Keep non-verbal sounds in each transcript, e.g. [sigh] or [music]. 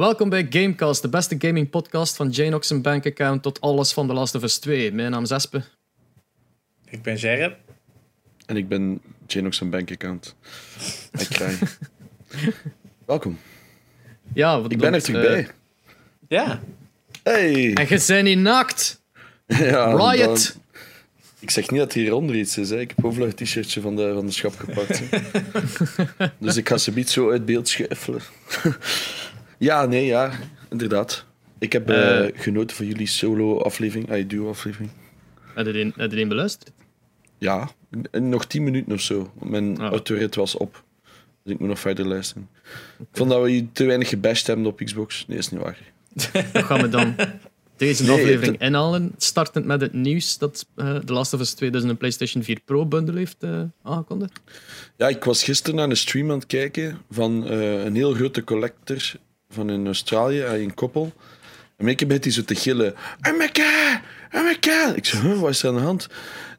Welkom bij Gamecast, de beste gaming podcast van Janox zijn bankaccount tot alles van The Last of Us 2. Mijn naam is Espe. Ik ben Gerrit. En ik ben Janox zijn bankaccount. Ik krijg. [laughs] Welkom. Ja, wat Ik ben er terug eh, bij. Ja, Hey! En je bent niet naakt. [laughs] Ja, Riot. dan- Ik zeg niet dat hieronder iets is. Hè. Ik heb overal het t-shirtje van de, van de schap gepakt. [laughs] dus ik ga ze niet zo uit beeld schuifelen. Ja, nee, ja, inderdaad. Ik heb eh, Eh. genoten van jullie solo-aflevering, ah, duo-aflevering. Heb je heb je een beluisterd? Ja, nog tien minuten of zo. want Mijn Ah. autorit was op. Dus ik moet nog verder luisteren. Ik vond dat we je te weinig gebashed hebben op Xbox. Nee, is niet waar. [laughs] Dan gaan we dan deze Nee, aflevering het- inhalen. Startend met het nieuws dat eh The Last of Us 2 dus een PlayStation 4 Pro bundle heeft eh, aangekondigd. Ja, ik was gisteren naar een stream aan het kijken van eh, een heel grote collector van in Australië, eh, in Koppel. En een keer begint hij zo te gillen. Amerika! Ik zei, huh, wat is er aan de hand?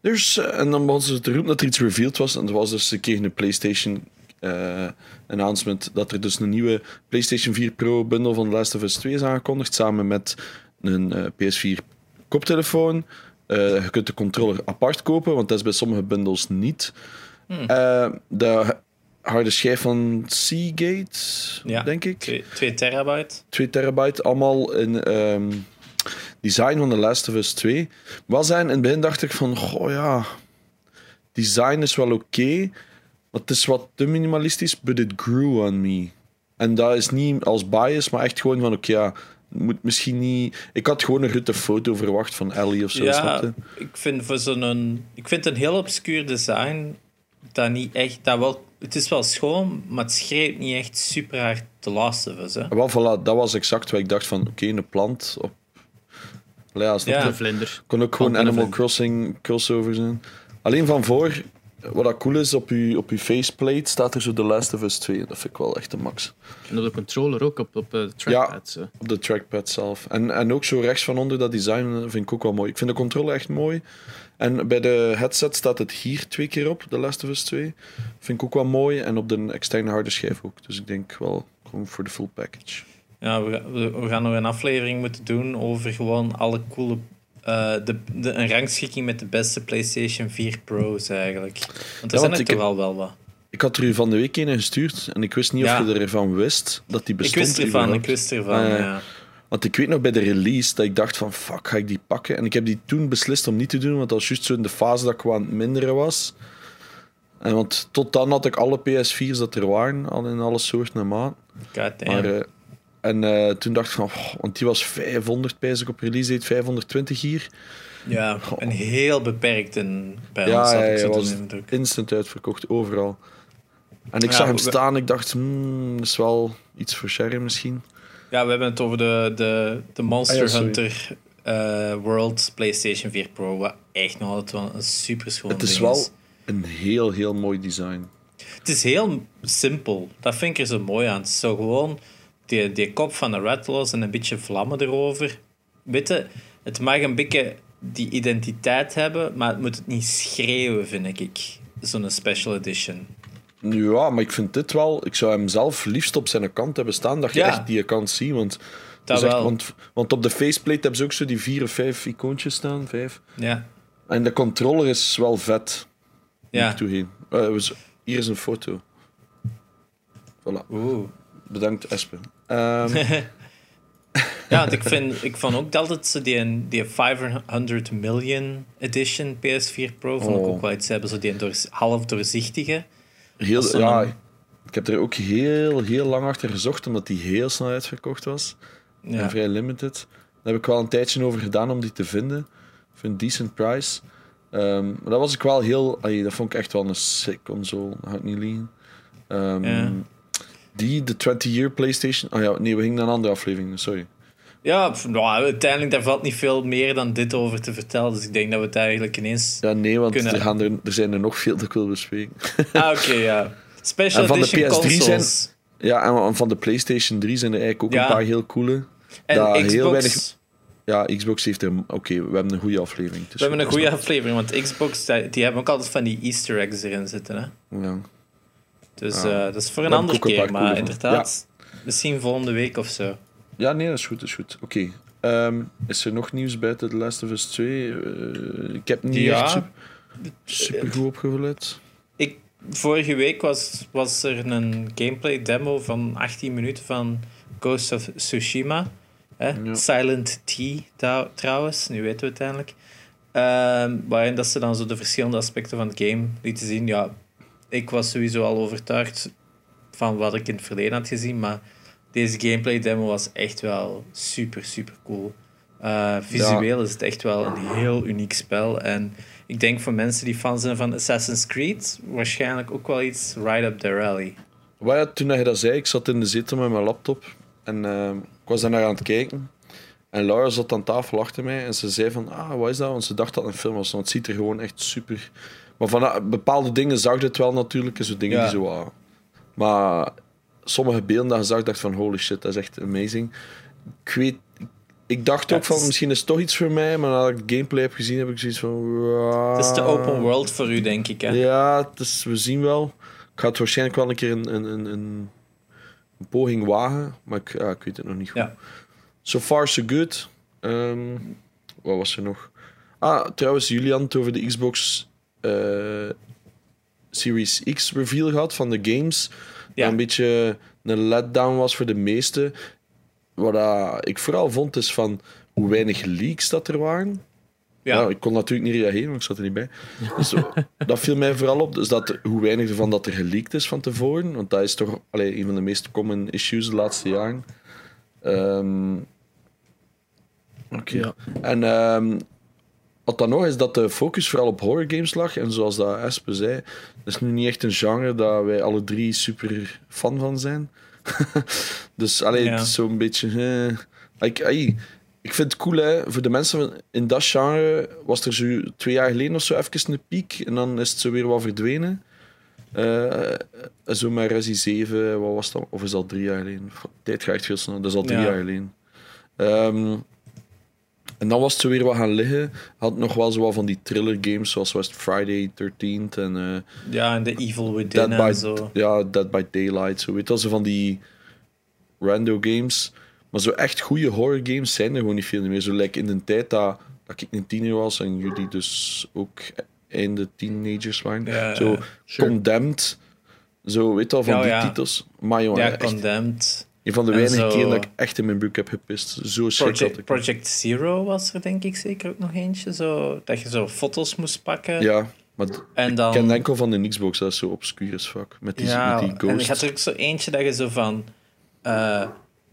There's, eh, en dan begon ze te roepen dat er iets revealed was. En dat was dus, ze kregen een PlayStation eh announcement dat er dus een nieuwe PlayStation 4 Pro bundle van The Last of Us 2 is aangekondigd. Samen met een eh, PS4 koptelefoon. Eh, je kunt de controller apart kopen, want dat is bij sommige bundles niet. Eh, de harde schijf van Seagate, Ja. denk ik. 2, 2 terabyte. 2 2 terabyte, allemaal in ehm, design van The Last of Us 2. Wel zijn, in het begin dacht ik van, goh ja, design is wel oké, maar het is wat te minimalistisch, but it grew on me. En dat is niet als bias, maar echt gewoon van, oké, ja, moet misschien niet... Ik had gewoon een grote foto verwacht van Ellie of zo, Ja, ik vind voor zo'n. Ik vind een heel obscuur design dat niet echt. Dat wel, het is wel schoon, maar het schreeuwt niet echt super hard Last of Us. Hè. Wel, voilà, dat was exact wat ik dacht van, oké, een plant op... Allee, Ja? De vlinder. Kon ook gewoon Animal Crossing crossover zijn. Alleen van voor, wat dat cool is, op je, op je faceplate staat er zo The Last of Us 2. Dat vind ik wel echt de max. En op de controller ook, op, op eh, de trackpad. Op de trackpad zelf. En, en ook zo rechts van onder dat design eh, vind ik ook wel mooi. Ik vind de controle echt mooi. En bij de headset staat het hier twee keer op, The Last of Us 2. Vind ik ook wel mooi. En op de externe harde schijf ook. Dus ik denk wel gewoon voor de full package. Ja, we, we, gaan nog een aflevering moeten doen over gewoon alle coole. eh, de, de, een rangschikking met de beste PlayStation 4 Pro's eigenlijk. Want er Ja, zijn er ik toch wel wel wat. Ik had er u van de week een gestuurd. En ik wist niet Ja. of je ervan wist dat die Ik bestond. wist ervan, überhaupt. ik wist ervan. Ah, ja. Want ik weet nog bij de release dat ik dacht van fuck, ga ik die pakken? En ik heb die toen beslist om niet te doen, want dat was juist zo in de fase dat ik aan het minderen was. En want tot dan had ik alle PS4's dat er waren, al in alle soorten en maat. Maar, eh, en eh, toen dacht ik van, oh, want die was 500 pijs ik op release date, 520 hier. Ja, een heel beperkt in, bij. Ja, ja, ik ja, was instant uitverkocht, overal. En ik Ja, zag hem staan, ik dacht, hmm, dat is wel iets voor Sherry misschien. Ja, we hebben het over de, de, de Monster Ah, ja. Hunter eh, World PlayStation 4 Pro. Wat echt nog altijd wel een super schoon Het is ding wel een heel, heel mooi design. Het is heel simpel. Dat vind ik er zo mooi aan. Het is zo gewoon die, die kop van de Rattlos en een beetje vlammen erover. Weet je, het mag een beetje die identiteit hebben, maar het moet het niet schreeuwen, vind ik. Zo'n special edition. Ja, maar ik vind dit wel... Ik zou hem zelf liefst op zijn kant hebben staan, dat je Ja. echt die kant ziet. Want, Dat echt- wel. want, want op de faceplate hebben ze ook zo die vier of vijf icoontjes staan. Vijf. Ja. En de controller is wel vet. Ja. Eh, hier is een foto. Voilà. Oeh. Bedankt, Espen. [laughs] Ehm, Ja, want ik, vind, ik vond ook altijd zo die, die 500 million edition PS4 Pro vond ik Oh. ook wel iets hebben. Zo die door, half doorzichtige. Heel, ja, ik heb er ook heel, heel lang achter gezocht, omdat die heel snel uitverkocht was. Ja. en vrij limited. Daar heb ik wel een tijdje over gedaan om die te vinden. Voor een decent price. Ehm, maar dat was ik wel heel... allee, dat vond ik echt wel een sick console. Dat ik niet liegen. Ehm, Ja. Die, de 20-year PlayStation... Oh ja, nee, we gingen naar een andere aflevering. Sorry. Ja, nou, uiteindelijk daar valt niet veel meer dan dit over te vertellen. Dus ik denk dat we het eigenlijk ineens. Ja, nee, want Kunnen- er, gaan er, er zijn er nog veel dat ik wil bespreken. Ah, oké, ja. [laughs] Special En van de edition PS3 zijn- ja, en van de PlayStation 3 zijn er eigenlijk ook Ja. een paar heel coole. En dat Xbox. heel weinig- Ja, Xbox heeft er... Oké, we hebben een goede aflevering. dus We hebben een goede aflevering, want Xbox die hebben ook altijd van die Easter eggs erin zitten. Hè? Ja. Dus eh, dat is voor een andere een keer. Maar inderdaad, misschien volgende week of zo. Ja, nee, dat is goed. Dat is goed. Oké. Ehm, is er nog nieuws buiten The Last of Us 2? Eh, ik heb niet Ja. echt super, super goed opgelet. Ik, vorige week was, was er een gameplay demo van 18 minuten van Ghost of Tsushima. Hè? Ja. Silent T trouw- trouwens, nu weten we het eindelijk. Ehm, waarin dat ze dan zo de verschillende aspecten van het game lieten zien. Ja, ik was sowieso al overtuigd van wat ik in het verleden had gezien, maar deze gameplay demo was echt wel super, super cool. Eh, visueel is het echt wel een heel uniek spel. En ik denk voor mensen die fan zijn van Assassin's Creed, waarschijnlijk ook wel iets right up their alley. Wat ja, toen hij dat zei, ik zat in de zetel met mijn laptop en ehm, ik was daarnaar aan het kijken. En Laura zat aan tafel achter mij en ze zei van, ah, wat is dat? Want ze dacht dat het een film was, want het ziet er gewoon echt super... Maar van ah, bepaalde dingen zag je het wel natuurlijk, en zo dingen Ja. die zo... ah. Maar sommige beelden dat je zag, dacht van, holy shit, dat is echt amazing. Ik weet... Ik dacht ook van, het is- misschien is het toch iets voor mij, maar nadat ik gameplay heb gezien, heb ik zoiets van... Het is de open world voor u, denk ik. Hè? Ja, het is, we zien wel. Ik ga het waarschijnlijk wel een keer een, een, een, poging wagen, maar ik, ja, ik weet het nog niet goed. Ja. So far, so good. Ehm, wat was er nog? Ah, trouwens, Julian had over de Xbox eh, Series X reveal gehad van de games. Ja. Een beetje een letdown was voor de meesten. Wat ik vooral vond, is van hoe weinig leaks dat er waren. Ja. Ja. ik kon natuurlijk niet reageren, want ik zat er niet bij. Dus [laughs] dat viel mij vooral op. Dus dat, hoe weinig ervan dat er geleakt is van tevoren. Want dat is toch allee, een van de meest common issues de laatste jaren. Ehm, Oké. Ja. En ehm, wat dan nog is dat de focus vooral op horror games lag. En zoals dat Espe zei, dat is nu niet echt een genre dat wij alle drie super fan van zijn. [laughs] dus allee, Ja. het is zo'n beetje... eh, like, ai, ik vind het cool, hè. Voor de mensen van- in dat genre was er zo twee jaar geleden of zo even een piek. En dan is het zo weer wat verdwenen. Eh, zo met Resi 7, wat was dat? Of is dat drie jaar geleden? Tijd gaat echt veel snel. Dat is al drie Ja. jaar geleden. Ehm, en dan was het weer wat gaan liggen. Had nog wel zo wat van die thriller games, zoals West Friday 13th en eh, ja, en de Evil Within Dead en by, zo. ja, Dead by Daylight. Zo weet je wel, zo van die rando games. Maar zo echt goede horror games zijn er gewoon niet veel meer. Zo like in de tijd dat, dat ik een tiener was en jullie dus ook einde teenagers waren. Ja, zo. Sure. Condemned. Zo, weet je wel, van Ja, die ja. titels. Maar jongen, Ja, Condemned. Een van de weinige keren dat ik echt in mijn broek heb gepist. Zo Project, ik. Project Zero was er denk ik zeker ook nog eentje. Zo, dat je zo foto's moest pakken. Ja, maar En dan... ik ken enkel van de Xbox, dat is zo obscuur as fuck. Met die, ja, met die en je had er ook zo eentje dat je zo van... eh,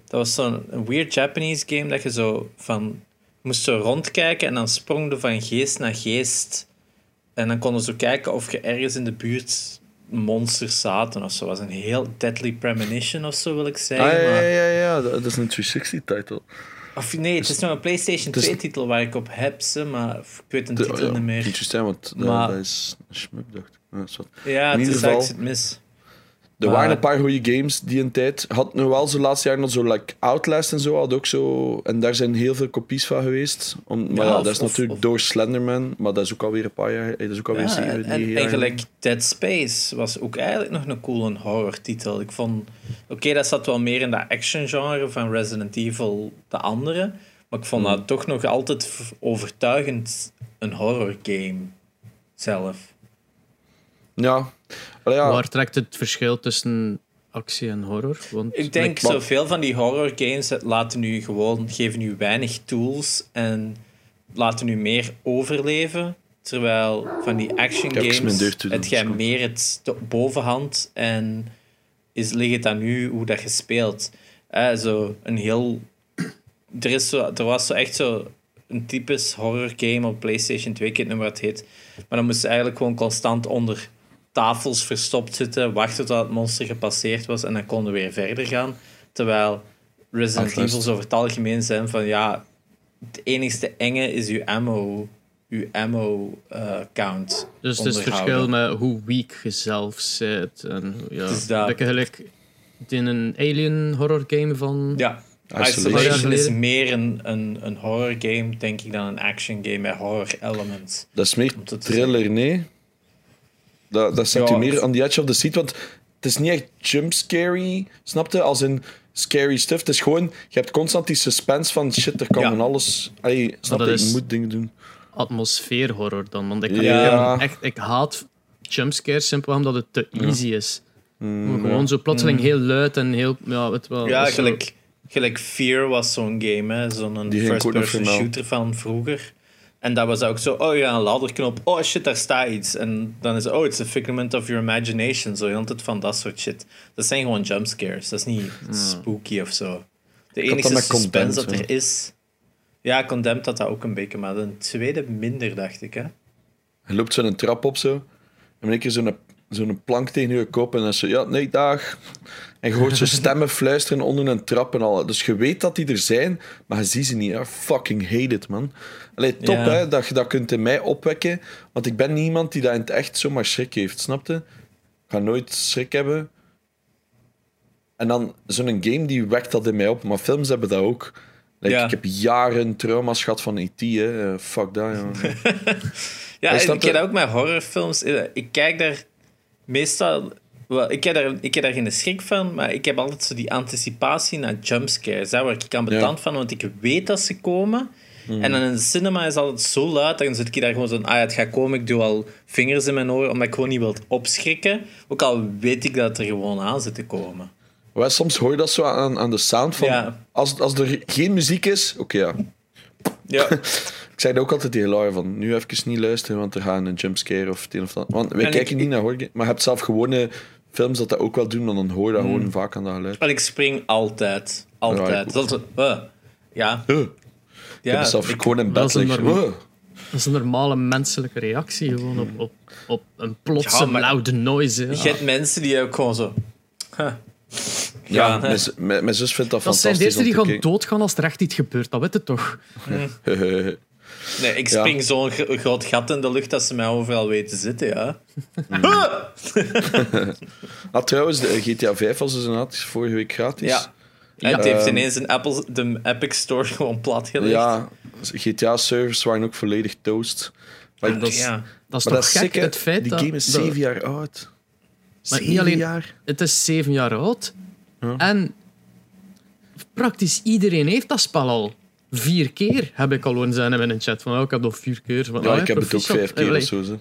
dat was zo'n een weird Japanese game dat je zo van... moest zo rondkijken en dan sprong je van geest naar geest. En dan konden ze zo kijken of je ergens in de buurt monsters zaten of zo. was een heel Deadly Premonition of zo, wil ik zeggen. Ah, ja, ja, maar... ja, ja, dat dat is een 360-titel. Of nee, het is nog een PlayStation het is- 2-titel waar ik op heb, ze, maar ik weet De- titel ja, niet meer. Want dat, Maar- dat is een dacht ik. Ja, het is eigenlijk het mis. Er waren een paar goede games die een tijd. Had nu wel zo laatste jaar nog zo like Outlast en zo had ook zo. En daar zijn heel veel kopies van geweest. Om, maar Ja, ja, of- dat is of- natuurlijk of- door Slenderman, maar dat is ook alweer een paar jaar. eh, Dat is ook alweer Ja, zeven, en, en eigenlijk. Dead Space was ook eigenlijk nog een coole horror-titel. Ik vond... Oké, dat zat wel meer in dat action-genre van Resident Evil, de andere. Maar ik vond Hmm. dat toch nog altijd overtuigend een horror-game zelf. Ja. Ja. Waar trekt het verschil tussen actie en horror? Want Ik denk, zoveel van die horror games laten nu gewoon, geven nu weinig tools en laten nu meer overleven. Terwijl van die action games het jij meer het de bovenhand en is, ligt het aan u hoe dat je speelt. Eh, zo een heel... Er, is zo, er was zo echt zo een typisch horror game op PlayStation 2, ik weet niet meer wat het heet. Maar dan moest je eigenlijk gewoon constant onder tafels verstopt zitten, wachten tot het monster gepasseerd was en dan konden we weer verder gaan. Terwijl Resident Outlast. Evil over het algemeen zijn van ja, het enigste enge is uw ammo, uw ammo eh, count. Dus het is het verschil met hoe weak je zelf bent. En ja, Het is dat. dat je gelijk in een alien horror game van... Ja, Isolation. Isolation is meer een, een, een horror game, denk ik, dan een action game met horror elements. Dat is meer thriller, nee. Dat, dat zet Ja, u meer on the edge of the seat, want het is niet echt jumpscary, snapte? Als in, scary stuff. Het is gewoon, je hebt constant die suspense van shit, er kan Ja. van alles. Allee, snap je, je moet dingen doen. atmosfeerhorror dan. Want ik, Ja. ik, echt, ik haat jumpscares simpel omdat het te easy is. Mm, Gewoon zo plotseling heel luid en heel. Ja, het wel, Ja, gelijk, gelijk Fear was zo'n game, hè. Zo'n first-person shooter van vroeger. En dat was ook zo, oh ja, een ladderknop. Oh shit, daar staat iets. En dan is het, oh, it's a figment of your imagination. Zo heel de tijd van dat soort shit. Dat zijn gewoon jumpscares. Dat is niet spooky of zo. De enige suspense Condemned, dat er is... Ja, Condemned had dat ook een beetje, maar de tweede minder, dacht ik, hè. Je loopt zo'n trap op zo. En één keer zo'n zo'n plank tegen je kop. En dan zo, ja, nee, dag. En je hoort zo [laughs] stemmen fluisteren onder een trap en al. Dus je weet dat die er zijn, maar je ziet ze niet. I fucking hate it, man. Allee, top Ja. hè, dat je dat kunt in mij opwekken. Want ik ben niemand die dat in het echt zomaar schrik heeft, snapte? Ik ga nooit schrik hebben. En dan zo'n game die wekt dat in mij op. Maar films hebben dat ook. Like, Ja. Ik heb jaren trauma's gehad van E.T. Hè. Eh, fuck dat, [laughs] ja. Ja, ik dat ook met horrorfilms. Eh, Ik kijk daar meestal... Wel, ik, heb daar, ik heb daar geen schrik van, maar ik heb altijd zo die anticipatie naar jumpscares. Daar word ik aan betand van, want ik weet dat ze komen. Mhm. En dan in de cinema is altijd zo luid, dan zit ik daar gewoon zo ah ja, het gaat komen, ik doe al vingers in mijn oren, omdat ik gewoon niet wil opschrikken. Ook al weet ik dat het er gewoon aan zit te komen. Maar soms hoor je dat zo aan, aan de sound van... Ja. Als, als er geen muziek is, oké ja. Ja, [laughs] Ik zei ook altijd tegen Laura van, nu even niet luisteren, want er gaat een jumpscare of het een of dat. Want wij En kijken ik- niet naar horror, maar je hebt zelf gewone films dat dat ook wel doen, maar dan hoor je dat Hmm. gewoon vaak aan dat geluid. en ik spring altijd. Ja, Altijd. ik dat is, eh, ja, ik ja. heb zelf ik- gewoon in dat bed is een liggen. Huh. Dat is een normale menselijke reactie gewoon op, op, op een plotse Ja, loud noise. Je hebt mensen die ook gewoon zo... huh. Ja, Ja, mijn, zus vindt dat, dat zijn de fantastisch eerste die gaan doodgaan als er echt iets gebeurt. Dat weet je toch? [laughs] Nee, ik Ja. spring zo'n gro- groot gat in de lucht dat ze mij overal weten zitten, ja. [laughs] [laughs] ah, trouwens, de GTA 5 was dus inderdaad vorige week gratis. Ja. En het heeft Ehm, ineens een Apple, de Epic Store [laughs] gewoon platgelegd. Ja, GTA-servers waren ook volledig toast. Maar ik- Dat is, Ja. dat is Maar toch dat is gek, het feit Die dat... game is zeven jaar oud. Maar niet Zeven alleen- jaar. Het is zeven jaar oud. Ja. En praktisch iedereen heeft dat spel al. Vier keer heb ik al horen zijn in een chat. Van, oh, ik heb nog vier keer. Van, Ja, ah, ik heb het ook vijf keer of zo. zo.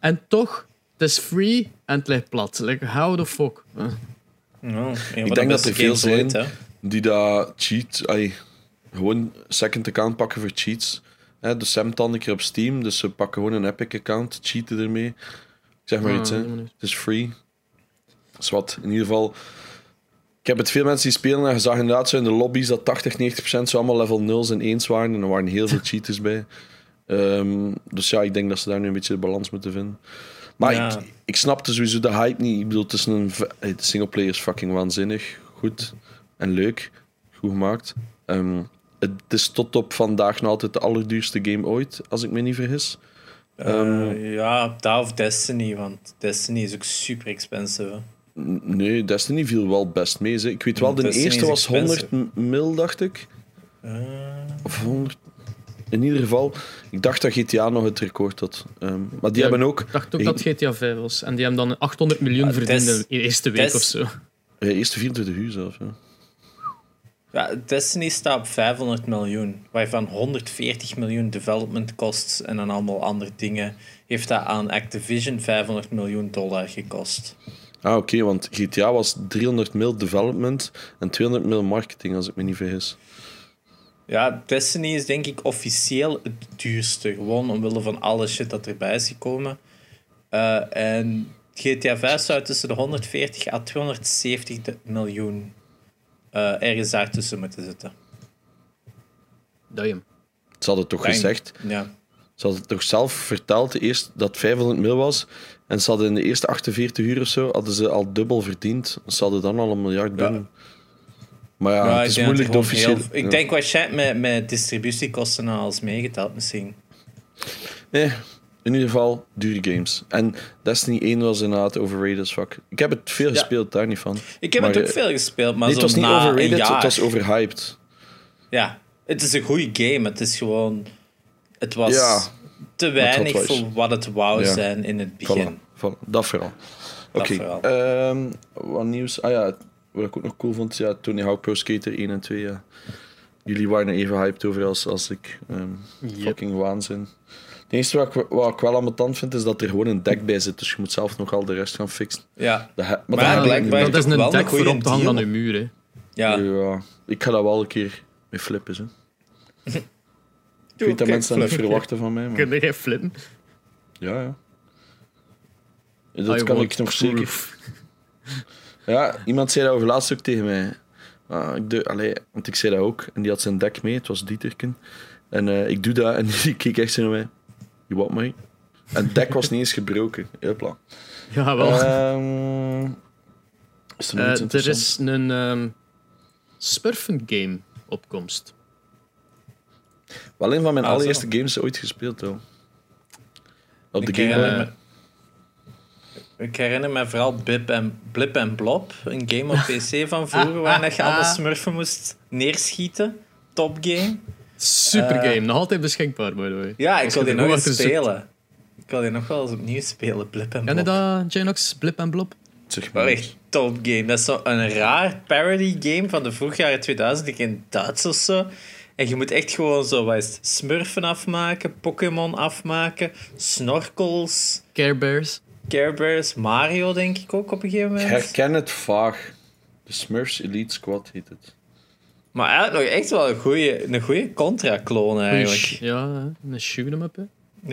En toch, het is free en het ligt plat. Like, how the fuck? Een de Ik denk dat er veel zijn die dat cheat, ay, gewoon second account pakken voor cheats. Hè, dus Sam dan een keer op Steam, dus ze pakken gewoon een Epic account, cheaten ermee. Ik zeg maar Ah, iets, hè. het is free. Dat is wat, in ieder geval. Ik heb het veel mensen die spelen en je zag inderdaad zo in de lobby's dat 80, 90% zo allemaal level 0's en 1's waren en er waren heel veel [laughs] cheaters bij. Ehm, dus ja, ik denk dat ze daar nu een beetje de balans moeten vinden. Maar Ja. ik, ik snapte sowieso de hype niet. Ik bedoel, het is een... De singleplayer is fucking waanzinnig. Goed en leuk. Goed gemaakt. Ehm, het is tot op vandaag nog altijd de allerduurste game ooit, als ik me niet vergis. Ehm, Eh, ja, dat of Destiny, want Destiny is ook super expensive. Nee, Destiny viel wel best mee. zeg. Ik weet wel, de Destiny eerste was 100 mil, dacht ik. Eh, Of 100. In ieder geval, ik dacht dat GTA nog het record had. Ehm, maar die Ja, hebben ook... Ik dacht ook dat GTA 5 was. En die hebben dan 800 miljoen Ja, verdiend Des- in de eerste week Des- of zo. Ja, eerste 24 uur zelf. Ja. ja, Destiny staat op 500 miljoen, waarvan 140 miljoen development costs en dan allemaal andere dingen. Heeft dat aan Activision 500 miljoen dollar gekost. Ah, oké, want GTA was 300 mil development en 200 mil marketing, als ik me niet vergis. Ja, Destiny is denk ik officieel het duurste. Gewoon omwille van alle shit dat erbij is gekomen. Eh, en GTA 5 zou tussen de 140 à 270 de- miljoen eh, ergens daartussen moeten zitten. Damn. Ze hadden toch Bang. gezegd, Ja. Ze hadden toch zelf verteld eerst dat het 500 mil was. En ze hadden in de eerste 48 uur of zo hadden ze al dubbel verdiend. Ze hadden dan al een miljard binnen. Maar ja, Ja, het is moeilijk de officiële... heel- Ik denk waarschijnlijk met, met distributiekosten en alles meegeteld misschien. Nee, in ieder geval dure games. En Destiny 1 was inderdaad overrated as fuck. Ik heb het veel gespeeld, daar niet van. Ik heb Maar, het ook eh, veel gespeeld, maar Nee, het zo was niet na een overrated, jaar... het was overhyped. Ja, het is een goede game. Het is gewoon... Het was Ja, te weinig voor wat het wou Ja. zijn in het begin. Voilà, voilà, dat vooral. Oké, vooral. ehm, wat nieuws? Ah ja, wat ik ook nog cool vond, ja, Tony Hawk Pro Skater 1 en 2. Ja. Jullie waren er even hyped over als, als ik. Ehm, Yep. Fucking waanzin. Het enige wat ik, wat ik wel ambetant vind, is dat er gewoon een deck bij zit. Dus je moet zelf nog al de rest gaan fixen. Ja. Dat, maar Maar dat is een dek voor op te hangen aan uw muur. Hè. Ja. Ja, ik ga dat wel een keer mee flippen. Zo. [laughs] Ik Doe, weet dat mensen dat verwachten van mij. Maar... Kun jij flippen? Ja, ja. Dat I kan ik nog zeker. proof. Ja, iemand zei dat over laatst ook tegen mij. Ah, ik doe, allee, want ik zei dat ook. En die had zijn dek mee, het was Dieterken. En eh, ik doe dat en [laughs] die keek echt zo naar mij. Je wat mij? En het dek was niet eens gebroken. Hopla. Ja, wel. Ehm is er Eh, er is een ehm Smurfen game opkomst. Wel een van mijn Ah, zo. allereerste games ooit gespeeld, hoor. Op de Ik Game herinner, Boy. me, ik herinner me vooral Blip en, Blip en Blob, een game op [laughs] PC van vroeger, waar je allemaal smurfen moest neerschieten. Top game. Super Eh. game, nog altijd beschikbaar, by the way. Ja, ik wil je die nog eens spelen. Ik wil die nog wel eens opnieuw spelen, Blip en Ken je Blob. dat, Janox? Blip en Blob? Zeg Wel maar. echt top game. Dat is zo een raar parody game van de vroeg jaren 2000, ik in Duits of zo. En je moet echt gewoon zo, wat is het, smurfen afmaken, Pokémon afmaken, snorkels, Care Bears? Care Bears, Mario denk ik ook op een gegeven Ik moment. herken het vaag. De Smurfs Elite Squad heet het. Maar eigenlijk nog echt wel een goede een goeie contra-clone Goeie eigenlijk. Ja, een shoot 'em up. Hè.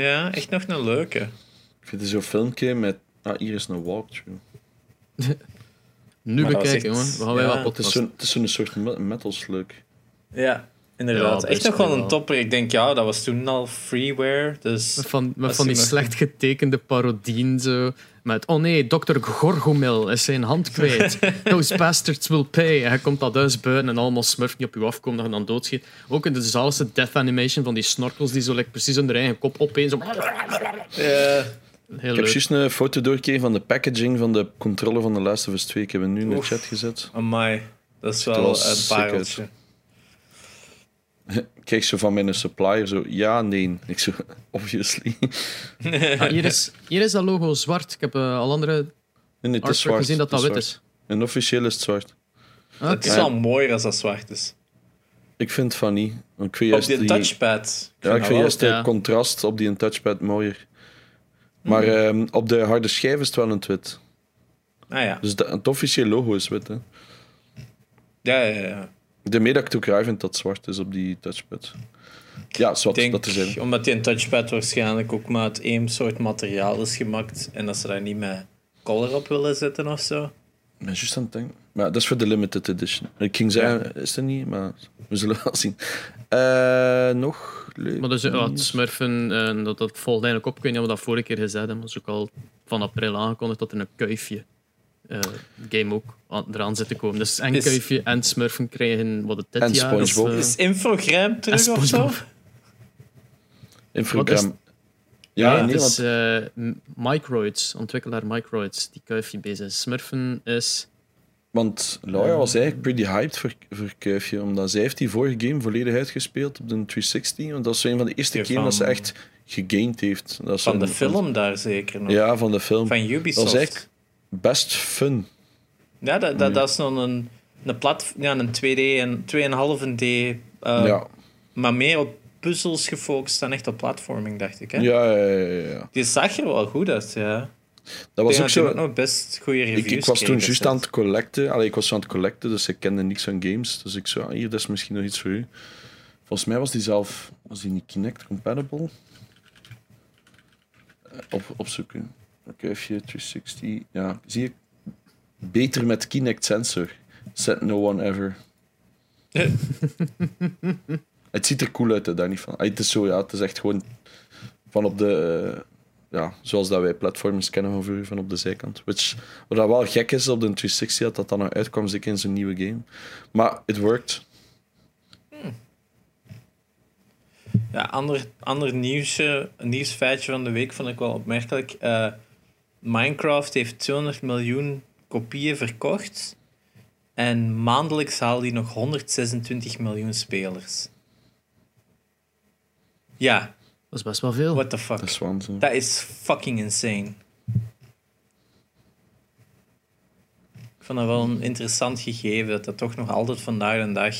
Ja, echt nog een leuke. Ik vind het zo'n filmpje met... Ah, hier is een walkthrough. [laughs] Nu Maar bekijken, echt- jongen. We gaan wij wel Het is podcast. zo'n- het is zo'n soort me- metal slug. Ja, inderdaad. Ja, echt nog wel een topper. Ik denk, ja, dat was toen al freeware. Dus Met van, van die nog- slecht getekende parodieën zo. Met, oh nee, Dr. Gorgomil is zijn hand kwijt. [laughs] Those bastards will pay. En hij komt dat huis buiten en allemaal smurfen die op je afkomen dat je dan doodschiet. Ook in de zaligste death animation van die snorkels die zo like, precies hun eigen kop opeens. Zo... Heel Ik heb juist een foto doorgekregen van de packaging van de controle van de Last of Us 2. Ik heb hem nu in de Oef. chat gezet. Amai, dat is wel wel een pareltje. Ik kreeg zo van mijn supplier zo, ja, nee. Ik zo, [laughs] obviously. [laughs] Ah, hier, is, hier is dat logo zwart. Ik heb eh, al andere Nee, nee, is zwart. gezien dat dat wit is. En officieel is het zwart. Het is wel mooier als dat zwart is. Ik vind van niet. Ik vind Op juist die die, touchpad. ja, ik vind juist het ja. contrast op die touchpad mooier. Maar ehm, op de harde schijf is het wel een wit. Ah ja. Dus de- het officiële logo is wit. Hè. Ja, ja, ja. Daarmee dat ik het ook raar vind dat zwart is op die touchpad. Ja, zwart, dat te zijn. omdat die een touchpad waarschijnlijk ook maar uit één soort materiaal is gemaakt en dat ze daar niet met color op willen zetten of zo. Ik ben juist aan het denken. Maar dat is voor de limited edition. Ik ging zeggen, is er niet, maar we zullen wel zien. Eh, nog leuk. Maar dus, ja, het smurfen, eh, dat, dat volgt eigenlijk op. Ik weet niet of we dat vorige keer gezegd hebben. maar het is ook al van april aangekondigd dat er een kuifje eh, game ook aan, eraan zit te komen. Dus en Is- kuifje en smurfen krijgen wat het dit En jaar is. SpongeBob. eh, Is Infogram terug of zo? Infogram. Wat Ja, nee, nee, het is eh, Microids, ontwikkelaar Microids, die kuifje bezig is. Smurfen is... Want Laura was eigenlijk pretty hyped voor, voor Kuifje, omdat zij heeft die vorige game volledig uitgespeeld op de 360. Want dat is een van de eerste keer dat ze echt gegamed heeft. Dat is Van de een- film daar zeker nog. Ja, van de film. Van dat Ubisoft. was echt best fun. Ja, dat, dat, dat is nog een, een, plat, ja, een 2D en 2,5D, eh, ja. maar meer op puzzels gefocust dan echt op platforming, dacht ik. Hè? Ja, ja, ja, ja. Die zag er wel goed uit, ja. Dat was ik ook zo. nog best goede Ik, reviews ik was toen juist aan het collecten. Allee, ik was zo aan het collecten, dus ik kende niks van games. Dus ik zo, ah, hier, dat is misschien nog iets voor u. Volgens mij was die zelf, was die niet Kinect compatible? Eh, Op, opzoeken. Kuifje 360. Ja, zie je? Beter met Kinect sensor. Said no one ever. [laughs] Het ziet er cool uit, hè, daar niet van. Ah, Het is zo, ja, het is echt gewoon van op de... eh, ja, zoals dat wij platformers kennen van vroeger, van op de zijkant. Which, wat dat wel gek is op de 360, dat dat dan nog uitkwam, zeker in zo'n nieuwe game. Maar it worked. Ja, ander, ander nieuwsje, een nieuwsfeitje van de week vond ik wel opmerkelijk. Eh, Minecraft heeft 200 miljoen kopieën verkocht. En maandelijks haalt hij nog 126 miljoen spelers. Ja, Dat is best wel veel. what the fuck. Dat is waanzin. Dat is fucking insane. Ik vond dat wel een interessant gegeven, dat dat toch nog altijd vandaag de dag...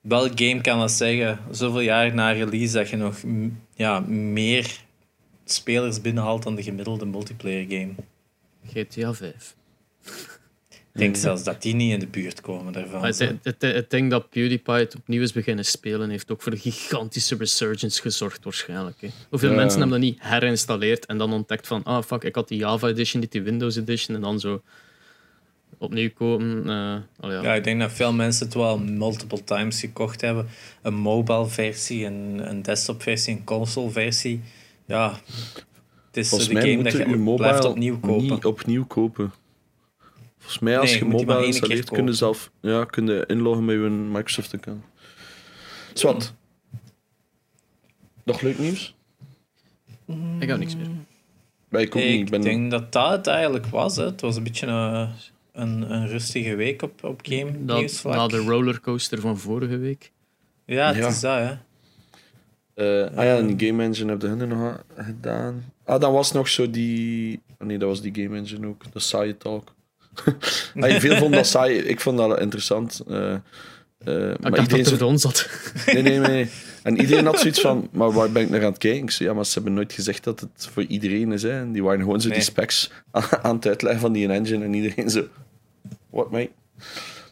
Welk game kan dat zeggen, zoveel jaar na release, dat je nog ja, meer spelers binnenhaalt dan de gemiddelde multiplayer game. GTA 5. Ik denk zelfs dat die niet in de buurt komen daarvan. Het, het, het, het ding dat PewDiePie het opnieuw is beginnen spelen, heeft ook voor een gigantische resurgence gezorgd waarschijnlijk. Hè. Hoeveel Ja. mensen hebben dat niet herinstalleerd en dan ontdekt van, ah fuck, ik had die Java edition, niet die Windows edition, en dan zo opnieuw kopen. eh ja. Ja, ik denk dat veel mensen het wel multiple times gekocht hebben. Een mobile versie, een, een desktop versie, een console versie. Ja, het is zo Volgens de mij game moet dat je blijft mobile opnieuw kopen. niet opnieuw kopen. Volgens mij, als Nee, je maar mobile installeert, kun je zelf ja, kun je inloggen met je Microsoft-account. Zwat. Nog leuk nieuws? Ik heb niks meer. Wij ik ook Nee, niet. ik ben... denk dat dat het eigenlijk was. Hè. Het was een beetje een, een, een rustige week op, op game Na, nieuwsvlak. na de rollercoaster van vorige week. Ja, het Ja. is dat, hè. Eh, ah ja, en die Game Engine heb je hun nog gedaan. Ah, dan was nog zo die... oh nee, dat was die Game Engine ook. De saaie talk. [laughs] ah, veel vonden dat saai. Ik vond dat interessant. Eh, eh, ik maar dacht dat het zo- voor ons zat. Nee, nee, nee. En iedereen had zoiets van, [laughs] maar waar ben ik naar aan het kijken? Ik zei, ja, maar ze hebben nooit gezegd dat het voor iedereen is. Hè. En die waren gewoon zo Nee. die specs aan, aan het uitleggen van die engine. En iedereen zo, what, mate?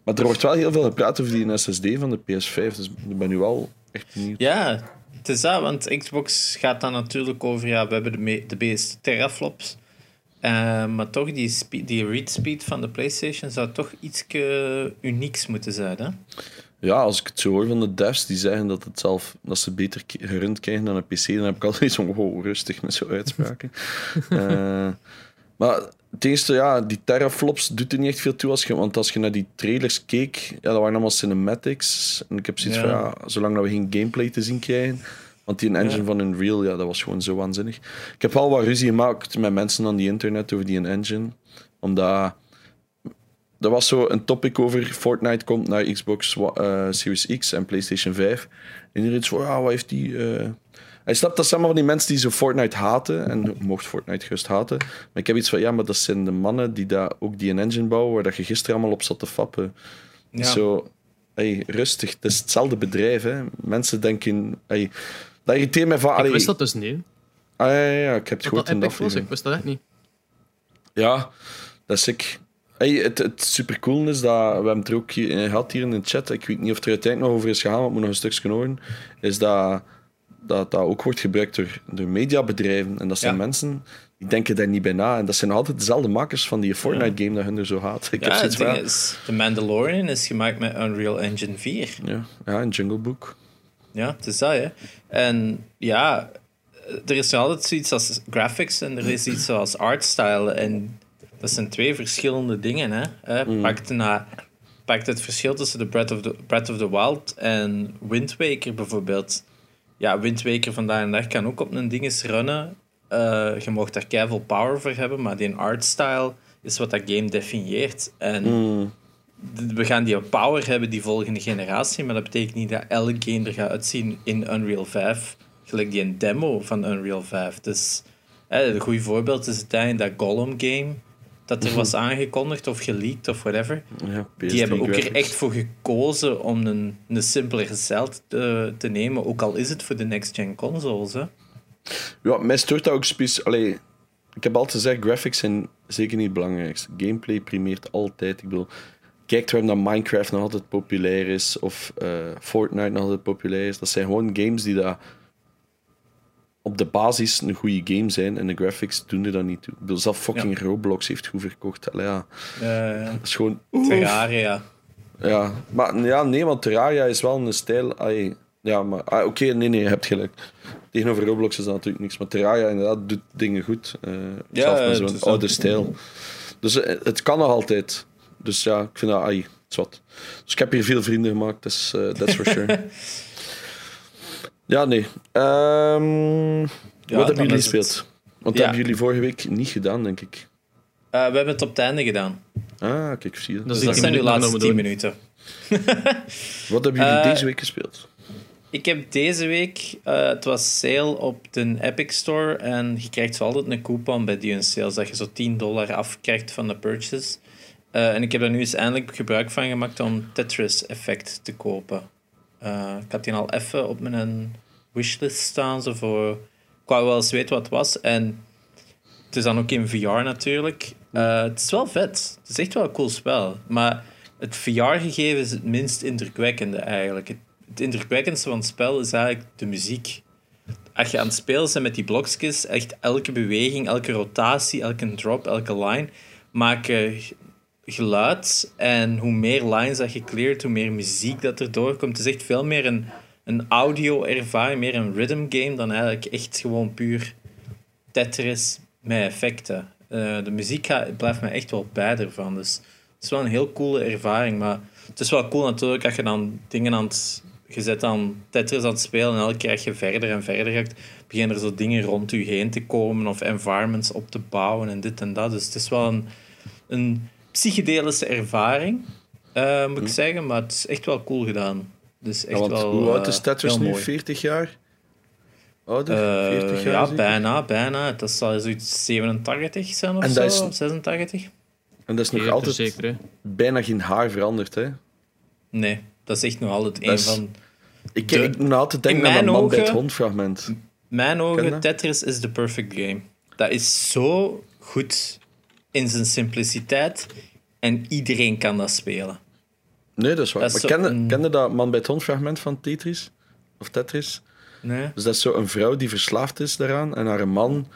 Maar er wordt wel heel veel gepraat over die SSD van de PS5. Dus ik ben nu wel echt benieuwd. Ja, het is dat, want Xbox gaat dan natuurlijk over, ja, we hebben de, me- de meeste teraflops. Eh, maar toch, die, die read speed van de PlayStation zou toch iets unieks moeten zijn. Hè? Ja, als ik het zo hoor van de devs die zeggen dat, het zelf, dat ze beter gerund krijgen dan een PC, dan heb ik altijd van, wow, rustig met zo'n uitspraken. [laughs] Eh, maar het eerste, ja, die teraflops doet er niet echt veel toe. Als je, want als je naar die trailers keek, ja, dat waren allemaal cinematics. En ik heb zoiets Ja. van, ja, zolang dat we geen gameplay te zien krijgen... Want die engine Ja. van Unreal, ja, dat was gewoon zo waanzinnig. Ik heb wel wat ruzie gemaakt met mensen aan die internet over die engine. Omdat... Er was zo een topic over Fortnite komt naar Xbox eh, Series X en PlayStation 5. En iedereen van, ja, wat heeft die... eh Hij snapt dat zijn allemaal van die mensen die zo Fortnite haten. En mocht Fortnite gerust haten. Maar ik heb iets van, ja, maar dat zijn de mannen die daar ook die een engine bouwen, waar dat je gisteren allemaal op zat te fappen. Ja. Zo, hey, rustig. Het is hetzelfde bedrijf, hè. Mensen denken... Hey, dat irriteert mij van... Ik allee, wist dat dus niet. Ah, ja, ja, ja, ik heb het gehoord in de aflevering. ik wist dat echt niet. Ja, dat is ik. Hey, het, het supercool is dat, we hebben het er ook hier, eh, gehad hier in de chat, ik weet niet of het er uiteindelijk nog over is gegaan, maar moet nog een stukje horen, is dat dat, dat ook wordt gebruikt door, door mediabedrijven. En dat zijn Ja. mensen die denken daar niet bij na. En dat zijn altijd dezelfde makers van die Fortnite-game dat hun er zo haat. [laughs] Ik heb het ding is, The Mandalorian is gemaakt met Unreal Engine 4. ja, ja, een Jungle Book. Ja, het is dat, hè. En ja, er is altijd zoiets als graphics en er is iets zoals artstyle. En dat zijn twee verschillende dingen, hè. hè. Pak, na, pak het verschil tussen de Breath of the, Breath of the Wild en Wind Waker bijvoorbeeld. Ja, Wind Waker vandaag de dag kan ook op een dinges runnen. Eh, je mocht daar keiveel power voor hebben, maar die artstyle is wat dat game definieert. En Mm, d- we gaan die power hebben die volgende generatie, maar dat betekent niet dat elk game er gaat uitzien in Unreal 5. Gelijk die een demo van Unreal 5. Dus hè, een goed voorbeeld is uiteindelijk dat Gollum game dat er was aangekondigd of geleakt of whatever. ja, Die hebben ook er PS3 echt voor gekozen om een, een simpelere cel te, te nemen, ook al is het voor de next-gen consoles. Hè. Ja, mij stoort dat ook. Allee, ik heb altijd gezegd, graphics zijn zeker niet het belangrijkste. Gameplay primeert altijd. Ik bedoel, kijk waarom dat Minecraft nog altijd populair is, of eh, Fortnite nog altijd populair is. Dat zijn gewoon games die dat op de basis een goede game zijn en de graphics doen er dan niet toe. Ik bedoel, zelf fucking Roblox heeft goed verkocht. Allee, ja, Eh dat is gewoon... oef. Terraria. Ja, maar ja, nee, want Terraria is wel een stijl. allee, ja, maar ah, oké, nee, nee, je hebt gelijk. Tegenover Roblox is dat natuurlijk niks. Maar Terraria inderdaad doet dingen goed. eh Ja, zelf met zo'n is oude dat. stijl. Dus eh, het kan nog altijd. Dus ja, ik vind dat, ai, is wat. Dus ik heb hier veel vrienden gemaakt, eh, that's for sure. [laughs] ja, nee. Ehm, wat hebben jullie het- gespeeld? Want Ja. dat hebben jullie vorige week niet gedaan, denk ik. Eh, we hebben het op het einde gedaan. Ah, kijk, zie je. Dat Dus is dat zijn minuten laatste dat we 10 doen. minuten. Wat hebben jullie Eh, deze week gespeeld? Ik heb deze week, eh, het was sale op de Epic Store en je krijgt zo altijd een coupon bij die sales dat je zo 10 dollar afkrijgt van de purchase. Eh, en ik heb er nu eens eindelijk gebruik van gemaakt om Tetris Effect te kopen. Eh, ik had die al even op mijn wishlist staan. Zo voor... Ik wou wel eens weten wat het was. En het is dan ook in VR natuurlijk. Eh, het is wel vet. Het is echt wel een cool spel. Maar het VR-gegeven is het minst indrukwekkende eigenlijk. Het, het indrukwekkendste van het spel is eigenlijk de muziek. Als je aan het spelen bent met die blokjes, echt elke beweging, elke rotatie, elke drop, elke line maken geluid. En hoe meer lines dat je cleart, hoe meer muziek dat er doorkomt. Het is echt veel meer een, een audio-ervaring, meer een rhythm game dan eigenlijk echt gewoon puur Tetris met effecten. Uh, de muziek blijft me echt wel bij ervan. Dus het is wel een heel coole ervaring. Maar het is wel cool natuurlijk als je dan dingen aan het... Je zet dan Tetris aan het spelen en elke keer als je verder en verder gaat, beginnen er zo dingen rond je heen te komen of environments op te bouwen en dit en dat. Dus het is wel een, een psychedelische ervaring, uh, moet ik hm. zeggen. Maar het is echt wel cool gedaan. Dus echt ja, wel, hoe oud is Tetris nu? 40 jaar? Ouder? 40 jaar? Ja, bijna, bijna. Dat zal zoiets 87 zijn of en zo, is, 86. En dat is nog altijd zeker, bijna geen haar veranderd, hè? Nee, dat is echt nog altijd een van... Ik, de, ik moet altijd denken aan dat man bij het hondfragment. Mijn ogen, Tetris is the perfect game. Dat is zo goed in zijn simpliciteit en iedereen kan dat spelen. Nee, dat is waar. maar kende, een... kende dat man bij het hondfragment van Tetris? Of Tetris? Nee. Dus dat is zo een vrouw die verslaafd is daaraan en haar man,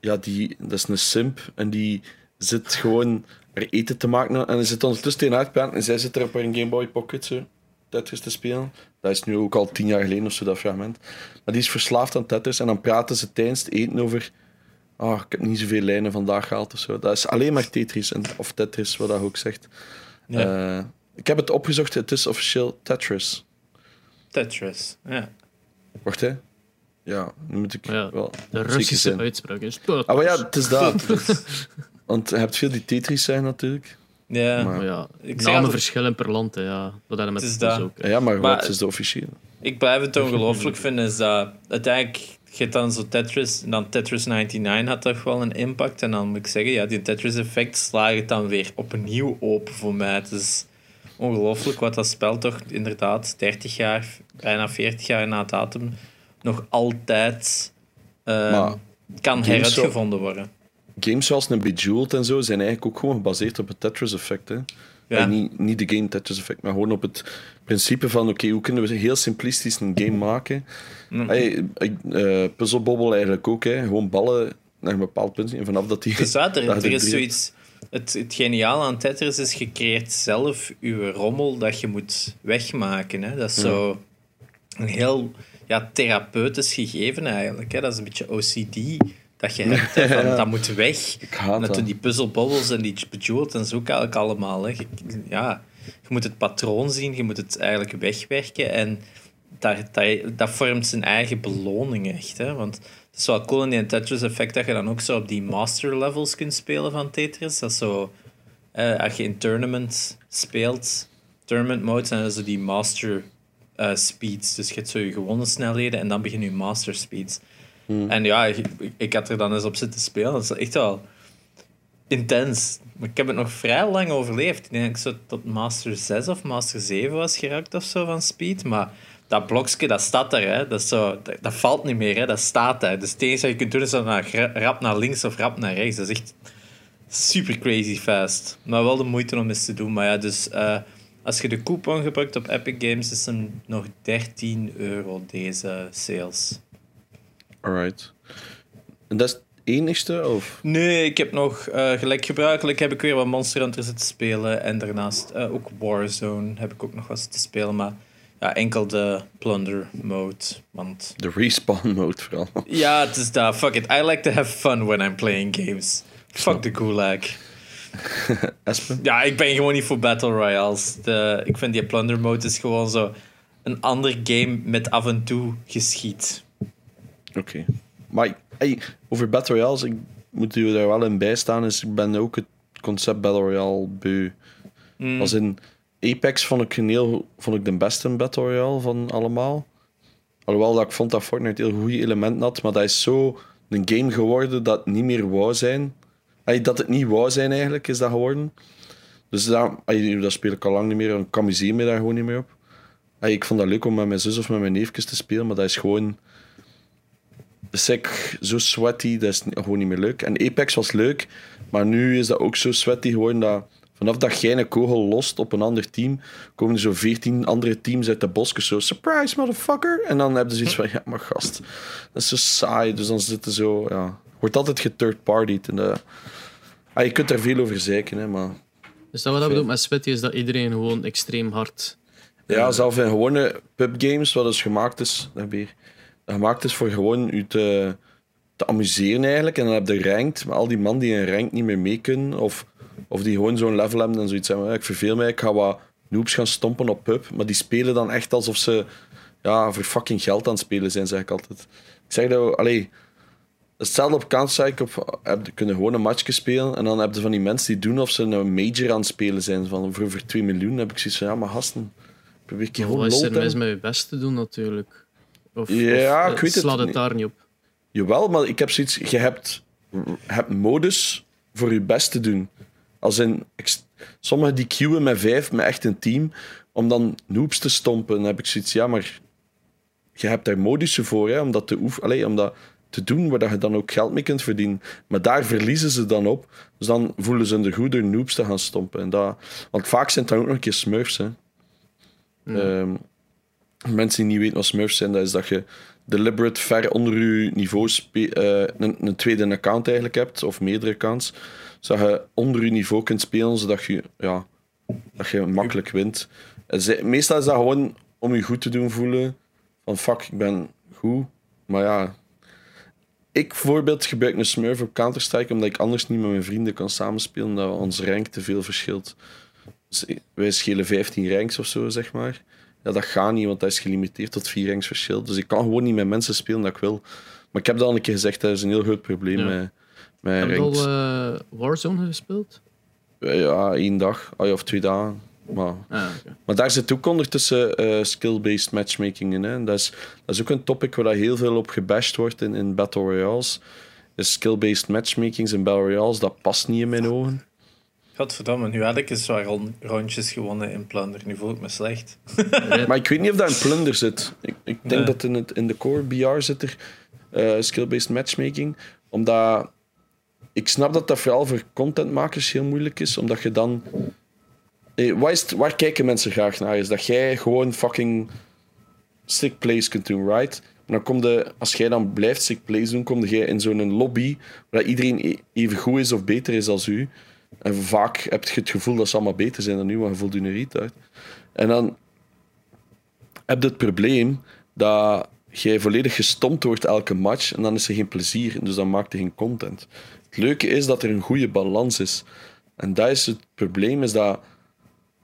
ja, die, dat is een simp en die zit gewoon er eten te maken en hij zit ondertussen tegen haar praten en zij zit er op een Game Boy Pocket zo, Tetris te spelen. Dat is nu ook al tien jaar geleden of zo, dat fragment. Maar die is verslaafd aan Tetris en dan praten ze tijdens het eten over oh, ik heb niet zoveel lijnen vandaag gehaald of zo. Dat is alleen maar Tetris en, of Tetris, wat dat ook zegt. Ja. Uh, ik heb het opgezocht, het is officieel Tetris. Tetris, ja. Wacht, hè. Ja, nu moet ik ja, wel De Russische uitspraak is Ah, maar ja, het is dat. [laughs] Want je hebt veel die Tetris zijn natuurlijk. Ja, maar, ja ik namen verschillen per land, hè, ja. Dat hebben met het is ook. Ja, maar, maar wat is de officiële? Ik blijf het ongelooflijk [laughs] vinden, is dat uiteindelijk je hebt dan zo Tetris, en dan Tetris 99 had toch wel een impact. En dan moet ik zeggen, ja, die Tetris-effect slaagt het dan weer opnieuw open voor mij. Het is ongelooflijk wat dat spel toch inderdaad 30 jaar, bijna 40 jaar na datum, nog altijd uh, kan heruitgevonden worden. Games zoals een Bejeweled en zo zijn eigenlijk ook gewoon gebaseerd op het Tetris-effect. Ja. niet, niet de game Tetris effect, maar gewoon op het principe van: oké, hoe kunnen we heel simplistisch een game [laughs] maken? Mm. Hey, uh, puzzelbobbel eigenlijk ook, hè. gewoon ballen naar een bepaald punt. En vanaf dat die. Dus er, [laughs] er is zoiets. Het, het geniale aan Tetris is: je creëert zelf je rommel dat je moet wegmaken. Hè. Dat is zo een heel ja, therapeutisch gegeven eigenlijk. Hè. Dat is een beetje OCD dat je hebt. Hè, [laughs] dat moet weg. Met die puzzelbobbels en die bejeweled en zo eigenlijk allemaal. Hè. ja, je moet het patroon zien, je moet het eigenlijk wegwerken. En dat, dat, dat vormt zijn eigen beloning echt. Hè. Want het is wel cool in die Tetris-effect dat je dan ook zo op die master levels kunt spelen van Tetris. Dat zo, eh, als je in tournament speelt, tournament mode, zijn er zo die master uh, speeds. Dus je hebt zo je gewone snelheden en dan begin je master speeds. Hmm. En ja, ik, ik, had er dan eens op zitten spelen. Dat is echt wel intens. Maar ik heb het nog vrij lang overleefd. Ik denk dat ik zo tot Master 6 of Master 7 was geraakt of zo van Speed. Maar dat blokje, dat staat er. Hè. Dat, zo, dat, valt niet meer. Hè. Dat staat daar. Dus het enige wat je kunt doen is dan rap naar links of rap naar rechts. Dat is echt super crazy fast. Maar wel de moeite om eens te doen. Maar ja, dus... Uh, als je de coupon gebruikt op Epic Games, is hem nog 13 euro deze sales. Alright. En dat is het enigste? Of? Nee, ik heb nog, uh, gelijk gebruikelijk, heb ik weer wat Monster Hunter zitten spelen. En daarnaast uh, ook Warzone heb ik ook nog wat te spelen. Maar ja, enkel de plunder mode. Want... De respawn [laughs] mode vooral. Ja, het is dat. Fuck it. I like to have fun when I'm playing games. Fuck the gulag. [laughs] Espen? Ja, ik ben gewoon niet voor Battle Royales. De, ik vind die plunder mode is gewoon zo een ander game met af en toe geschiet. Oké. Maar hey, over Battle Royales, ik moet u daar wel in bijstaan. Is, ik ben ook het concept Battle Royale beu. Mm. Als in Apex vond ik, een heel, vond ik de beste Battle Royale van allemaal. Alhoewel dat ik vond dat Fortnite heel goede elementen had, maar dat is zo een game geworden dat niet meer wou zijn. Dat het niet wou zijn eigenlijk, is dat geworden. Dus daar, dat speel ik al lang niet meer. Ik amuseer me daar gewoon niet meer op. Ik vond dat leuk om met mijn zus of met mijn neefjes te spelen, maar dat is gewoon... Eigenlijk zo sweaty, dat is gewoon niet meer leuk. En Apex was leuk, maar nu is dat ook zo sweaty geworden dat... Vanaf dat jij een kogel lost op een ander team, komen er zo veertien andere teams uit de bosken zo... Surprise, motherfucker! En dan hebben ze zoiets van, ja, maar gast, dat is zo saai. Dus dan zitten zo, ja... Wordt altijd gethird-partied. En, ah, je kunt er veel over zeiken, hè, maar... Dus dat wat dat bedoelt met sweaty is dat iedereen gewoon extreem hard. Ja, zelfs in gewone pubgames, wat dus gemaakt is, dat weer, gemaakt is voor gewoon u te, te amuseren eigenlijk. En dan heb je ranked, maar al die man die in ranked niet meer mee kunnen, of, of die gewoon zo'n level hebben en zoiets hebben, ik verveel mij, ik ga wat noobs gaan stompen op pub, maar die spelen dan echt alsof ze ja, voor fucking geld aan het spelen zijn, zeg ik altijd. Ik zeg dat, allee, hetzelfde op Counter-Strike, op, heb kunnen gewoon een matchje spelen en dan heb je van die mensen die doen of ze een major aan het spelen zijn, van voor, voor 2 miljoen, heb ik zoiets van, ja, maar gasten, probeer ik gewoon is lol er te mis hebben. met je best te doen, natuurlijk? Of, Ja, of, ik eh, weet het slaat het daar niet op. Jawel, maar ik heb zoiets... Je hebt, hebt modus voor je best te doen. Als in... Sommigen die queuen met vijf, met echt een team, om dan noobs te stompen. Dan heb ik zoiets... Ja, maar je hebt daar modussen voor, hè, om dat te. Allee, om dat te doen, waar je dan ook geld mee kunt verdienen. Maar daar verliezen ze dan op. Dus dan voelen ze er goed door noobs te gaan stompen. En dat, want vaak zijn het dan ook nog een keer smurfs, hè. Ehm, mensen die niet weten wat smurfs zijn, dat is dat je deliberate ver onder je niveau eh, een, een tweede account eigenlijk hebt, of meerdere accounts, zodat je onder je niveau kunt spelen, zodat je, ja, dat je makkelijk wint. Ze- meestal is dat gewoon om je goed te doen voelen, van fuck, ik ben goed, maar ja... Ik bijvoorbeeld gebruik een smurf op Counter-Strike omdat ik anders niet met mijn vrienden kan samenspelen, omdat ons rank te veel verschilt. Wij schelen 15 ranks of zo, zeg maar. Ja, dat gaat niet, want dat is gelimiteerd tot vier ranks verschil. Dus ik kan gewoon niet met mensen spelen dat ik wil. Maar ik heb dat al een keer gezegd, dat is een heel groot probleem Ja. met, met Heb je ranked. al eh, Warzone gespeeld? Ja, één dag ah, of twee dagen. Maar, Ah, maar daar zit ook ondertussen eh, skill-based matchmaking in. Hè. Dat, is, dat is ook een topic waar heel veel op gebashed wordt in, in Battle Royales. Skill-based matchmakings in Battle Royales, dat past niet in mijn ogen. Godverdomme, nu had ik eens ron- rondjes gewonnen in Plunder. Nu voel ik me slecht. [laughs] Maar ik weet niet of dat in Plunder zit. Ik, ik denk Nee. dat in, het, in de core BR zit er eh, skill-based matchmaking. Omdat ik snap dat dat vooral voor contentmakers heel moeilijk is. Omdat je dan. Eh, wat is het- waar kijken mensen graag naar? Is dat jij gewoon fucking sick plays kunt doen, right? En dan kom je, als jij dan blijft sick plays doen, kom jij in zo'n lobby waar iedereen e- even goed is of beter is als u. En vaak heb je het gevoel dat ze allemaal beter zijn dan u, want je voelt je een retard. En dan heb je het probleem dat jij volledig gestompt wordt elke match en dan is er geen plezier in, dus dan maakt er geen content. Het leuke is dat er een goede balans is. En dat is het probleem, is dat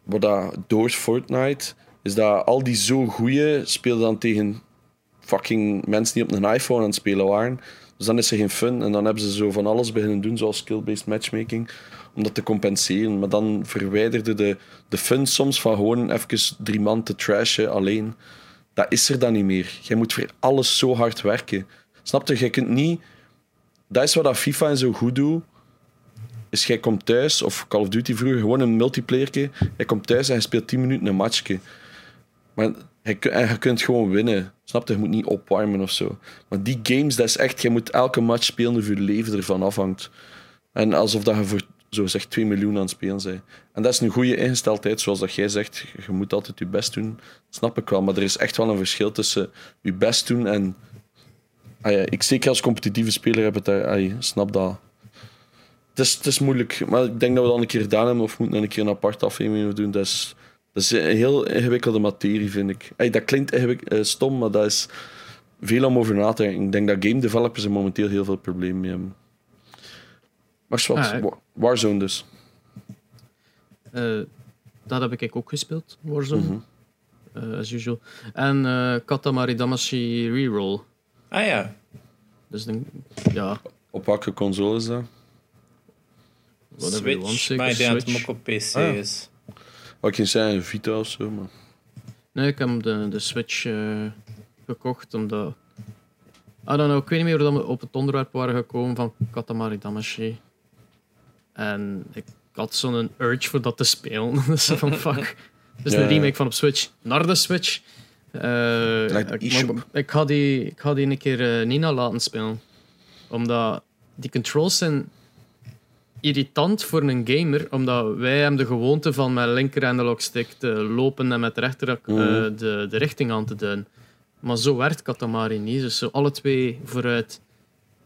wat dat door Fortnite, is dat al die zo goeie spelen dan tegen fucking mensen die op een iPhone aan het spelen waren. Dus dan is er geen fun en dan hebben ze zo van alles beginnen doen, zoals skill-based matchmaking, om dat te compenseren. Maar dan verwijderde de, de fun soms van gewoon even drie man te trashen alleen. Dat is er dan niet meer. Jij moet voor alles zo hard werken. Snap je? Jij kunt niet... Dat is wat dat FIFA en zo goed doet. Is jij komt thuis, of Call of Duty vroeger, gewoon een multiplayerke. Jij komt thuis en je speelt 10 minuten een matchje. Maar je, kun- en je kunt gewoon winnen. Snap je? Je moet niet opwarmen of zo. Maar die games, dat is echt... Je moet elke match spelen of je leven ervan afhangt. En alsof dat je voor zo zeg 2 miljoen aan het spelen bent. En dat is een goede ingesteldheid, zoals dat jij zegt. Je moet altijd je best doen. Snap ik wel. Maar er is echt wel een verschil tussen je best doen en... Ah ja, ik zeker als competitieve speler heb het daar... ah ja, snap dat. Het is, het is moeilijk, maar ik denk dat we dat een keer gedaan hebben of moeten een keer een apart aflevering doen. Dat is, dat is een heel ingewikkelde materie, vind ik. Ey, dat klinkt eh, stom, maar dat is veel om over na te denken. Ik denk dat game developers er momenteel heel veel problemen mee hebben. Maar zwart, Ah. Wa- Warzone dus. Eh, dat heb ik ook gespeeld, Warzone. Mhm. eh, as usual. En eh Katamari Damacy Reroll. Ah ja, Dus dan, ja, Op welke console is dat? whatever you want, Switch. zeker Maar ik denk dat het ook op PC Ah. is. Wat ik kan zeggen, Vita of zo. Maar... Nee, ik heb de, de Switch eh, gekocht omdat... I don't know, ik weet niet meer hoe dat we op het onderwerp waren gekomen van Katamari Damacy. En ik had zo'n urge voor dat te spelen. [laughs] dus van [laughs] fuck. Dus Ja, een remake van op Switch naar de Switch. Eh, maar ik, ga die, ik ga die een keer eh, Nina laten spelen. Omdat die controls zijn irritant voor een gamer. Omdat wij hebben de gewoonte van met linker analog stick te lopen en met rechter eh, Mhm. de, de richting aan te duiden. Maar zo werkt Katamari niet. Dus zo alle twee vooruit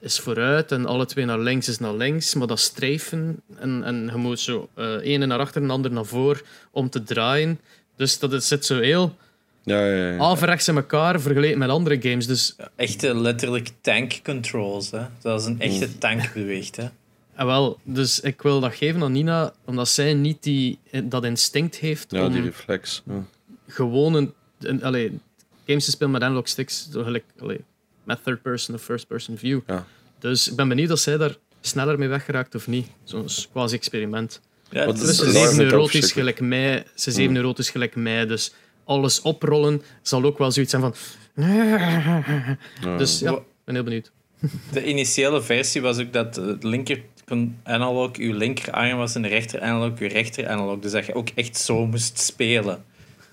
is vooruit en alle twee naar links is naar links. Maar dat strijfen en, en je moet zo eh ene naar achter en de ander naar voor om te draaien. Dus dat het zit zo heel Ja, ja, ja. averechts in elkaar vergeleken met andere games. Dus Echte letterlijk tank controls. Hè? Zoals een echte Mm. tank beweegt. Hè? Ah, wel, dus ik wil dat geven aan Nina, omdat zij niet die, dat instinct heeft ja om die reflex. Ja. gewoon een, een- allee, games te spelen met analog sticks, zo gelijk, allee, met third person of first person view. Ja. Dus ik ben benieuwd of zij daar sneller mee weggeraakt of niet. Zo'n quasi-experiment. Ja, het is Dus ze het? is Daar even vind ik ook neurotisch verschrikkelijk. gelijk mij, ze is even Mm. neurotisch gelijk mij, dus alles oprollen zal ook wel zoiets zijn van... Ja. Dus ja, ben heel benieuwd. [laughs] de initiële versie was ook dat het linker analog uw linkerarm was en de rechter analog uw rechter analog. Dus dat je ook echt zo moest spelen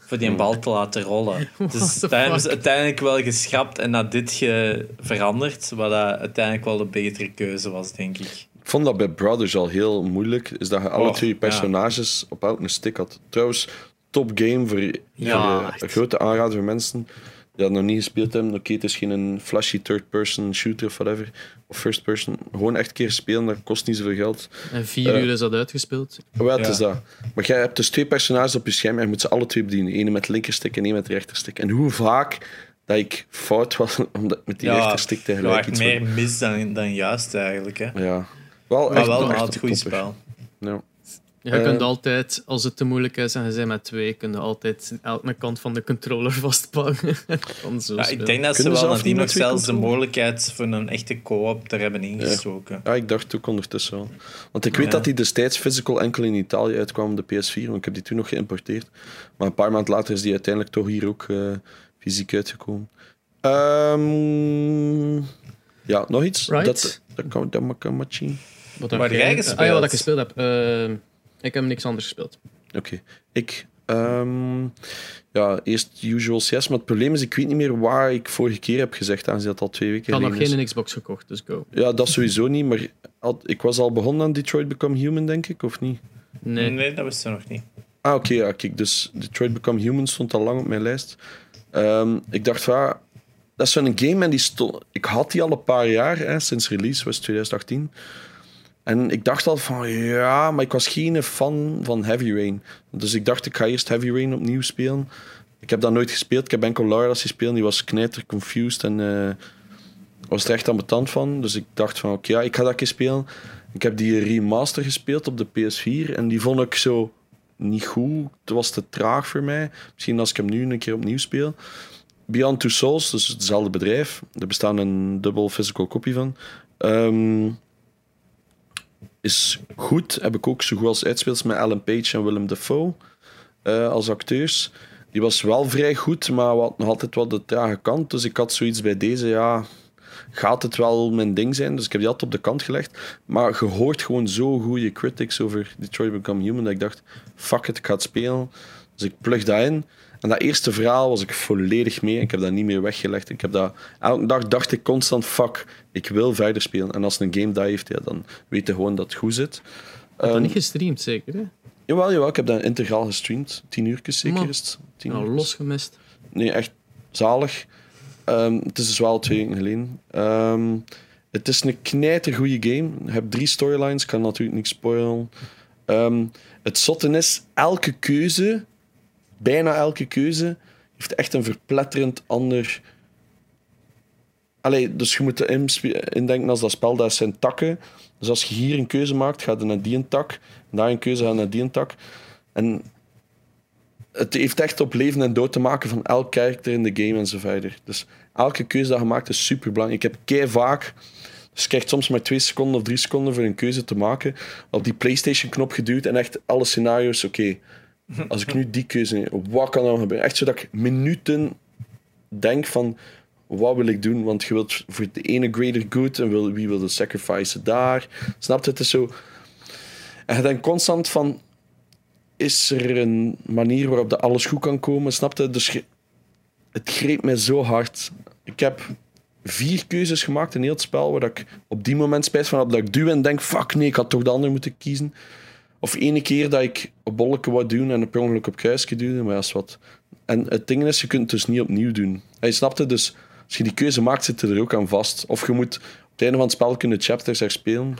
voor die bal te laten rollen. [laughs] Dus fuck? uiteindelijk wel geschrapt en naar dit ge veranderd, wat dat uiteindelijk wel de betere keuze was, denk ik. Ik vond dat bij Brothers al heel moeilijk. Is dat je alle Oh, twee ja. personages op elke stick had. Trouwens, top game voor, Ja, voor, eh, grote aanrader voor mensen dat nog niet gespeeld hebben. Oké, het is geen flashy third-person shooter of whatever. Of first-person. Gewoon echt een keer spelen, dat kost niet zoveel geld. En vier Eh. uur is dat uitgespeeld. Ja. is dat? Maar jij hebt dus twee personages op je scherm en je moet ze alle twee bedienen. Eén met de linkerstick en één met de rechterstick. En hoe vaak dat ik fout was [laughs] omdat ik met die rechterstick je tegelijk iets meer mis dan, dan juist eigenlijk. Hè. Ja. Wel Maar echt, wel echt een goed topper. spel. Ja. Je kunt altijd, als het te moeilijk is en je bent met twee, kun je altijd elke kant van de controller [laughs] vastpakken. Van zo Ja, ik denk dat ze wel nadien niet nog zelfs de mogelijkheid voor een echte co-op er hebben ingestoken. Ja, ik dacht ook ondertussen wel. Want ik weet Ja. dat die destijds physical enkel in Italië uitkwam, de PS4, want ik heb die toen nog geïmporteerd. Maar een paar maanden later is die uiteindelijk toch hier ook eh, fysiek uitgekomen. Ehm, ja, nog iets? Right. Dat, dat kan dat kan matchen. Wat heb jij gespeeld? Ah ja, wat ik gespeeld heb. Eh, ik heb niks anders gespeeld. Oké. Ik. ehm, ja, eerst usual CS, maar het probleem is, ik weet niet meer waar ik vorige keer heb gezegd, aangezien dat al twee weken Ik had nog geleden geen Xbox gekocht, dus go. Ja, dat sowieso niet, maar ik was al begonnen aan Detroit Become Human, denk ik, of niet? Nee. Nee, dat wist ze nog niet. Ah, oké, ja, kijk, dus Detroit Become Human stond al lang op mijn lijst. Ehm, ik dacht van, ja, dat is zo'n game en die stond... Ik had die al een paar jaar, hè, sinds release, was 2018. En ik dacht al van, ja, maar ik was geen fan van Heavy Rain. Dus ik dacht, ik ga eerst Heavy Rain opnieuw spelen. Ik heb dat nooit gespeeld. Ik heb enkel Laura's gespeeld. Die was knijter confused en eh, was er echt ambetant van. Dus ik dacht van, oké, ik ga dat keer spelen. Ik heb die remaster gespeeld op de PS4 en die vond ik zo niet goed. Het was te traag voor mij. Misschien als ik hem nu een keer opnieuw speel. Beyond Two Souls, dus hetzelfde bedrijf. Er bestaat een dubbel physical copy van. Ehm, is goed. Heb ik ook zo goed als uitspeels met Alan Page en Willem Dafoe eh, als acteurs. Die was wel vrij goed, maar wat nog altijd wat de trage kant. Dus ik had zoiets bij deze, ja, gaat het wel mijn ding zijn? Dus ik heb die altijd op de kant gelegd. Maar je hoort gewoon zo goede critics over Detroit Become Human dat ik dacht, fuck it, ik ga het spelen. Dus ik plug dat in. En dat eerste verhaal was ik volledig mee. Ik heb dat niet meer weggelegd. Ik heb dat, elke dag dacht ik constant, fuck, ik wil verder spelen. En als een game dat heeft, ja, dan weet je gewoon dat het goed zit. dat Ehm, niet gestreamd, zeker? Hè? Jawel, jawel, ik heb dat integraal gestreamd. Tien uurtjes zeker is het. Tien Nou, losgemist. Nee, echt zalig. Ehm, het is dus wel twee weken geleden. Ehm, het is een knijtergoeie game. Je hebt drie storylines, ik kan natuurlijk niks spoilen. Ehm, het zotte is, elke keuze, bijna elke keuze, heeft echt een verpletterend ander... Allee, dus je moet indenken als dat spel, dat zijn takken. Dus als je hier een keuze maakt, gaat je naar die een tak. Daar een keuze gaat naar die een tak. En het heeft echt op leven en dood te maken van elk karakter in de game en verder. Dus elke keuze dat je maakt is super belangrijk. Ik heb kei vaak, dus je krijgt soms maar twee seconden of drie seconden voor een keuze te maken, op die PlayStation-knop geduwd en echt alle scenario's. Oké, als ik nu die keuze neem, wat kan dan gebeuren? Echt zodat ik minuten denk van. Wat wil ik doen? Want je wilt voor de ene greater good en wil, wie wil de sacrifice daar. Snap je? Het is zo. En je denkt constant van... Is er een manier waarop dat alles goed kan komen? Dus je- het greep mij zo hard. Ik heb vier keuzes gemaakt in heel het spel waar ik op die moment spijt van heb dat ik duw en denk, fuck nee, ik had toch de andere moeten kiezen. Of ene keer dat ik op bolletje wou doen en per ongeluk op kruisje duwde, maar ja, is wat. En het ding is, je kunt het dus niet opnieuw doen. Hij snapte dus, als je die keuze maakt, zit je er ook aan vast. Of je moet op het einde van het spel kunnen chapters herspelen.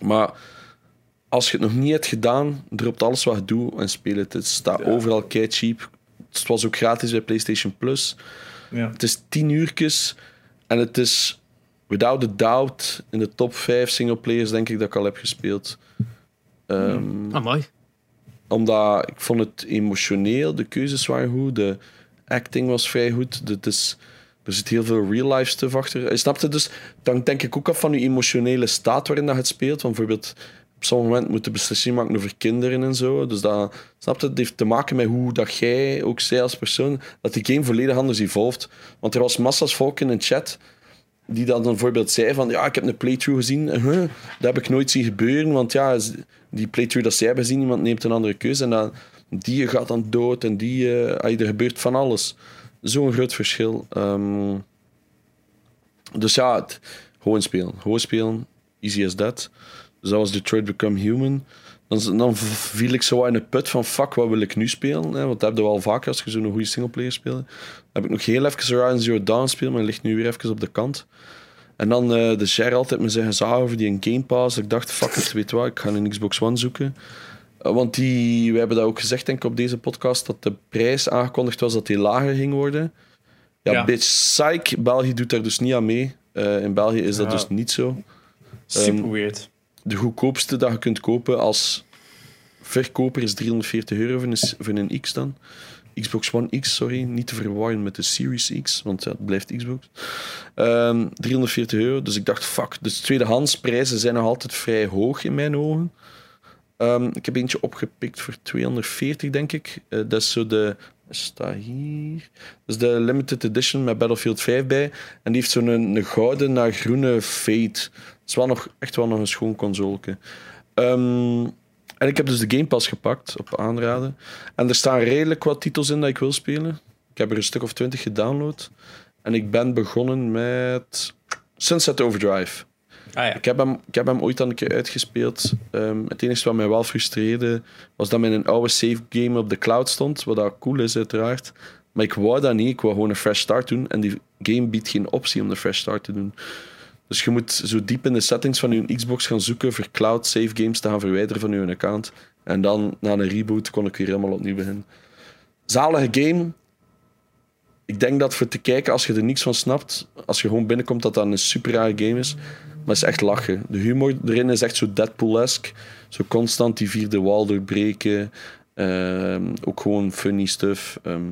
Maar als je het nog niet hebt gedaan, drop alles wat je doet en speel het. Het staat overal kei cheap. Het was ook gratis bij PlayStation Plus. Ja. Het is tien uurtjes en het is without a doubt in de top 5 singleplayers denk ik dat ik al heb gespeeld. Ehm, Amai. Omdat ik vond het emotioneel, de keuzes waren goed, de acting was vrij goed. Het is, er zit heel veel real-life stuff achter. Je snapt het dus? Dan denk ik ook af van je emotionele staat waarin dat je het speelt. Want bijvoorbeeld, op sommige moment moet je beslissingen maken over kinderen en zo. Dus dat, snap je? Het heeft te maken met hoe dat jij ook zij als persoon, dat die game volledig anders evolved. Want er was massa's volk in een chat die dan bijvoorbeeld zei van ja, ik heb een playthrough gezien. Huh, dat heb ik nooit zien gebeuren, want ja, die playthrough dat zij hebben gezien, iemand neemt een andere keuze en dan, die gaat dan dood en die, ah, er gebeurt van alles. Zo'n groot verschil. Ehm, dus ja, het- gewoon spelen. Gewoon spelen. Easy as that. Dus dat was Detroit Become Human. Dan, dan viel ik zo in een put van fuck, wat wil ik nu spelen? Hè? Want dat heb je wel vaker als je zo'n goede singleplayer speelt. Dan heb ik nog heel even Horizon Zero Dawn gespeeld, maar ligt nu weer even op de kant. En dan eh, de share altijd met zijn gezag over die een Game Pass. Ik dacht, fuck it, weet wat, ik ga een Xbox One zoeken. Eh, want die, we hebben dat ook gezegd, denk ik, op deze podcast, dat de prijs aangekondigd was dat die lager ging worden. Ja, Ja. bitch, psych. België doet daar dus niet aan mee. Eh, in België is dat Ja. dus niet zo. Super Ehm, weird. De goedkoopste dat je kunt kopen als verkoper is 340 euro voor een, voor een X dan. Xbox One X, sorry. Niet te verwarren met de Series X, want ja, het blijft Xbox. Ehm 340 euro. Dus ik dacht, fuck. Dus tweedehands prijzen zijn nog altijd vrij hoog in mijn ogen. Ehm, ik heb eentje opgepikt voor 240, denk ik. Eh, dat is zo de... Staat hier. Dat is de limited edition met Battlefield 5 bij. En die heeft zo'n een gouden naar groene fade. Het is wel nog, echt wel nog een schoon consoleke. Ehm, en ik heb dus de Game Pass gepakt, op aanraden. En er staan redelijk wat titels in dat ik wil spelen. Ik heb er een stuk of twintig gedownload. En ik ben begonnen met Sunset Overdrive. Ah ja. Ik heb hem, ik heb hem ooit al een keer uitgespeeld. Ehm, het enige wat mij wel frustreerde, was dat mijn een oude save game op de cloud stond. Wat dat cool is, uiteraard. Maar ik wou dat niet. Ik wou gewoon een fresh start doen. En die game biedt geen optie om de fresh start te doen. Dus je moet zo diep in de settings van je Xbox gaan zoeken voor cloud save games te gaan verwijderen van je account. En dan, na een reboot, kon ik weer helemaal opnieuw beginnen. Zalige game. Ik denk dat voor te kijken, als je er niks van snapt, als je gewoon binnenkomt, dat dat een super rare game is. Maar het is echt lachen. De humor erin is echt zo Deadpool-esque. Zo constant die vierde wall doorbreken. Ehm, ook gewoon funny stuff. Ehm,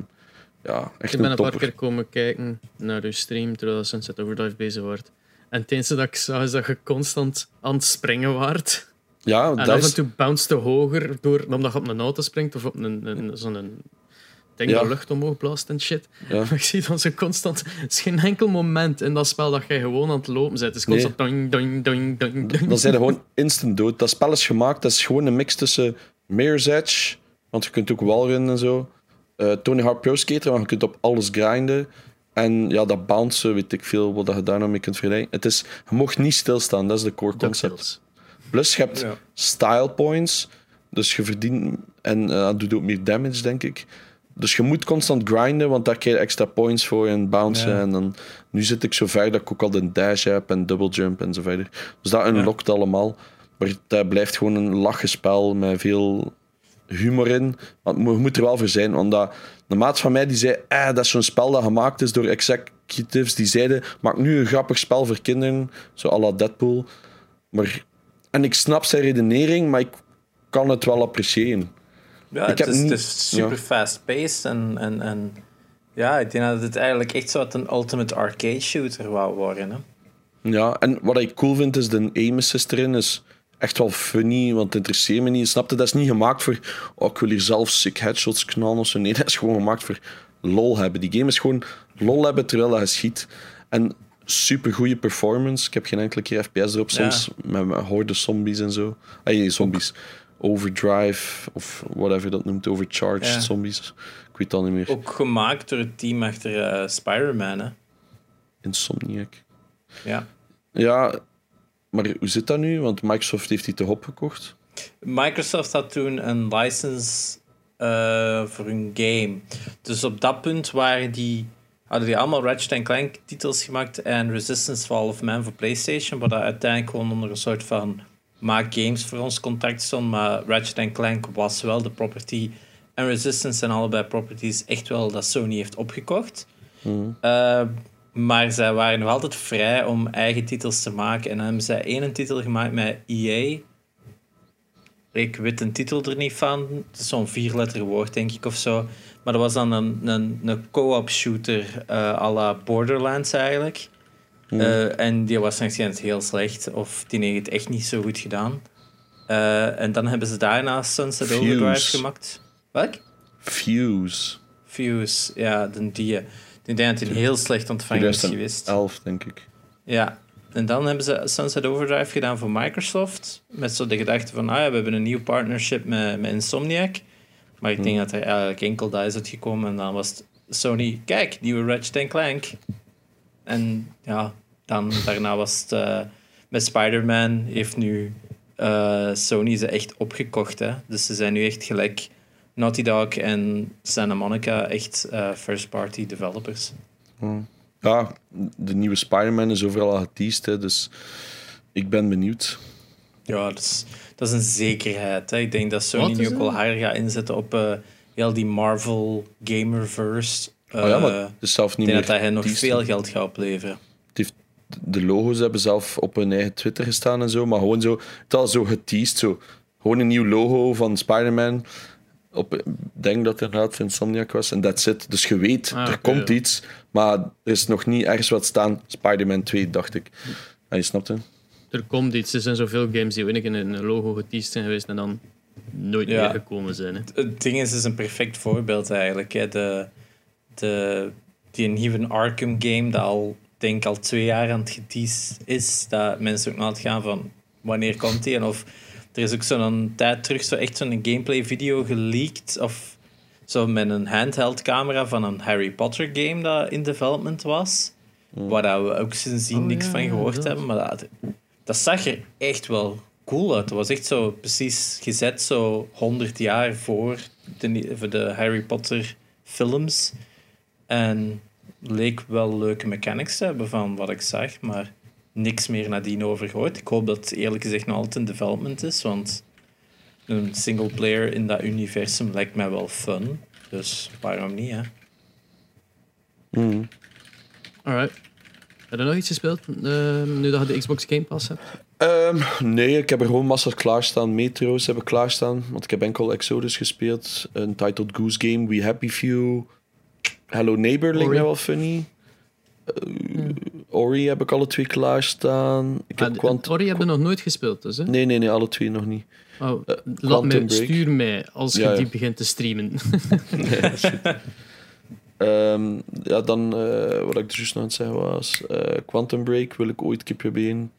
ja, echt Ik ben een een paar keer komen kijken naar uw stream terwijl Sunset Overdrive bezig wordt. En het dat ik zag is dat je constant aan het springen waart. Ja, En dat af is... en toe bounce te hoger door, omdat je op een auto springt of op een, een, zo'n ding Ja. dat lucht omhoog blaast en shit. Ja. Maar ik zie dan zo constant... Er is geen enkel moment in dat spel dat jij gewoon aan het lopen bent. Het is constant... doing, doing, doing, doing, doing. Dan zijn er gewoon instant dood. Dat spel is gemaakt, dat is gewoon een mix tussen Mirror's Edge, want je kunt ook wallrunnen en zo. eh, Tony Hawk Pro Skater, want je kunt op alles grinden. En ja, dat bounce, weet ik veel wat je daar nou mee kunt vergelijken. Het is, je mocht niet stilstaan, dat is de core concept. Plus, je hebt Ja. style points, dus je verdient... En eh, dat doet ook meer damage, denk ik. Dus je moet constant grinden, want daar krijg je extra points voor en bouncen. Ja. En dan, nu zit ik zo ver dat ik ook al een dash heb en double jump en zo verder. Dus dat unlockt allemaal. Maar het blijft gewoon een lachenspel met veel humor in. Want je moet er wel voor zijn. Want dat, de maat van mij die zei: eh, dat is zo'n spel dat gemaakt is door executives die zeiden: maak nu een grappig spel voor kinderen, zo à la Deadpool. Maar, en ik snap zijn redenering, maar ik kan het wel appreciëren. Ja, Ik het, is, niet- het is super ja. fast-paced en, en, en ja, ik denk dat het eigenlijk echt zo een ultimate arcade shooter wou worden. Hè? Ja, en wat ik cool vind is de aim assist erin is echt wel funny, want het interesseert me niet. Snap je? Dat is niet gemaakt voor, oh, ik wil hier zelf sick headshots knallen of zo. Nee, [laughs] dat is gewoon gemaakt voor lol hebben. Die game is gewoon lol hebben terwijl je schiet. En super goede performance. Ik heb geen enkele keer FPS erop Ja. soms. Met, met horde zombies en zo. Ah, nee, zombies. Overdrive of whatever dat noemt. Overcharged Ja. zombies. Ik weet dat niet meer. Ook gemaakt door het team achter eh, Spider-Man. Hè? Insomniac. Ja. Ja, maar hoe zit dat nu? Want Microsoft heeft die toch opgekocht? Microsoft had toen een license eh, voor hun game. Dus op dat punt waren die, hadden die allemaal Ratchet Clank titels gemaakt en Resistance Fall of Man voor PlayStation, dat uiteindelijk gewoon onder een soort van maak games voor ons contract stond. Maar Ratchet Clank was wel de property en Resistance zijn allebei properties echt wel dat Sony heeft opgekocht. Eh, maar zij waren nog altijd vrij om eigen titels te maken. En dan hebben zij één titel gemaakt met EA. Ik weet een titel er niet van. Het is zo'n vierletter woord, denk ik, of zo. Maar dat was dan een, een, een co-op shooter eh à la Borderlands eigenlijk. Eh, en die was waarschijnlijk heel slecht. Of die heeft het echt niet zo goed gedaan. Eh, en dan hebben ze daarna Sunset Fuse. Overdrive gemaakt. Welk? Fuse. Fuse, ja, de die. Ik denk dat die heel slecht ontvangen is geweest. 2011, denk ik. Ja, en dan hebben ze Sunset Overdrive gedaan voor Microsoft. Met zo de gedachte van, ah ja, we hebben een nieuw partnership met, met Insomniac. Maar ik denk dat er eigenlijk enkel dat is uitgekomen. En dan was het Sony, kijk, nieuwe Ratchet Clank. En ja, dan daarna was het eh, met Spider-Man heeft nu eh, Sony ze echt opgekocht. Hè? Dus ze zijn nu echt gelijk Naughty Dog en Santa Monica echt eh, first-party developers. Ja, de nieuwe Spider-Man is overal al geteased, hè, dus ik ben benieuwd. Ja, dat is, dat is een zekerheid. Hè. Ik denk dat Sony nu ook wel harder gaat inzetten op eh, heel die Marvel Gamerverse. oh ja, maar Eh, het is zelf ik niet denk meer dat hen nog veel geld gaat opleveren. Het heeft, de logo's hebben zelf op hun eigen Twitter gestaan en zo, maar gewoon zo, het al zo geteased, zo. Gewoon een nieuw logo van Spider-Man. Op, ik denk dat het inderdaad Insomniac was en that's it. Dus je weet, Ah, er komt ja. iets, maar er is nog niet ergens wat staan. Spider-Man 2, dacht ik. En je snapt het? Er komt iets. Er zijn zoveel games die in een logo geteased zijn geweest en dan nooit Ja. meer gekomen zijn. Hè. Het ding is, is een perfect voorbeeld eigenlijk. Hè. De, de, die nieuwe Arkham game, dat al, denk al twee jaar aan het geteased is, dat mensen ook naar het gaan van wanneer komt die? En of er is ook zo'n tijd terug zo echt zo'n gameplay video geleakt of zo met een handheld camera van een Harry Potter game dat in development was. Waar dat we ook sindsdien Oh, niks ja, van gehoord hebben. Maar dat, dat zag er echt wel cool uit. Het was echt zo precies gezet zo 100 jaar voor de, voor de Harry Potter films. En leek wel leuke mechanics te hebben van wat ik zag, maar niks meer nadien over gehoord. Ik hoop dat het eerlijk gezegd nog altijd in development is, want een single player in dat universum lijkt mij wel fun. Dus waarom niet, hè? Mhm. Alright. Heb je nog iets gespeeld ehm, nu dat je de Xbox Game Pass hebt? Ehm, nee, ik heb er gewoon massa's klaarstaan. Metro's heb ik klaarstaan. Want ik heb enkel Exodus gespeeld. Een Titled Goose Game, We Happy Few. Hello Neighbor Ori. mij wel funny. Eh, Ori heb ik alle twee klaarstaan. Ik heb Ah, Quant- Ori hebben nog nooit gespeeld, dus. Hè? Nee, nee, nee, alle twee nog niet. Oh, Eh, laat Quantum mij, Break. stuur mij als je Ja, ja. die begint te streamen. [laughs] Ehm, ja, dan eh, wat ik er juist nog aan het zeggen was. eh, Quantum Break wil ik ooit een keer proberen.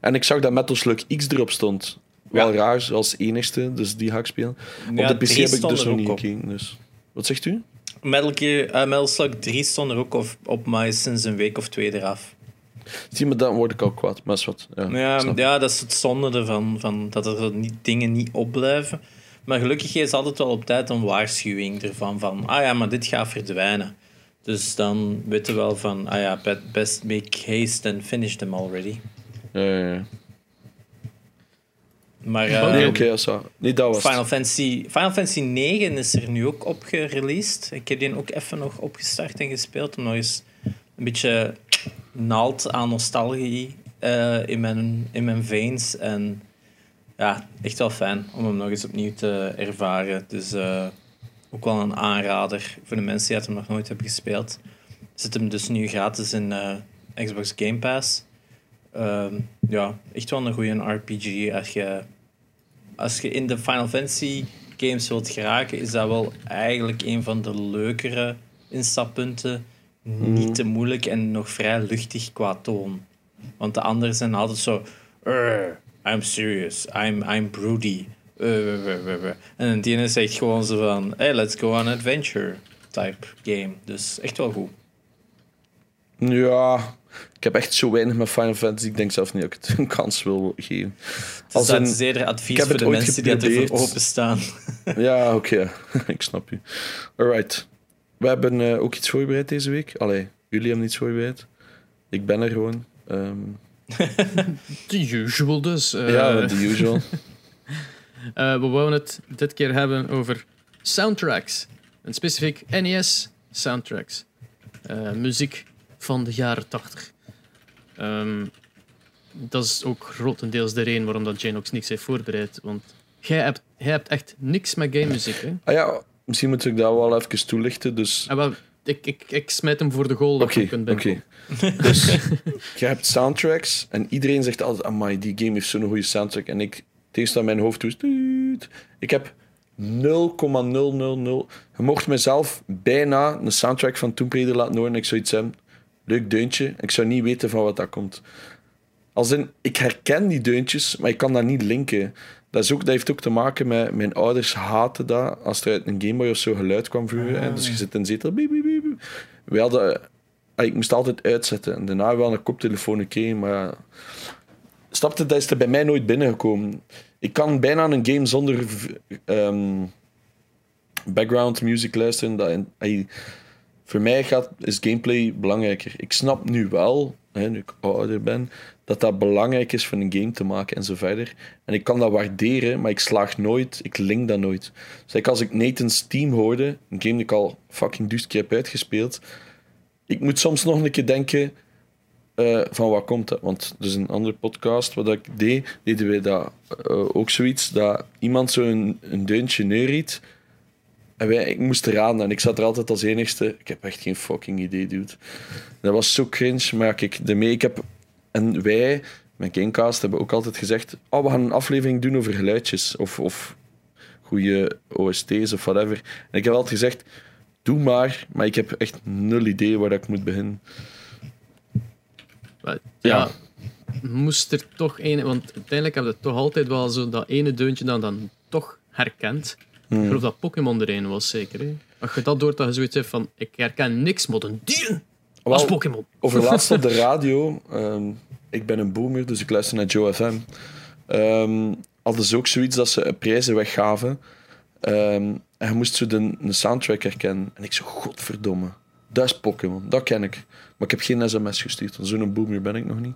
En ik zag dat Metal Slug X erop stond. Wel Ja. raar, als enigste, dus die ga ik spelen. Ja, op de PC heb ik dus er nog ook niet gekeken. Dus. Wat zegt u? Metal, Gear, Metal Slug 3 stond er ook op, op maar is sinds een week of twee eraf. Zie me, dan word ik al kwaad. Maar is wat. Ja, Ja, ja, dat is het zonde ervan, van, dat er niet, dingen niet opblijven. Maar gelukkig is altijd wel op tijd een waarschuwing ervan van, ah ja, maar dit gaat verdwijnen. Dus dan weten we wel van, ah ja, be- best make haste and finish them already. Ja, ja, ja. Maar Oké. Nee, oké, zo. Nee, dat was het. Final, Fantasy, Final Fantasy 9 is er nu ook op gereleased. Ik heb die ook even nog opgestart en gespeeld om nog eens een beetje naald aan nostalgie eh, in, mijn, in mijn veins. En ja, echt wel fijn om hem nog eens opnieuw te ervaren. Dus eh, ook wel een aanrader voor de mensen die het hem nog nooit hebben gespeeld. Zit hem dus nu gratis in eh, Xbox Game Pass. Ehm, ja, echt wel een goede RPG. Als je, als je in de Final Fantasy games wilt geraken, is dat wel eigenlijk een van de leukere instappunten niet te moeilijk en nog vrij luchtig qua toon. Want de anderen zijn altijd zo... "Urgh, I'm serious. I'm, I'm broody. Wuh." En die ene zegt gewoon zo van... Hey, let's go on adventure type game. Dus echt wel goed. Ja, ik heb echt zo weinig met Final Fantasy. Ik denk zelf niet dat ik het een kans wil geven. Als dat een- is eerder advies voor de mensen die ervoor geprobeerd. openstaan. Ja, oké. [laughs] ik snap je. Alright. We hebben eh, ook iets voorbereid deze week. Allee, jullie hebben iets voorbereid. Ik ben er gewoon. Ehm, [laughs] The usual dus. Eh, ja, the usual. [laughs] eh, we wouden het dit keer hebben over soundtracks. En specifiek NES soundtracks. Muziek van de jaren 80. Ehm, dat is ook grotendeels de reden waarom dat Janox niks heeft voorbereid. Want jij hebt, jij hebt echt niks met game muziek. Hè? Ah ja, misschien moet ik dat wel even toelichten. Dus Ah, wel, ik, ik, ik smijt hem voor de goal. dat Oké, oké. binnenkomen. [laughs] Dus je hebt soundtracks en iedereen zegt altijd: Amai, die game heeft zo'n goede soundtrack. En ik, aan mijn hoofd doe is. tuut. Ik heb 0,000. Je mocht mezelf bijna een soundtrack van Tomb Raider laten horen. En ik zou iets hebben. Leuk deuntje. Ik zou niet weten van wat dat komt. Als in, ik herken die deuntjes, maar ik kan dat niet linken. Dat, is ook, dat heeft ook te maken met mijn ouders haten dat als er uit een Gameboy of zo geluid kwam vroeger. hè. Dus je zit in een zetel. Biep, biep, biep, biep. We hadden, ah, ik moest altijd uitzetten. En daarna wel een koptelefoon gekregen, maar. Snapte, dat is er bij mij nooit binnengekomen. Ik kan bijna een game zonder ehm, background music luisteren. Dat, voor mij gaat, is gameplay belangrijker. Ik snap nu wel, hè, nu ik ouder ben, dat dat belangrijk is voor een game te maken en zo verder. En ik kan dat waarderen, maar ik slaag nooit, ik link dat nooit. Dus als ik Nathan's Team hoorde, een game die ik al fucking duizend keer heb uitgespeeld, ik moet soms nog een keer denken eh, van waar komt dat? Want is een andere podcast wat ik deed, deden wij dat eh, ook zoiets, dat iemand zo'n een deuntje neurriet en wij, ik moest raden en ik zat er altijd als enigste. Ik heb echt geen fucking idee, dude. Dat was zo cringe, maar ja, kijk, daarmee, ik heb... En wij, met Gamecast, hebben ook altijd gezegd... Oh, we gaan een aflevering doen over geluidjes. Of, of goede OST's of whatever. En ik heb altijd gezegd... Doe maar, maar ik heb echt nul idee waar ik moet beginnen. Maar, Ja. ja. moest er toch een, want uiteindelijk heb je toch altijd wel zo dat ene deuntje dat dan toch herkent. Hmm. Ik geloof dat Pokémon er een was, zeker. Hè? Als je dat doort, dat je zoiets hebt van: ik herken niks, maar een dier als Pokémon. Over [laughs] laatst op de radio. ehm, ik ben een boomer, dus ik luister naar Joe FM. ehm hadden ze ook zoiets dat ze prijzen weggaven. Ehm, en je moest zo de, de soundtrack herkennen. En ik zo, godverdomme. Dat is Pokémon, dat ken ik. Maar ik heb geen sms gestuurd, want zo'n boomer ben ik nog niet.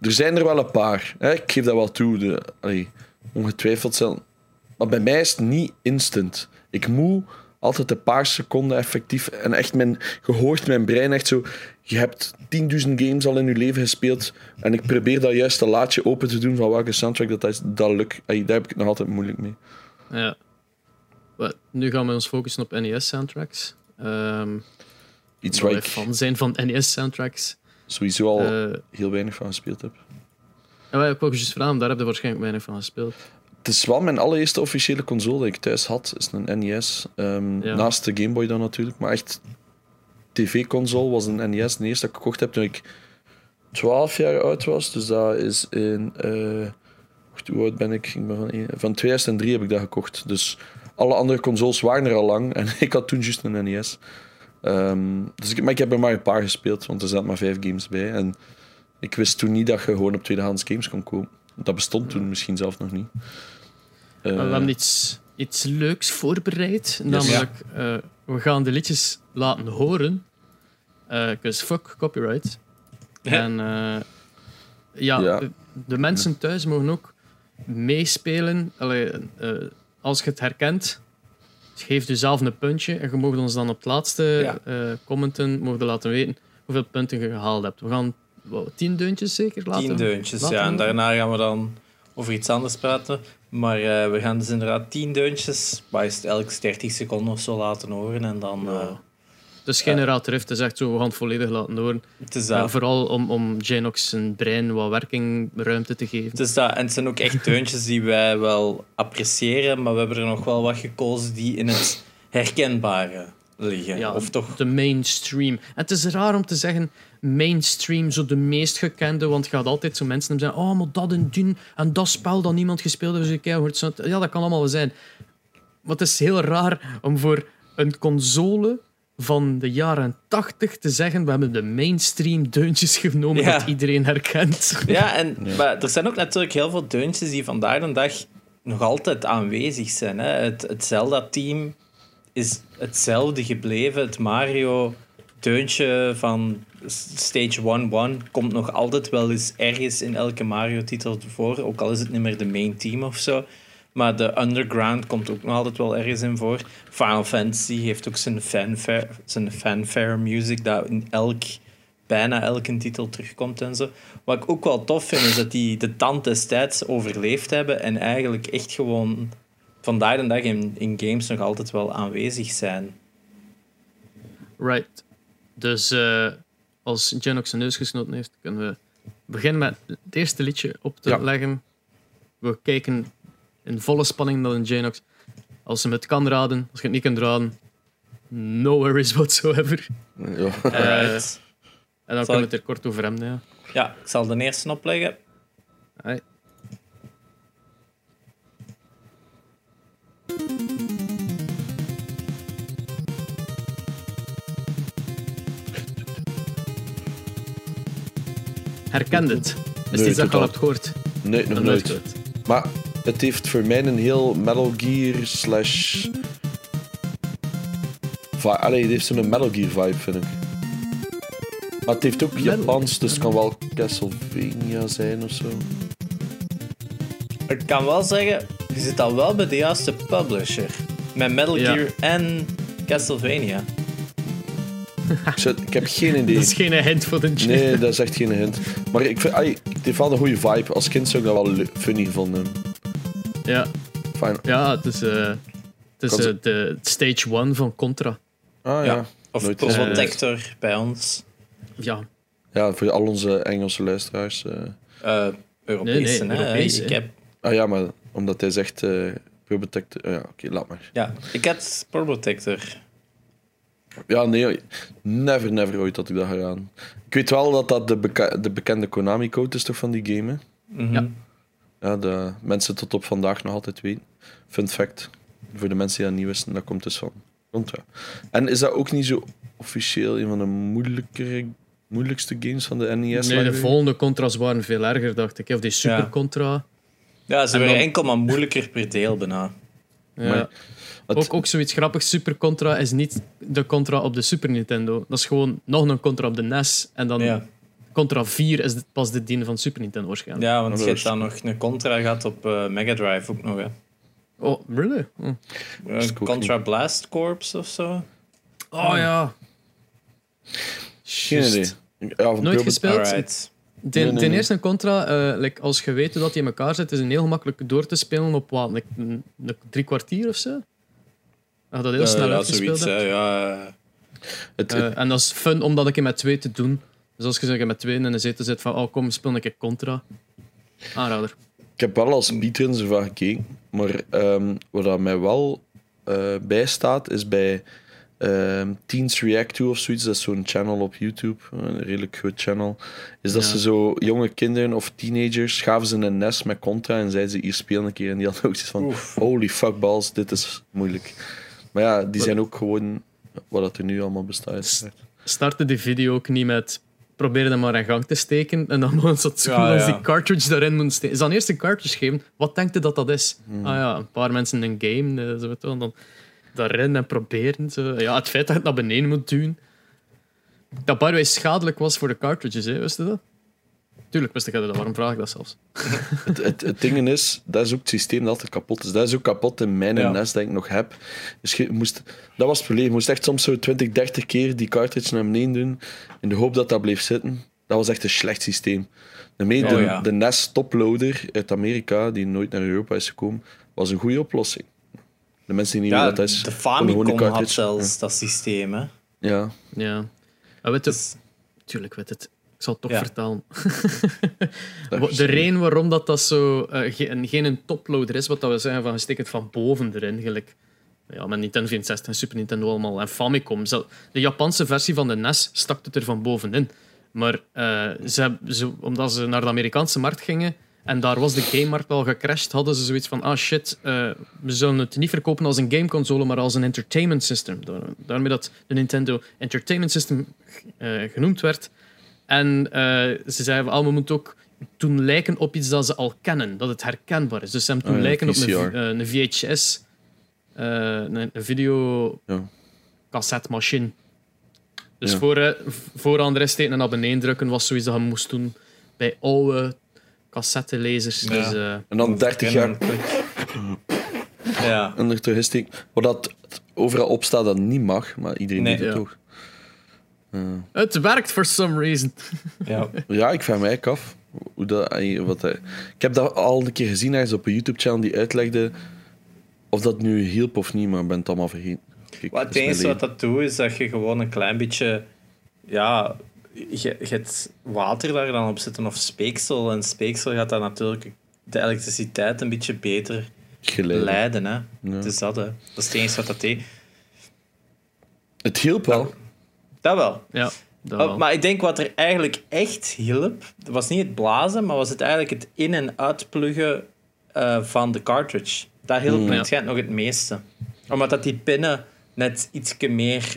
Er zijn er wel een paar. Hè? Ik geef dat wel toe. De, allee, ongetwijfeld zijn. Maar bij mij is het niet instant. Ik moet altijd een paar seconden effectief. En echt, mijn, je hoort mijn brein echt zo. Je hebt 10.000 games al in je leven gespeeld. En ik probeer dat juiste laadje open te doen van welke soundtrack dat is. Dat lukt. Daar heb ik het nog altijd moeilijk mee. Ja. Nu gaan we ons focussen op NES-soundtracks. Ehm Iets waar ik fan zijn van NES-soundtracks. sowieso al Eh heel weinig van gespeeld heb. en wij ook juist vragen, daar heb je waarschijnlijk weinig van gespeeld. Het is wel mijn allereerste officiële console dat ik thuis had. is een NES. Ehm, Ja. Naast de Game Boy dan natuurlijk. Maar echt, tv-console was een NES. De eerste dat ik gekocht heb toen ik 12 jaar oud was. Dus dat is in... eh, hoe oud ben ik? ik ben van, van 2003 heb ik dat gekocht. Dus alle andere consoles waren er al lang. En [laughs] ik had toen juist een NES. Ehm, dus ik, maar ik heb er maar een paar gespeeld. Want er zaten maar vijf games bij. En ik wist toen niet dat je gewoon op tweedehands games kon kopen. Dat bestond toen misschien zelf nog niet. Maar we Eh, hebben iets, iets leuks voorbereid. Namelijk, eh, we gaan de liedjes laten horen. Because fuck copyright. en eh, ja, Ja. De, de mensen thuis mogen ook meespelen. Allee, eh, als je het herkent, geef jezelf een puntje. En je mag ons dan op het laatste Ja. eh, commenten mogen laten weten hoeveel punten je gehaald hebt. We gaan wat, tien deuntjes zeker laten Tien deuntjes, laten ja. En daarna gaan we dan over iets anders praten. Maar eh, we gaan dus inderdaad tien deuntjes, maar elke 30 seconden of zo laten horen. En dan... Ja. eh, Dus geen raad het is echt zo, we gaan het volledig laten horen. het is Ja, vooral om, om Janox zijn brein wat werkingruimte te geven. Het is dat. En het zijn ook echt deuntjes die wij wel appreciëren, maar we hebben er nog wel wat gekozen die in het herkenbare liggen. ja, of toch... de mainstream. En het is raar om te zeggen mainstream, zo de meest gekende, want je gaat altijd zo mensen hebben zeggen, oh, maar dat en die en dat spel dat niemand gespeeld heeft, dus ik hoort zo. Ja, dat kan allemaal wel zijn. Maar het is heel raar om voor een console van de jaren 80 te zeggen, we hebben de mainstream deuntjes genomen Ja. dat iedereen herkent. [laughs] Ja, en, maar er zijn ook natuurlijk heel veel deuntjes die vandaag de dag nog altijd aanwezig zijn. Hè. Het, het Zelda-team is hetzelfde gebleven. Het Mario-deuntje van Stage 1-1 komt nog altijd wel eens ergens in elke Mario-titel voor. Ook al is het niet meer de main team of zo. Maar de Underground komt ook nog altijd wel ergens in voor. Final Fantasy heeft ook zijn fanfare, zijn fanfare music dat in elk, bijna elke titel terugkomt en zo. Wat ik ook wel tof vind, is dat die de tand des tijds overleefd hebben en eigenlijk echt gewoon vandaag de dag in, in games nog altijd wel aanwezig zijn. Right. Dus eh, als Jen ook zijn neus gesnoten heeft, kunnen we beginnen met het eerste liedje op te Ja. leggen. We kijken in volle spanning naar een Janox. Als ze het kan raden, als je het niet kunt raden, no worries whatsoever. Ja. [laughs] Alright. En dan Zal kunnen we het er kort over hebben. Ja. Ja, ik zal de eerste opleggen. Herkend het. Is Nee, iets dat je al hebt gehoord? Nee, nog nooit. gehoord. Maar het heeft voor mij een heel Metal Gear slash... Allee, het heeft zo'n Metal Gear vibe, vind ik. Maar het heeft ook Japans, dus het kan wel Castlevania zijn of zo. Ik kan wel zeggen, je zit al wel bij de juiste publisher. Met Metal Ja. Gear en Castlevania. Ik, heb geen [laughs] idee. Dat is geen hint voor de Jen. Nee, dat is echt geen hint. Maar ik vind, allee, het heeft wel een goede vibe. Als kind zou ik dat wel funny gevonden. Ja, Fijn. ja het is, eh, het is eh, de stage one van Contra. Ah ja. Ja. Of Nooit Protector bij ons. Ja, Ja, voor al onze Engelse luisteraars. eh. Eh Europese, Nee, nee, hè. Europees, ik heb... Ah ja, maar omdat hij zegt uh, Probotect... ja, oké, laat maar. Ja, ik heb Protector. Ja, nee, never, never ooit had ik dat gedaan. Ik weet wel dat dat de, beka- de bekende Konami-code is toch van die game, hè? Mhm. Ja. Ja, de mensen tot op vandaag nog altijd weten. Fun fact, voor de mensen die dat niet wisten, dat komt dus van Contra. En is dat ook niet zo officieel een van de moeilijkere, moeilijkste games van de NES? nee, de volgende Contra's waren veel erger, dacht ik. Of die Super Ja. Contra. Ja, ze En werden dan- enkel maar moeilijker per deel bijna. Ja. Maar het- Ook, ook zoiets grappigs. Super Contra is niet de Contra op de Super Nintendo. Dat is gewoon nog een Contra op de NES. En dan Ja, Contra 4 is pas de dien van Super Nintendo waarschijnlijk. ja want je hebt dan nog een Contra gehad op eh, Mega Drive ook nog, hè. Oh, really? Oh, Eh, Contra Blast Corps of zo. Oh, ja. Geen idee. Van Nooit gespeeld? Nee, nee, ten eerste een Contra, eh, like, als je weet hoe dat die in elkaar zit, is een heel gemakkelijk door te spelen op wat, like, drie kwartier of zo. Je dat heel snel ja, uitgespeeld zoiets, hè. Ja, Het, Eh, het- en dat is fun om dat een keer met twee te doen. Dus als je zo met twee in een zetel zit van, oh kom, speel een keer Contra. Aanrader. ik heb wel als speedruns ervan gekeken, maar ehm, wat dat mij wel eh bij staat, is bij ehm, Teens React To of zoiets. Dat is zo'n channel op YouTube, een redelijk goed channel. Is dat Ja. ze zo jonge kinderen of teenagers gaven ze een NES met Contra en zeiden ze hier spelen een keer. En die hadden ook zoiets van: Oef. holy fuck balls, dit is moeilijk. Maar ja, die zijn ook gewoon wat dat er nu allemaal bestaat. Startte die video ook niet met probeer hem maar in gang te steken en dan moet het zo Ja, als ja. die cartridge daarin moet steken. Is dan eerst een cartridge geven, wat denkt je dat dat is? Hmm. Ah ja, een paar mensen in een game, eh, zo, weet je wel, en dan daarin en proberen. Zo. Ja, het feit dat je het naar beneden moet doen. Dat way schadelijk was voor de cartridges, hè, wist je dat? Tuurlijk wist ik dat, waarom vraag ik dat zelfs? [laughs] Het, het, het ding is, dat is ook het systeem dat altijd kapot is. Dat is ook kapot in mijn Ja. NES dat ik nog heb. Dus je moest, dat was het probleem. Je moest echt soms zo 20, 30 keer die cartridge naar beneden doen. In de hoop dat dat bleef zitten. Dat was echt een slecht systeem. Daarmee, Oh, de, ja. de NES toploader uit Amerika, die nooit naar Europa is gekomen, was een goede oplossing. De mensen die niet Ja, weten wat dat is. de Famicom had zelfs dat systeem, hè. Ja. Ja. Ja, weet je, Dus, tuurlijk weet het. Ik zal het toch Ja. vertalen. [laughs] De reden waarom dat, dat zo, eh, ge- een- geen een toploader is, wat dat we zeggen van je steekt het van boven erin, gelijk ja, met Nintendo 64 en Super Nintendo allemaal en Famicom. De Japanse versie van de NES stak het er van bovenin. Maar eh, ze, ze, omdat ze naar de Amerikaanse markt gingen en daar was de gamemarkt al gecrashed, hadden ze zoiets van: ah shit, eh, we zullen het niet verkopen als een gameconsole, maar als een entertainment system. Daar- Daarmee dat de Nintendo Entertainment System genoemd werd. En eh, ze zeiden: ah, we moeten ook doen lijken op iets dat ze al kennen, dat het herkenbaar is. Dus ze hebben toen ja, lijken op een, eh, een VHS, eh, een, een video Ja. cassettemachine. Dus Ja. voor, vooraan de rest en naar beneden drukken was zoiets dat je moest doen bij oude cassettelezers. Ja. Dus, eh, En dan 30 jaar Ja. en er terug insteken. Waar dat overal op staat dat niet mag, maar iedereen Nee. doet het Ja. toch. Het werkt for some reason. [laughs] ja. Ja, ik vraag me eigenlijk af. Hoe dat, wat hij- ik heb dat al een keer gezien ergens op een YouTube-channel die uitlegde of dat nu hielp of niet, maar ik ben het allemaal vergeten. Kijk, Wat het enige wat dat doet, is dat je gewoon een klein beetje... Ja, je, je hebt water daar dan op zitten of speeksel. En speeksel gaat dan natuurlijk de elektriciteit een beetje beter. Geleiden. leiden. Hè. Ja. Het is dat, hè. Dat is het enige wat dat deed. Het hielp wel. Dat wel. Ja, dat wel. maar ik denk wat er eigenlijk echt hielp, was niet het blazen, maar was het eigenlijk het in- en uitpluggen eh, van de cartridge. Dat hielp het schijnt nog het meeste. Omdat dat die pinnen net iets meer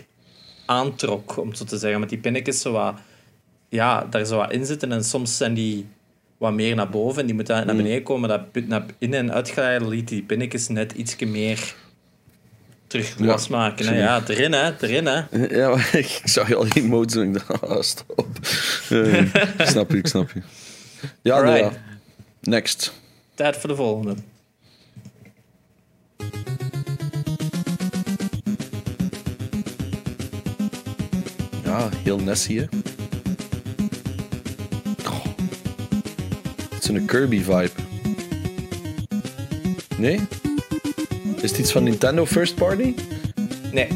aantrok, om het zo te zeggen. Want die pinnetjes zo wat, ja, daar zo wat in zitten en soms zijn die wat meer naar boven en die moeten naar beneden komen. Dat naar in- en uitglijden liet die pinnetjes net iets meer terug Ja, losmaken. hè. Ja, erin hè, erin hè. Ja, maar ik zag je al emotes en ik dacht, ah, stop. Ik [laughs] snap je, ik snap je. Ja, nou. Next. Tijd voor de volgende. Ja, heel Nessie, hè. Oh. Het is een Kirby-vibe. Nee? Is het iets van Nintendo First Party? Nee,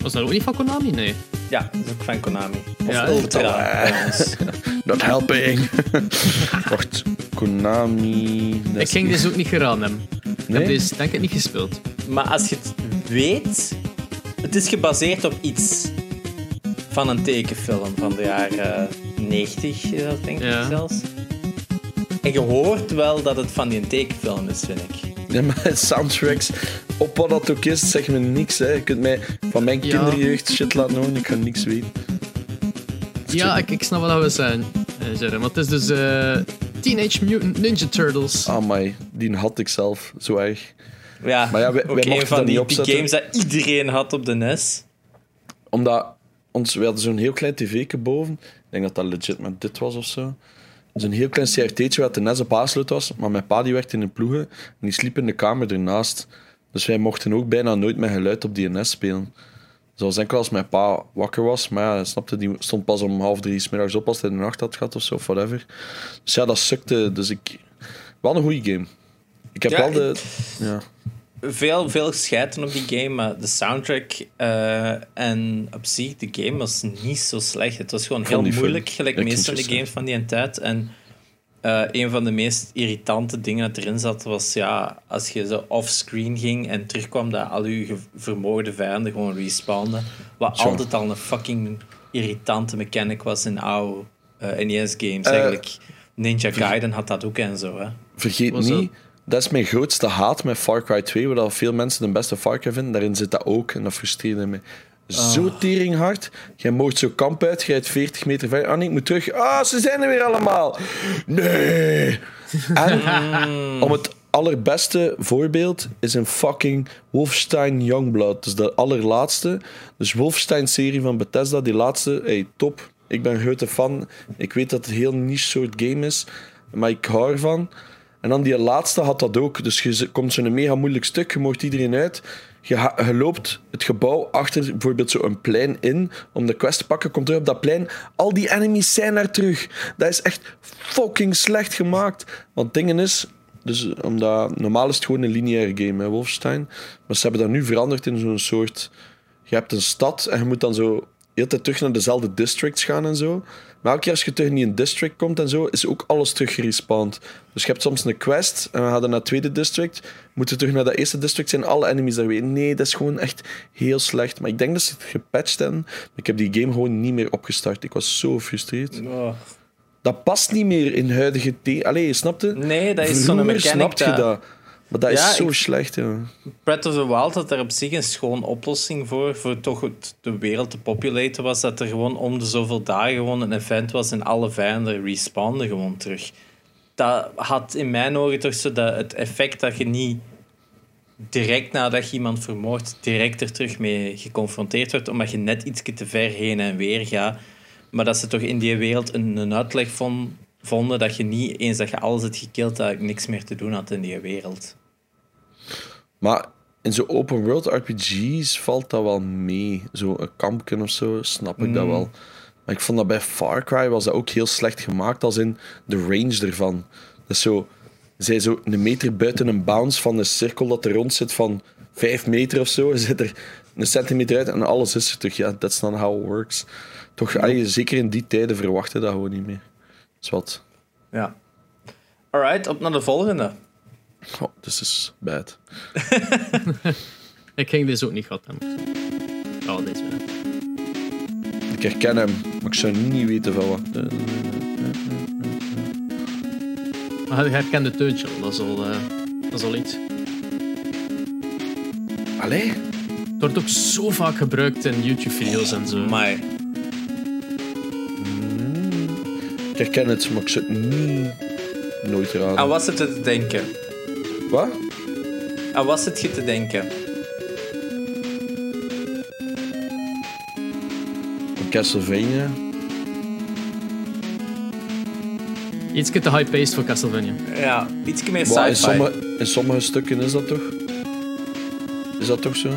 Was dat ook niet van Konami? Nee. ja, dat is ook van Konami. Of Ja, Ultra. trouwens. [laughs] Not helping. [laughs] Wacht, Konami... Ik ging deze ook niet geraden hebben. Ik Nee? heb deze denk ik niet gespeeld. Maar als je het weet, het is gebaseerd op iets van een tekenfilm van de jaren 90, is dat denk ik Ja. zelfs. En je hoort wel dat het van die tekenfilm is, vind ik. Nee, maar soundtracks, op wat dat ook is, zeg me niks. Hè. Je kunt mij van mijn Ja. kinderjeugd shit laten horen, ik ga niks weten. Ja, ik, ik snap wat we zijn. eh, het is dus eh, Teenage Mutant Ninja Turtles. Amai, die had ik zelf, zo erg. Ja, Maar ja, wij- mochten van dat die, niet die opzetten. games dat iedereen had op de NES. Omdat ons, we hadden zo'n heel klein tv'tje boven. Ik denk dat dat legit met dit was of zo. Zo'n heel klein CRT'tje waar de NES op aansluit was. Maar mijn pa die werkte in een ploegen en die sliep in de kamer ernaast. Dus wij mochten ook bijna nooit met geluid op die NES spelen. Zoals enkel als mijn pa wakker was. Maar ja, snapte, die stond pas om half drie 's middags op als hij de nacht had gehad of zo, of whatever. Dus ja, dat sukte. Dus ik... Wel een goede game. Ik heb Ja, wel de... Ja. Veel, veel schijten op die game, maar de soundtrack eh, en op zich, de game was niet zo slecht. Het was gewoon heel fun. moeilijk, gelijk meestal de games van die tijd. En eh, een van de meest irritante dingen dat erin zat, was ja, als je zo off-screen ging en terugkwam, dat al je vermoorde vijanden gewoon respawnden. Wat altijd al een fucking irritante mechanic was in oude eh, NES-games. Eigenlijk, Ninja Gaiden had dat ook en zo. Hè. Vergeet Was niet, dat is mijn grootste haat met Far Cry 2, waar dat veel mensen de beste Far Cry vinden. Daarin zit dat ook en dat frustreerde me. Zo teringhard. Jij mocht zo kamp uit, jij uit 40 meter ver. Ah nee, ik moet terug. Ah, ze zijn er weer allemaal. Nee. [laughs] En om het allerbeste voorbeeld is een fucking Wolfenstein Youngblood. Dus de allerlaatste. Dus Wolfenstein-serie van Bethesda, die laatste. Hey, top. Ik ben grote fan. Ik weet dat het een heel niche soort game is, maar ik hou ervan. En dan die laatste had dat ook. Dus je komt zo'n mega moeilijk stuk, je mocht iedereen uit. Je, loopt het gebouw achter bijvoorbeeld zo'n plein in om de quest te pakken. Komt terug op dat plein. Al die enemies zijn daar terug. Dat is echt fucking slecht gemaakt. Want het ding is, dus omdat normaal is het gewoon een lineaire game, hè, Wolfenstein. Maar ze hebben dat nu veranderd in zo'n soort. Je hebt een stad en je moet dan zo hele tijd terug naar dezelfde districts gaan en zo. Maar elke keer als je terug in een district komt en zo, is ook alles terug gerespawnd. Dus je hebt soms een quest en we gaan naar het tweede district. Moeten terug naar dat eerste district zijn alle enemies daar weer. Nee, dat is gewoon echt heel slecht. Maar ik denk dat ze het gepatcht hebben. Ik heb die game gewoon niet meer opgestart. Ik was zo gefrustreerd. Oh. Dat past niet meer in huidige... Allee, je snapte? Nee, dat is zo'n mechanic snapte je dat. Maar dat Ja, is zo ik- slecht, ja. Breath of the Wild had daar op zich een schoon oplossing voor, voor toch het, de wereld te populaten was, dat er gewoon om de zoveel dagen gewoon een event was en alle vijanden respawnden gewoon terug. Dat had in mijn ogen toch zo dat het effect dat je niet direct nadat je iemand vermoordt, direct er terug mee geconfronteerd wordt, omdat je net iets te ver heen en weer gaat. Maar dat ze toch in die wereld een, een uitleg von- vonden dat je niet eens dat je alles had gekild, dat je niks meer te doen had in die wereld. Maar in zo'n open world RPG's valt dat wel mee. Zo een kampje of zo, snap ik dat Mm. wel. Maar ik vond dat bij Far Cry was dat ook heel slecht gemaakt, als in de range ervan. Dat is zo, zij zo een meter buiten een bounce van een cirkel dat er rond zit van 5 meter of zo. [laughs] Zit er een centimeter uit en alles is er terug. Ja, that's not how it works. Toch, allee, zeker in die tijden verwachten dat gewoon niet meer. Ja. Alright, op naar de volgende. Oh, this is bad. [laughs] Ik ging deze ook niet gehad hebben. Oh, deze wel. Ik herken hem, maar ik zou niet weten van wat. Eh, Maar je herkent de teuntje al, dat is al, eh, dat is al iets. Allee? Het wordt ook zo vaak gebruikt in YouTube-video's en zo. Maar Ik herken het, maar ik zou het niet... Nooit raden. aan wat zit je te denken? Wat? Aan wat zit je te denken? Van Castlevania? Iets te high-paced voor Castlevania. Ja, iets meer Wat, in, sci-fi. sommige, in sommige stukken is dat toch? Is dat toch zo?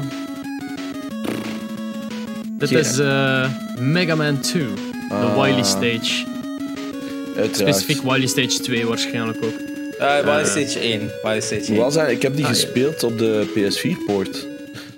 Dit is eh, Mega Man 2, de Ah. Wily Stage. Uiteraard. Specifiek Wily Stage 2 waarschijnlijk ook. Uh, Why Stage 1. Why Stage 1. Hoe was hij? Ik heb die Ah, ja. gespeeld op de PS4-poort.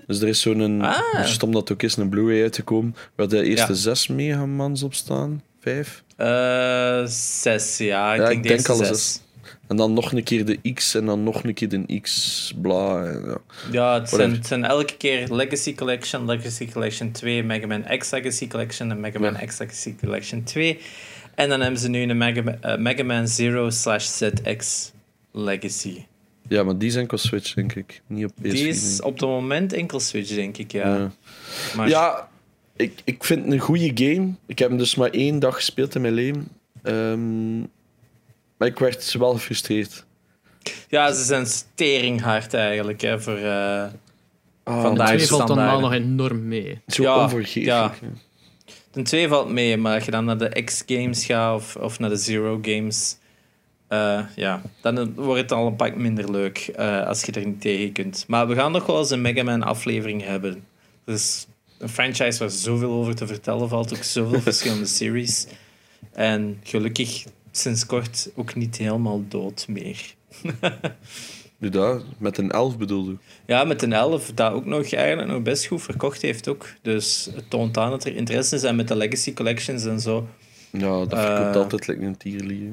Dus er is zo'n, Ah. stom dat ook is, een Blu-ray uitgekomen waar de eerste Ja. zes megamans op staan. Vijf. Eh, zes, ja. Ik Ja, denk ik de denk zes. zes. En dan nog een keer de X en dan nog een keer de X, bla. en Ja. Ja, het zijn, het zijn elke keer Legacy Collection, Legacy Collection 2, Mega Man X Legacy Collection en Mega Man Ja. X Legacy Collection 2. En dan hebben ze nu een Mega, eh, Mega Man Zero slash ZX Legacy. ja, maar die zijn qua Switch, denk ik. Niet op PS4. Die is op het moment enkel Switch, denk ik, ja. Ja. Maar Ja, ik, ik vind het een goede game. Ik heb hem dus maar één dag gespeeld in mijn leven. Ehm, maar ik werd wel gefrustreerd. ja, ze zijn steringhard eigenlijk, hè, voor... eh, Ah, Vandaag is valt dan wel nog enorm mee. Zo Ja, onvergeeflijk. ja. Ten twee valt mee, maar als je dan naar de X-games gaat of, of naar de Zero-games, eh, ja, dan wordt het al een pak minder leuk eh, als je er niet tegen kunt. Maar we gaan nog wel eens een Mega Man-aflevering hebben. Dus een franchise waar zoveel over te vertellen valt, ook zoveel [laughs] verschillende series. En gelukkig sinds kort ook niet helemaal dood meer. [laughs] Nu dat, met een elf bedoelde. Ja, met een 11, dat ook nog eigenlijk nog best goed verkocht heeft ook. Dus het toont aan dat er interesse is en met de Legacy Collections en zo. Ja, dat Eh. verkoopt altijd lekker een tierlier.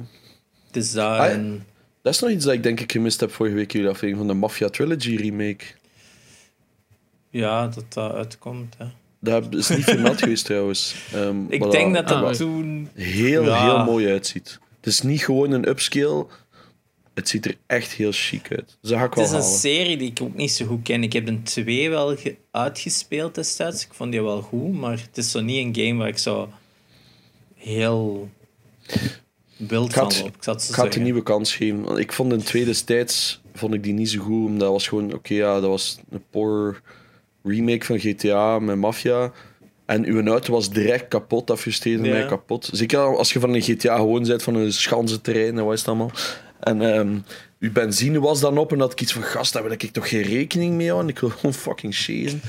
Dus daar Ah, en... Dat is nog iets dat ik denk ik gemist heb vorige week, jullie aflevering van de Mafia Trilogy remake. Ja, dat dat uitkomt. Hè. Dat is niet vermeld [laughs] geweest trouwens. Ehm, Ik denk dat dat Ah, toen... heel, Ja. heel mooi uitziet. Het is niet gewoon een upscale. Het ziet er echt heel chic uit. Dus dat ga ik Het is een serie die ik ook niet zo goed ken. Ik heb een 2 wel ge- uitgespeeld destijds. Ik vond die wel goed, maar het is zo niet een game waar ik zo heel wild van had- loop. Ik, zo Ik het een nieuwe kans geven. Want ik vond in tweede tijds vond ik die niet zo goed. Omdat dat was gewoon, oké, ja, dat was een poor remake van GTA met Mafia. En uw auto was direct kapot. Dat frustreerde Ja. mij kapot. Zeker als je van een GTA gewoon bent, van een schansenterrein en wat is het allemaal. En ehm, uw benzine was dan op en dat ik iets van gast, daar wil ik toch geen rekening mee houden. Ik wil gewoon fucking chasen.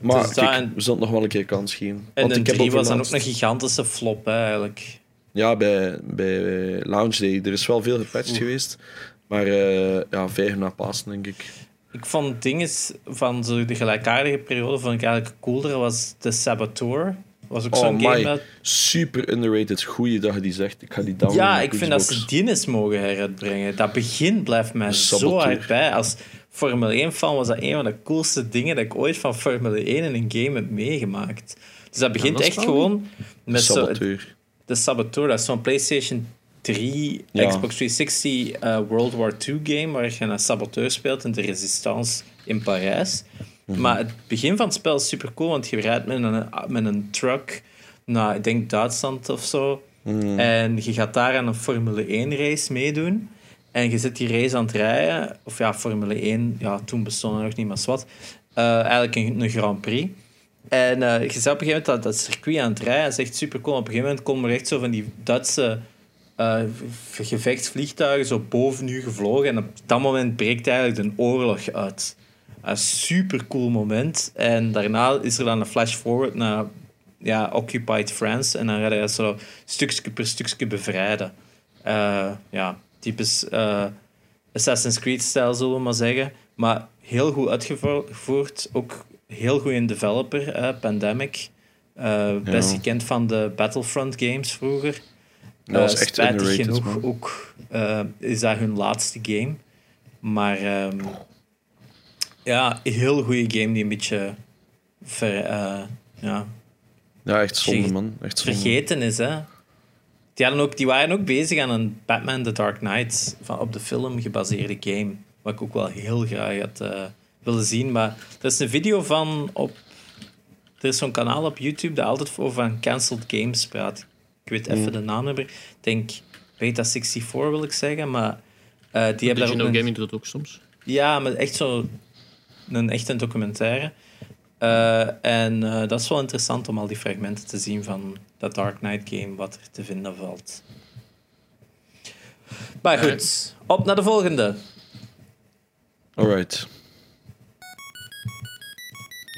Maar Dus kijk, en- we zullen nog wel een keer kans geven. En Want de ik heb 3 was dan ook een gigantische flop, hè, eigenlijk. Ja, bij, bij Launch Day. Er is wel veel gepatcht geweest. Maar eh, ja, vijf na Pasen, denk ik. Ik vond dingen van zo de gelijkaardige periode vond ik eigenlijk cooler was de Saboteur Was ook Oh, zo'n game dat... Super underrated. Goeie dat je die zegt. Ik ga die downloaden. Ja, ik vind dat ze die eens mogen heruitbrengen. Dat begin blijft mij zo hard bij. Als Formule 1-fan was dat een van de coolste dingen dat ik ooit van Formule 1 in een game heb meegemaakt. Dus dat begint dat echt gewoon met zo, Saboteur. de Saboteur. Dat is zo'n PlayStation 3, Ja. Xbox 360 eh, World War II game waar je een saboteur speelt in de Resistance in Parijs. Mhm. Maar het begin van het spel is super cool, want je rijdt met een, met een truck naar, ik denk, Duitsland of zo. Mhm. En je gaat daar aan een Formule 1 race meedoen. En je zit die race aan het rijden. Of ja, Formule 1, ja, toen bestond er nog niet, maar wat. Eh, eigenlijk een, een Grand Prix. En eh, je zit op een gegeven moment dat, dat circuit aan het rijden. Dat is echt super cool. Op een gegeven moment komen er echt zo van die Duitse eh, gevechtsvliegtuigen zo boven u gevlogen. En op dat moment breekt eigenlijk de oorlog uit. Een super cool moment. En daarna is er dan een flash forward naar ja, Occupied France. En dan ga je zo stukje per stukje bevrijden. Eh, ja, typisch eh, Assassin's Creed-stijl, zullen we maar zeggen. Maar heel goed uitgevoerd. Ook heel goed in developer, eh, Pandemic. Best Ja. gekend van de Battlefront games vroeger. Dat was echt spijtig genoeg man. ook is dat hun laatste game. Maar ehm, ja, een heel goede game die een beetje ver, eh, ja, Ja, echt zonde, man. Echt zonde. vergeten is. Hè. Die, hadden ook, die waren ook bezig aan een Batman The Dark Knight van, op de film gebaseerde game. Wat ik ook wel heel graag had eh, willen zien. Maar er is een video van op... Er is zo'n kanaal op YouTube dat altijd over van cancelled games praat. Ik weet even de naam niet meer. Ik denk Beta64 wil ik zeggen, maar... eh, die hebben daar ook Gaming doet dat ook soms. ja, maar echt zo een echt een documentaire. Eh, en eh, dat is wel interessant om al die fragmenten te zien van dat Dark Knight game, wat er te vinden valt. Maar goed, op naar de volgende. Alright.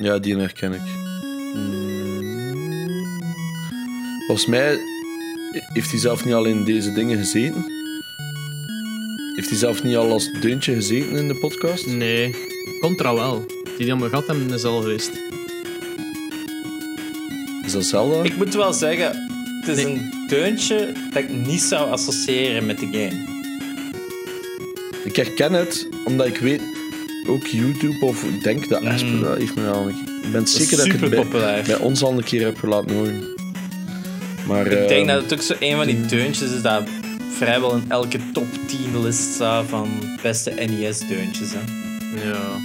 Ja, die herken ik. Volgens mij heeft hij zelf niet al in deze dingen gezeten. Heeft hij zelf niet al als deuntje gezeten in de podcast? Nee, Contra wel. Die die allemaal gehad hebben is al geweest. Is dat? Ik moet wel zeggen, het is een deuntje dat ik niet zou associëren met de game. Ik herken het, omdat ik weet, ook YouTube of ik denk dat Espen dat heeft me al. Ik ben zeker dat ik het bij, bij ons al een keer heb laten horen. Maar Ik denk eh, dat het ook zo een van die deuntjes is dat vrijwel in elke top 10 list staat van beste NES-deuntjes. Hè. Ja.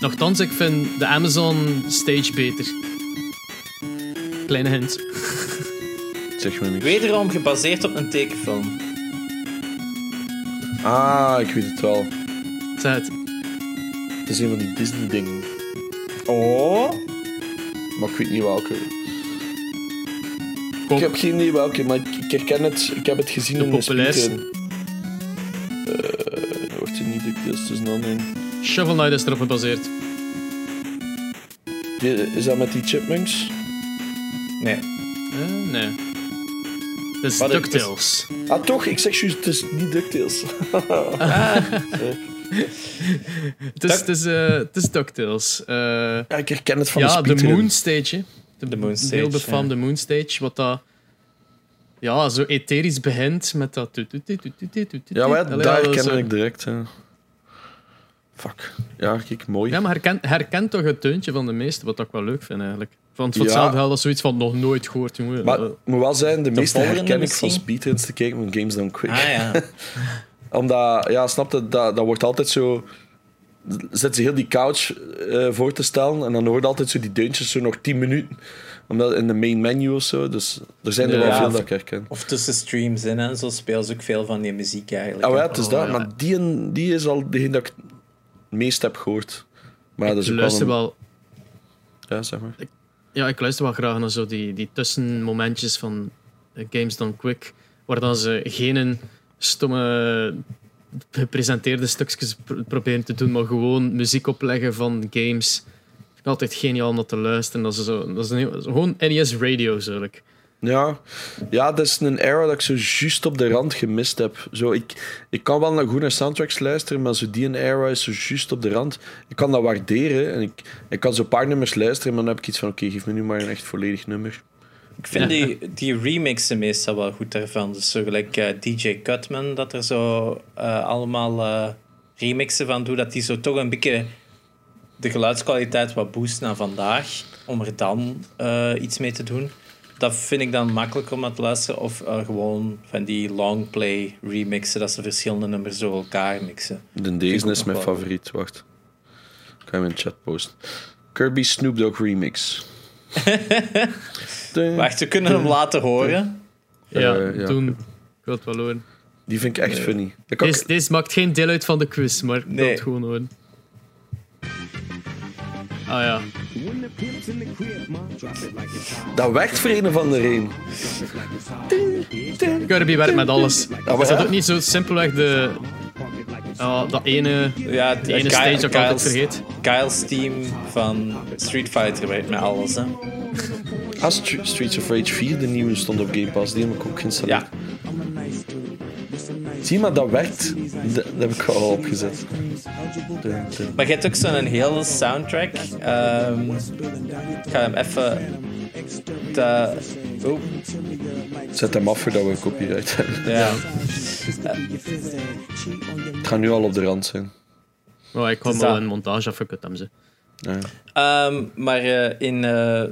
Nochtans, ik vind de Amazon stage beter. Kleine hint. [laughs] zeg maar niks. Wederom gebaseerd op een tekenfilm. Ah, ik weet het wel. Zeg het. Het is een van die Disney-dingen. Oh? Maar ik weet niet welke. Kom. Ik heb geen idee welke, maar ik herken het. Ik heb het gezien De in de speedrun. Eh, dat wordt er niet dikwijls tussen anderen. Shovel Knight is erop gebaseerd. Is dat met die chipmunks? Nee. Eh, nee. Het is het DuckTales. Ah, toch? Ik zeg juist, het is niet DuckTales. [laughs] Het is, het is, eh, het is DuckTales. Eh, ja, ik herken het van ja, de de speedrun. Moon Stage. hè. De, De Moon Stage, Heel befaamde Moon Stage. Wat dat ja, zo etherisch begint met dat. Ja, maar daar herken ik direct. Fuck. Ja, kijk, mooi. Ja, maar herken, herkent toch het deuntje van de meeste, wat ik wel leuk vind eigenlijk. Want voor hetzelfde ja. dat zoiets van nog nooit gehoord. Jongen. Maar eh, moet wel zijn, de, de meeste herken ik van speedruns te kijken van Games done Quick. Ah, ja. [laughs] Omdat, ja, snap dat, dat wordt altijd zo... Zet ze heel die couch eh, voor te stellen en dan hoort altijd zo die deuntjes zo nog 10 minuten omdat in de main menu of zo. Dus er zijn er Ja, wel veel dat ik herken. Of tussen streams in en zo spelen ze ook veel van die muziek eigenlijk. Ah, ja, het is Oh, dat. ja. Maar die, die is al degene dat ik het meest heb gehoord. Maar dat is ook luister wel... wel, Ja, zeg maar. ja, ik luister wel graag naar zo die, die tussenmomentjes van Games Done Quick, waar dan ze geen stomme gepresenteerde stukjes pr- proberen te doen, maar gewoon muziek opleggen van games. Altijd geniaal om dat te luisteren. Dat is, zo, dat is een gewoon NES radio, eigenlijk. Ja. ja, dat is een era dat ik zo juist op de rand gemist heb. Zo, ik, ik kan wel naar goede soundtracks luisteren, maar zo die een era is zo juist op de rand. Ik kan dat waarderen en ik, ik kan zo een paar nummers luisteren, maar dan heb ik iets van, oké, geef me nu maar een echt volledig nummer. Ik vind die, die remixen meestal wel goed daarvan. Dus zo gelijk eh, DJ Cutman, dat er zo eh, allemaal eh, remixen van doet, dat die zo toch een beetje de geluidskwaliteit wat boost naar vandaag, om er dan eh, iets mee te doen. Dat vind ik dan makkelijk om naar te luisteren. Of eh, gewoon van die longplay remixen, dat ze verschillende nummers door elkaar mixen. De deze is mijn wel. favoriet. Wacht. Ik ga hem in de chat posten. Kirby Snoop Dogg remix. [laughs] Wacht, we kunnen hem laten horen. Ja, Eh, ja. toen. Ik wil het wel horen. Die vind ik echt funny. Ik Deze, maakt geen deel uit van de quiz, maar ik wil het gewoon horen. Ah ja. Dat werkt voor een of andere een. Kirby werkt met alles. maar Is dat ook niet zo simpelweg de... ah, dat ene, Ja, die ene stage dat ik altijd vergeet? Kyle's team van Street Fighter weet met alles. Hè. Ah, Stre- Streets of Rage 4, de nieuwe, stond op Game Pass. Die heb ik ook geïnstalleerd. Ja, Zie maar, dat werkt. Dat, dat heb ik al opgezet. Maar je hebt ook zo'n hele soundtrack. Ehm, ik ga hem even. De, oh, Zet hem af voordat we een copyright hebben. ja. Het gaat nu al op de rand zijn. Oh, ik Dus wel een montage afgekut hebben ze. Ja. Ehm, maar eh, in. eh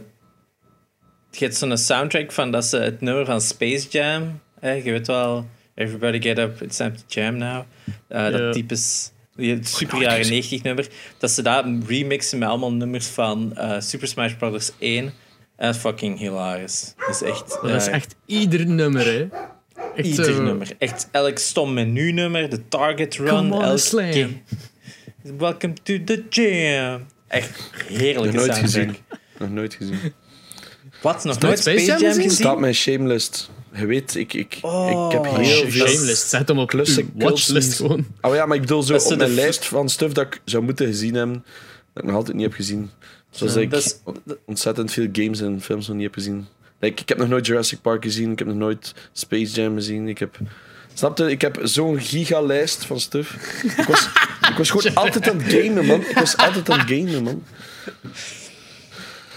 je hebt zo'n soundtrack van dat ze het nummer van Space Jam. Hè, je weet wel. Everybody get up, it's time to jam now. Eh, Ja. Dat typisch. die super jaren 90 nummer. Dat ze dat remixen met allemaal nummers van eh, Super Smash Bros. 1. En dat is fucking hilarisch. Dat is echt. Dat is eh, echt ieder nummer, hè. Echt Ieder nummer. Echt elk stom menunummer, de target run. Come on, elk slam. game. Welcome to the jam. Echt heerlijke Nog nooit soundtrack. gezien. Nog nooit gezien. Wat? Nog nooit Space Space Jam gezien? Staat mijn shamelist. Je weet, ik, ik, Oh. ik heb heel veel... Shameless, zet hem op Klussen, [laughs] watchlist gewoon. Oh ja, maar ik bedoel zo op mijn de- lijst van stuff dat ik zou moeten gezien hebben, dat ik nog altijd niet heb gezien. Zoals Ja, ik is- ontzettend veel games en films nog niet heb gezien. Like, ik heb nog nooit Jurassic Park gezien, ik heb nog nooit Space Jam gezien. Ik heb... Snap je? Ik heb zo'n gigalijst van stuff. Ik was, ik was gewoon [laughs] altijd aan het gamen, man. Ik was altijd aan het gamen, man.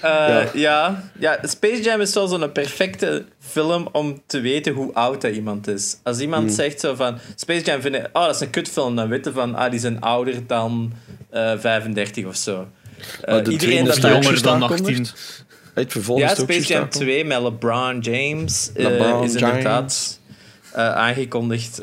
Eh, Ja. ja. Ja. Space Jam is wel zo'n perfecte film om te weten hoe oud dat iemand is. Als iemand Hmm. zegt zo van... Space Jam vind ik... Oh, dat is een kutfilm. Dan weten van... Ah, die zijn ouder dan eh 35 of zo. Eh, iedereen dat jonger dan aangekondigd. 18. Het vervolg Ja, Space Jam aangekondigd. 2 met LeBron James LeBron is inderdaad aangekondigd.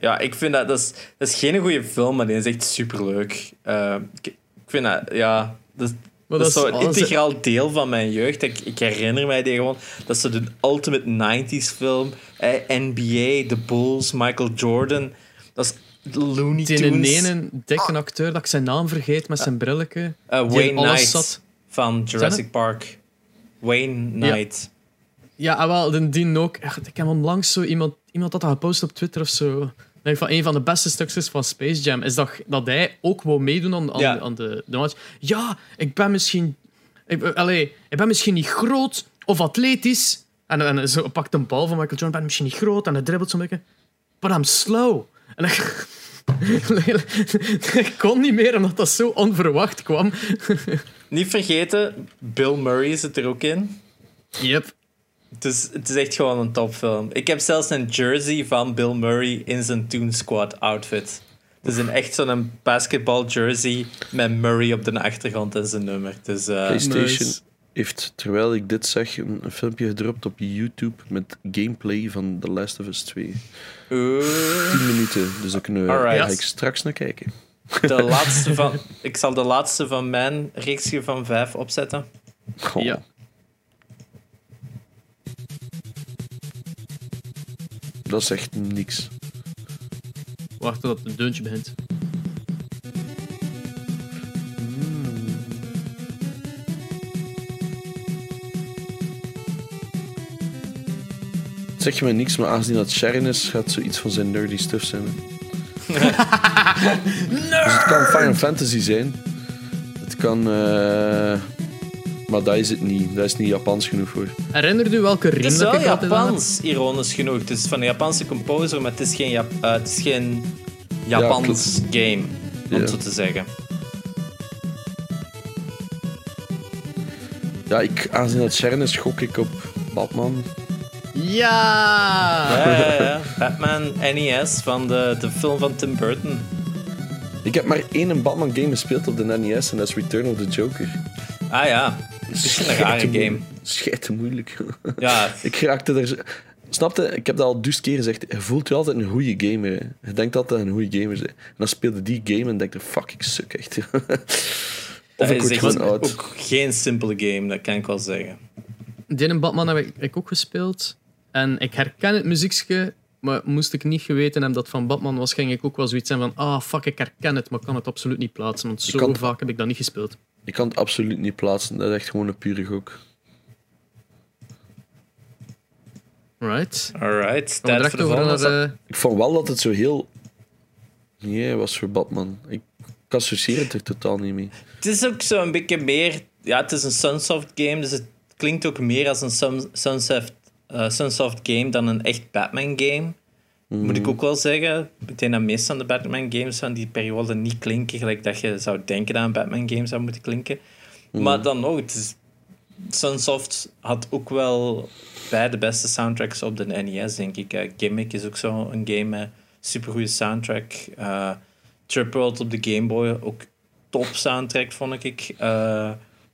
Ja, ik vind dat... Dat is, dat is geen goede film, maar die is echt superleuk. Eh, ik, ik vind dat... Ja... Dat, Maar dat is zo een alles- integraal deel van mijn jeugd. Ik, ik herinner mij die gewoon. Dat is zo de ultimate 90s film. Eh, NBA, The Bulls, Michael Jordan. Dat is Looney Die Tunes. ene dikke acteur dat ik zijn naam vergeet met zijn brilletje. Eh, die Wayne Knight zat. van Jurassic Park. Wayne Knight. Ja, ah, wel, die, die ook. Echt, Ik heb onlangs zo iemand, iemand had dat gepost op Twitter of zo. Van een van de beste stukjes van Space Jam is dat, dat hij ook wou meedoen aan, aan, Ja. aan de, de match. Ja, ik ben misschien. Ik, allee, ik ben misschien niet groot of atletisch. En, en zo pakt een bal van Michael Jordan. Ik ben misschien niet groot en hij dribbelt zo'n beetje. But I'm slow. En ik, [laughs] ik kon niet meer omdat dat zo onverwacht kwam. Niet vergeten, Bill Murray zit er ook in. Yep. Het is, het is echt gewoon een topfilm. Ik heb zelfs een jersey van Bill Murray in zijn Toon Squad outfit. Het is een echt zo'n basketball jersey met Murray op de achtergrond en zijn nummer. Dus, eh, PlayStation Nice. heeft, terwijl ik dit zeg, een, een filmpje gedropt op YouTube met gameplay van The Last of Us 2. oeh, 10 minuten, dus daar kunnen we Alright. ga ik straks naar kijken. de [laughs] laatste van, ik zal de laatste van mijn reeksje van vijf opzetten. Goh. Ja. Dat is echt niks. Wacht tot het deuntje begint. Zeg je me niks, maar aangezien dat Sharon is, gaat zoiets van zijn nerdy stuff zijn. [laughs] dus het kan Final Fantasy zijn. Het kan... eh, Maar dat is het niet. Dat is niet Japans genoeg voor. Herinner je welke Het riem is dat wel ik altijd aan heb? Japans, ironisch genoeg. Het is van een Japanse composer, maar het is geen, Jap eh, het is geen Japans game, om Ja. zo te zeggen. Ja, ik, aangezien dat Sharon is, gok ik op Batman. Ja! Ja, ja, ja. Batman NES van de, de film van Tim Burton. Ik heb maar één Batman game gespeeld op de NES en dat is Return of the Joker. Ah ja, het is een rare game. Schijt moeilijk. Ja, [laughs] ik raakte er... Snapte? Ik heb dat al dus keer gezegd. Je voelt je altijd een goede gamer. Hè. Je denkt altijd een goede gamer. Hè. En dan speelde die game en denk je, fuck, ik suk echt. [laughs] of dat ik is echt gewoon oud. ook geen simpele game, dat kan ik wel zeggen. Die in Batman heb ik, ook gespeeld. En ik herken het muziekje, maar moest ik niet geweten hebben dat het van Batman was, ging ik ook wel zoiets zijn van ah, fuck, ik herken het, maar ik kan het absoluut niet plaatsen, want zo kan- vaak heb ik dat niet gespeeld. Je kan het absoluut niet plaatsen. Dat is echt gewoon een pure gok. Right? Alright, tijd voor de volgende. Ik vond wel dat het zo heel... Nee, was voor Batman. Ik ik associeer het er totaal niet mee. Het is ook zo een beetje meer... Ja, het is een Sunsoft game, dus het klinkt ook meer als een Sun- Sunsoft, eh, Sunsoft game dan een echt Batman game. Moet ik ook wel zeggen. Ik denk dat meestal aan de Batman games van die periode niet klinken gelijk dat je zou denken dat een Batman game zou moeten klinken. Maar dan nog, het is, Sunsoft had ook wel bij de beste soundtracks op de NES, denk ik. Eh, Gimmick is ook zo een game met supergoeie soundtrack. Trip World op de Game Boy, ook top soundtrack, vond ik. Eh,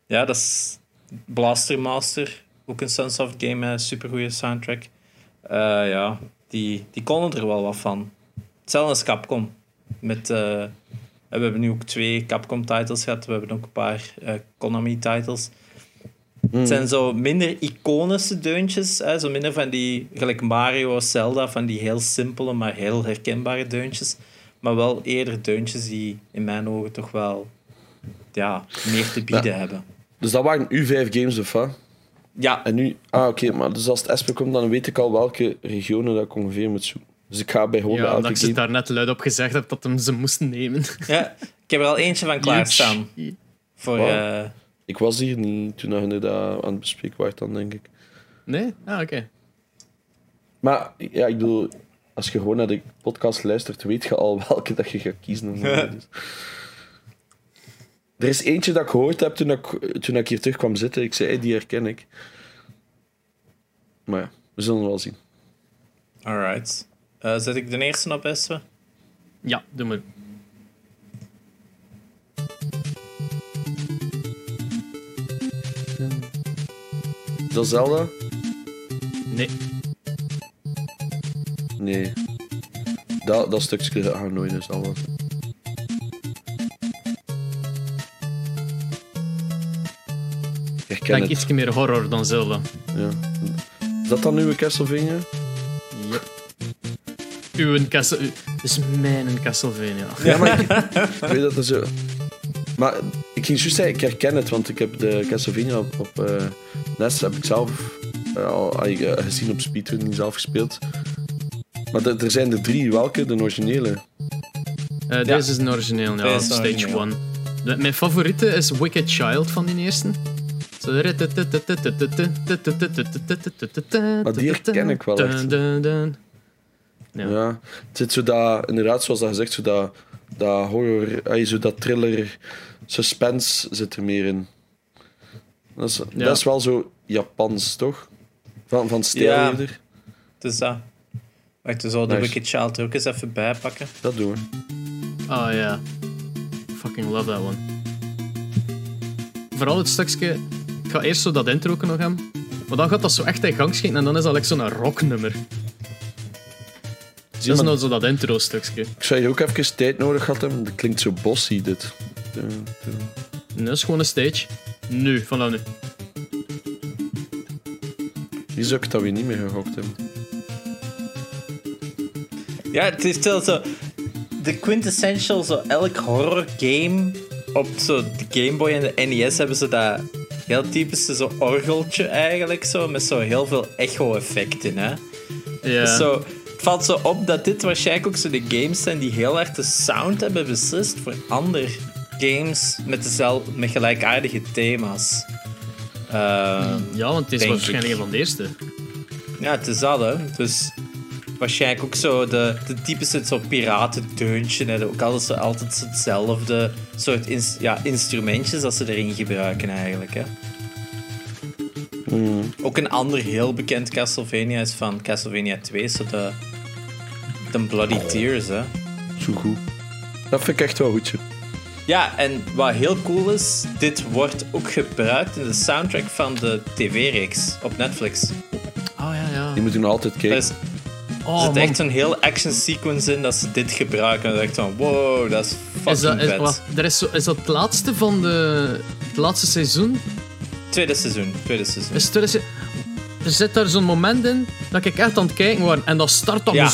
ja, dat is Blaster Master, ook een Sunsoft game met supergoeie soundtrack. Ja, die, die konden er wel wat van. Hetzelfde als Capcom. Met, eh, we hebben nu ook twee Capcom-titles gehad. We hebben ook een paar eh, Konami-titles. Het zijn zo minder iconische deuntjes. Hè? Zo minder van die, gelijk Mario of Zelda, van die heel simpele, maar heel herkenbare deuntjes. Maar wel eerder deuntjes die in mijn ogen toch wel ja, meer te bieden Ja. hebben. Dus dat waren uw vijf games of wat? Ja, En nu... Ah, oké. maar dus als het Espen komt, dan weet ik al welke regionen dat ik ongeveer moet zoeken. Dus ik ga bij gewoon ja, omdat elke ik ze daar net luid op gezegd heb dat hem ze moesten nemen. ja, ik heb er al eentje van klaarstaan. Voor, Wow. eh, Ik was hier niet toen je dat aan het bespreken was, dan denk ik. Nee? Ah, oké. Maar ja, ik bedoel, als je gewoon naar de podcast luistert, weet je al [laughs] welke dat je gaat kiezen. [laughs] Er is eentje dat ik gehoord heb toen ik, toen ik hier terug kwam zitten. Ik zei, hey, die herken ik. Maar ja, we zullen wel zien. alright. Eh, zet ik de eerste op, Eswe? Ja, doe maar. Is dat Zelda? Nee. Nee. Dat, dat stukje gaat ik nooit Zelda. Ik herken Denk het. iets meer horror dan Zelda. Ja. Is dat dan nieuwe Castlevania? Yep. Uw Castle... u- is mijn Castlevania. Ja, maar ik, [laughs] ik weet dat er zo... Maar ik ging juist zeggen, ik herken het, want ik heb de Castlevania op, op eh, NES heb ik zelf eh, al gezien op speedrun, niet zelf gespeeld. Maar de- er zijn er drie. Welke? De originele? Eh, Ja. Deze is een origineel, ja. Deze Stage origineel. 1. De- Mijn favoriete is Wicked Child van die eerste. Zo- Maar die herken ik wel echt. Ja. Ja. Het zit zo dat, inderdaad, zoals dat gezegd, zo dat, dat horror, eh, zo dat thriller, suspense zit er meer in. Dat is, Ja. dat is wel zo Japans, toch? Van, van stijl Ja. eerder. Dus dat. Wacht, we zouden de Nice. Wicked Child er ook eens even bijpakken. Dat doen we. Oh ja. Fucking love that one. Vooral het stukje... Ik ga eerst zo dat intro nog hebben. Maar dan gaat dat zo echt in gang schieten en dan is dat like zo'n rocknummer. Zie Dat is nou zo dat intro-stukje. Ik zou hier ook even tijd nodig gehad hebben. Dat klinkt zo bossy, dit. Nee, dat is gewoon een stage. Nu, vanaf nu. Hier zou ik dat weer niet meer gehokt hebben. Ja, het is wel zo. De quintessential, zo elk horror game op zo de Game Boy en de NES hebben ze dat heel typische zo orgeltje eigenlijk, zo, met zo heel veel echo-effecten. Hè? Ja. Dus zo, het valt zo op dat dit waarschijnlijk ook zo de games zijn die heel erg de sound hebben beslist voor andere games met, dezelfde, met gelijkaardige thema's. Ehm, Ja, want het is waarschijnlijk een van de eerste. ja, het is dat, hè. Dus waarschijnlijk ook zo de, de typische zo piratendeuntje. Hè. Ook altijd, zo, altijd hetzelfde soort ins- ja, instrumentjes dat ze erin gebruiken eigenlijk, hè. Ook een ander heel bekend Castlevania is van Castlevania 2, zo de, de Bloody Tears. Hè. Zo goed. Dat vind ik echt wel goed. zo. Ja, en wat heel cool is, dit wordt ook gebruikt in de soundtrack van de tv-reeks op Netflix. Oh ja, ja. Die moeten nog altijd Er kijken. Is, er Oh, zit echt zo'n heel action sequence in dat ze dit gebruiken. En dan je van, wow, dat is fucking Is dat, is, er is, zo, is dat het laatste van de, het laatste seizoen? Tweede seizoen, tweede seizoen. Is er, er zit daar zo'n moment in dat ik echt aan het kijken was. En dan start dat Ja.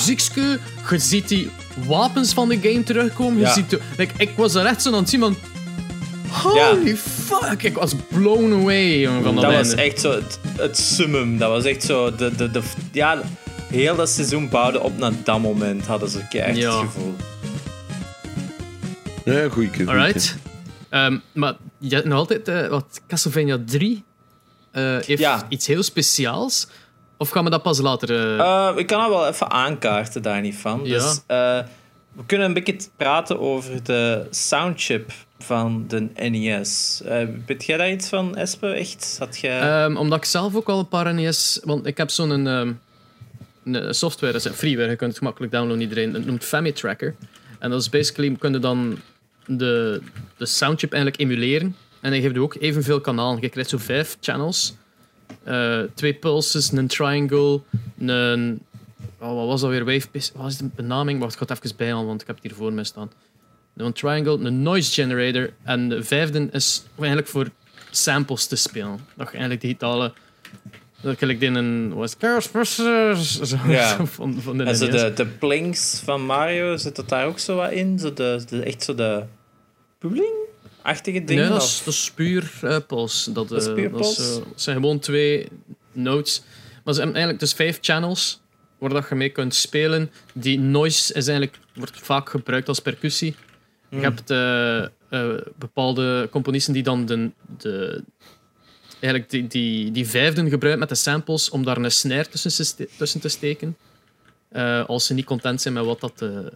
Je ziet die wapens van de game terugkomen. Je Ja. ziet de, like, ik was er echt zo aan het zien van... Holy fuck! Ik was blown away jongen, van dat, Dat was echt zo het, het summum. Dat was echt zo... De, de, de, ja, heel dat seizoen bouwde op naar dat moment, hadden ze echt Ja. het gevoel. Ja, goeie Alright. Ehm, maar je hebt nog altijd... eh, wat, Castlevania 3 eh, heeft Ja. iets heel speciaals. Of gaan we dat pas later... eh, Eh, ik kan dat wel even aankaarten, daar niet van. Ja. Dus eh, we kunnen een beetje praten over de soundchip van de NES. Eh weet jij daar iets van, Espe? Echt? Had jij... Ehm, omdat ik zelf ook al een paar NES... Want ik heb zo'n ehm, een software, dat is een freeware, je kunt het gemakkelijk downloaden, iedereen. Het noemt Family Tracker. En dat is basically, kun je dan de, de soundchip eigenlijk emuleren. En dan geeft je ook evenveel kanalen. Je krijgt zo vijf channels. Eh, twee pulses, een triangle, een... Oh, wat was dat weer? Wave... Wat was de benaming? Wacht, ik ga het even bijhalen, want ik heb het hier voor me staan. Een triangle, een noise generator. En de vijfde is eigenlijk voor samples te spelen. Dat je eigenlijk digitale... Dat ik in een... Is het? [laughs] Zo, Ja. van, van de en zo NES. de, de plinks van Mario, zit dat daar ook zo wat in? Zo de, de, echt zo de... Puling-achtige dingen? Nee, dat is, dat is puur eh. Dat, Dat is eh, puur dat is, puls? eh, het zijn gewoon twee notes. Maar ze hebben eigenlijk dus vijf channels waar dat je mee kunt spelen. Die noise is eigenlijk, wordt vaak gebruikt als percussie. Hmm. Je hebt eh, eh, bepaalde componisten die dan de, de, eigenlijk die, die, die vijfden gebruiken met de samples om daar een snare tussen, tussen te steken. Eh, als ze niet content zijn met wat dat de,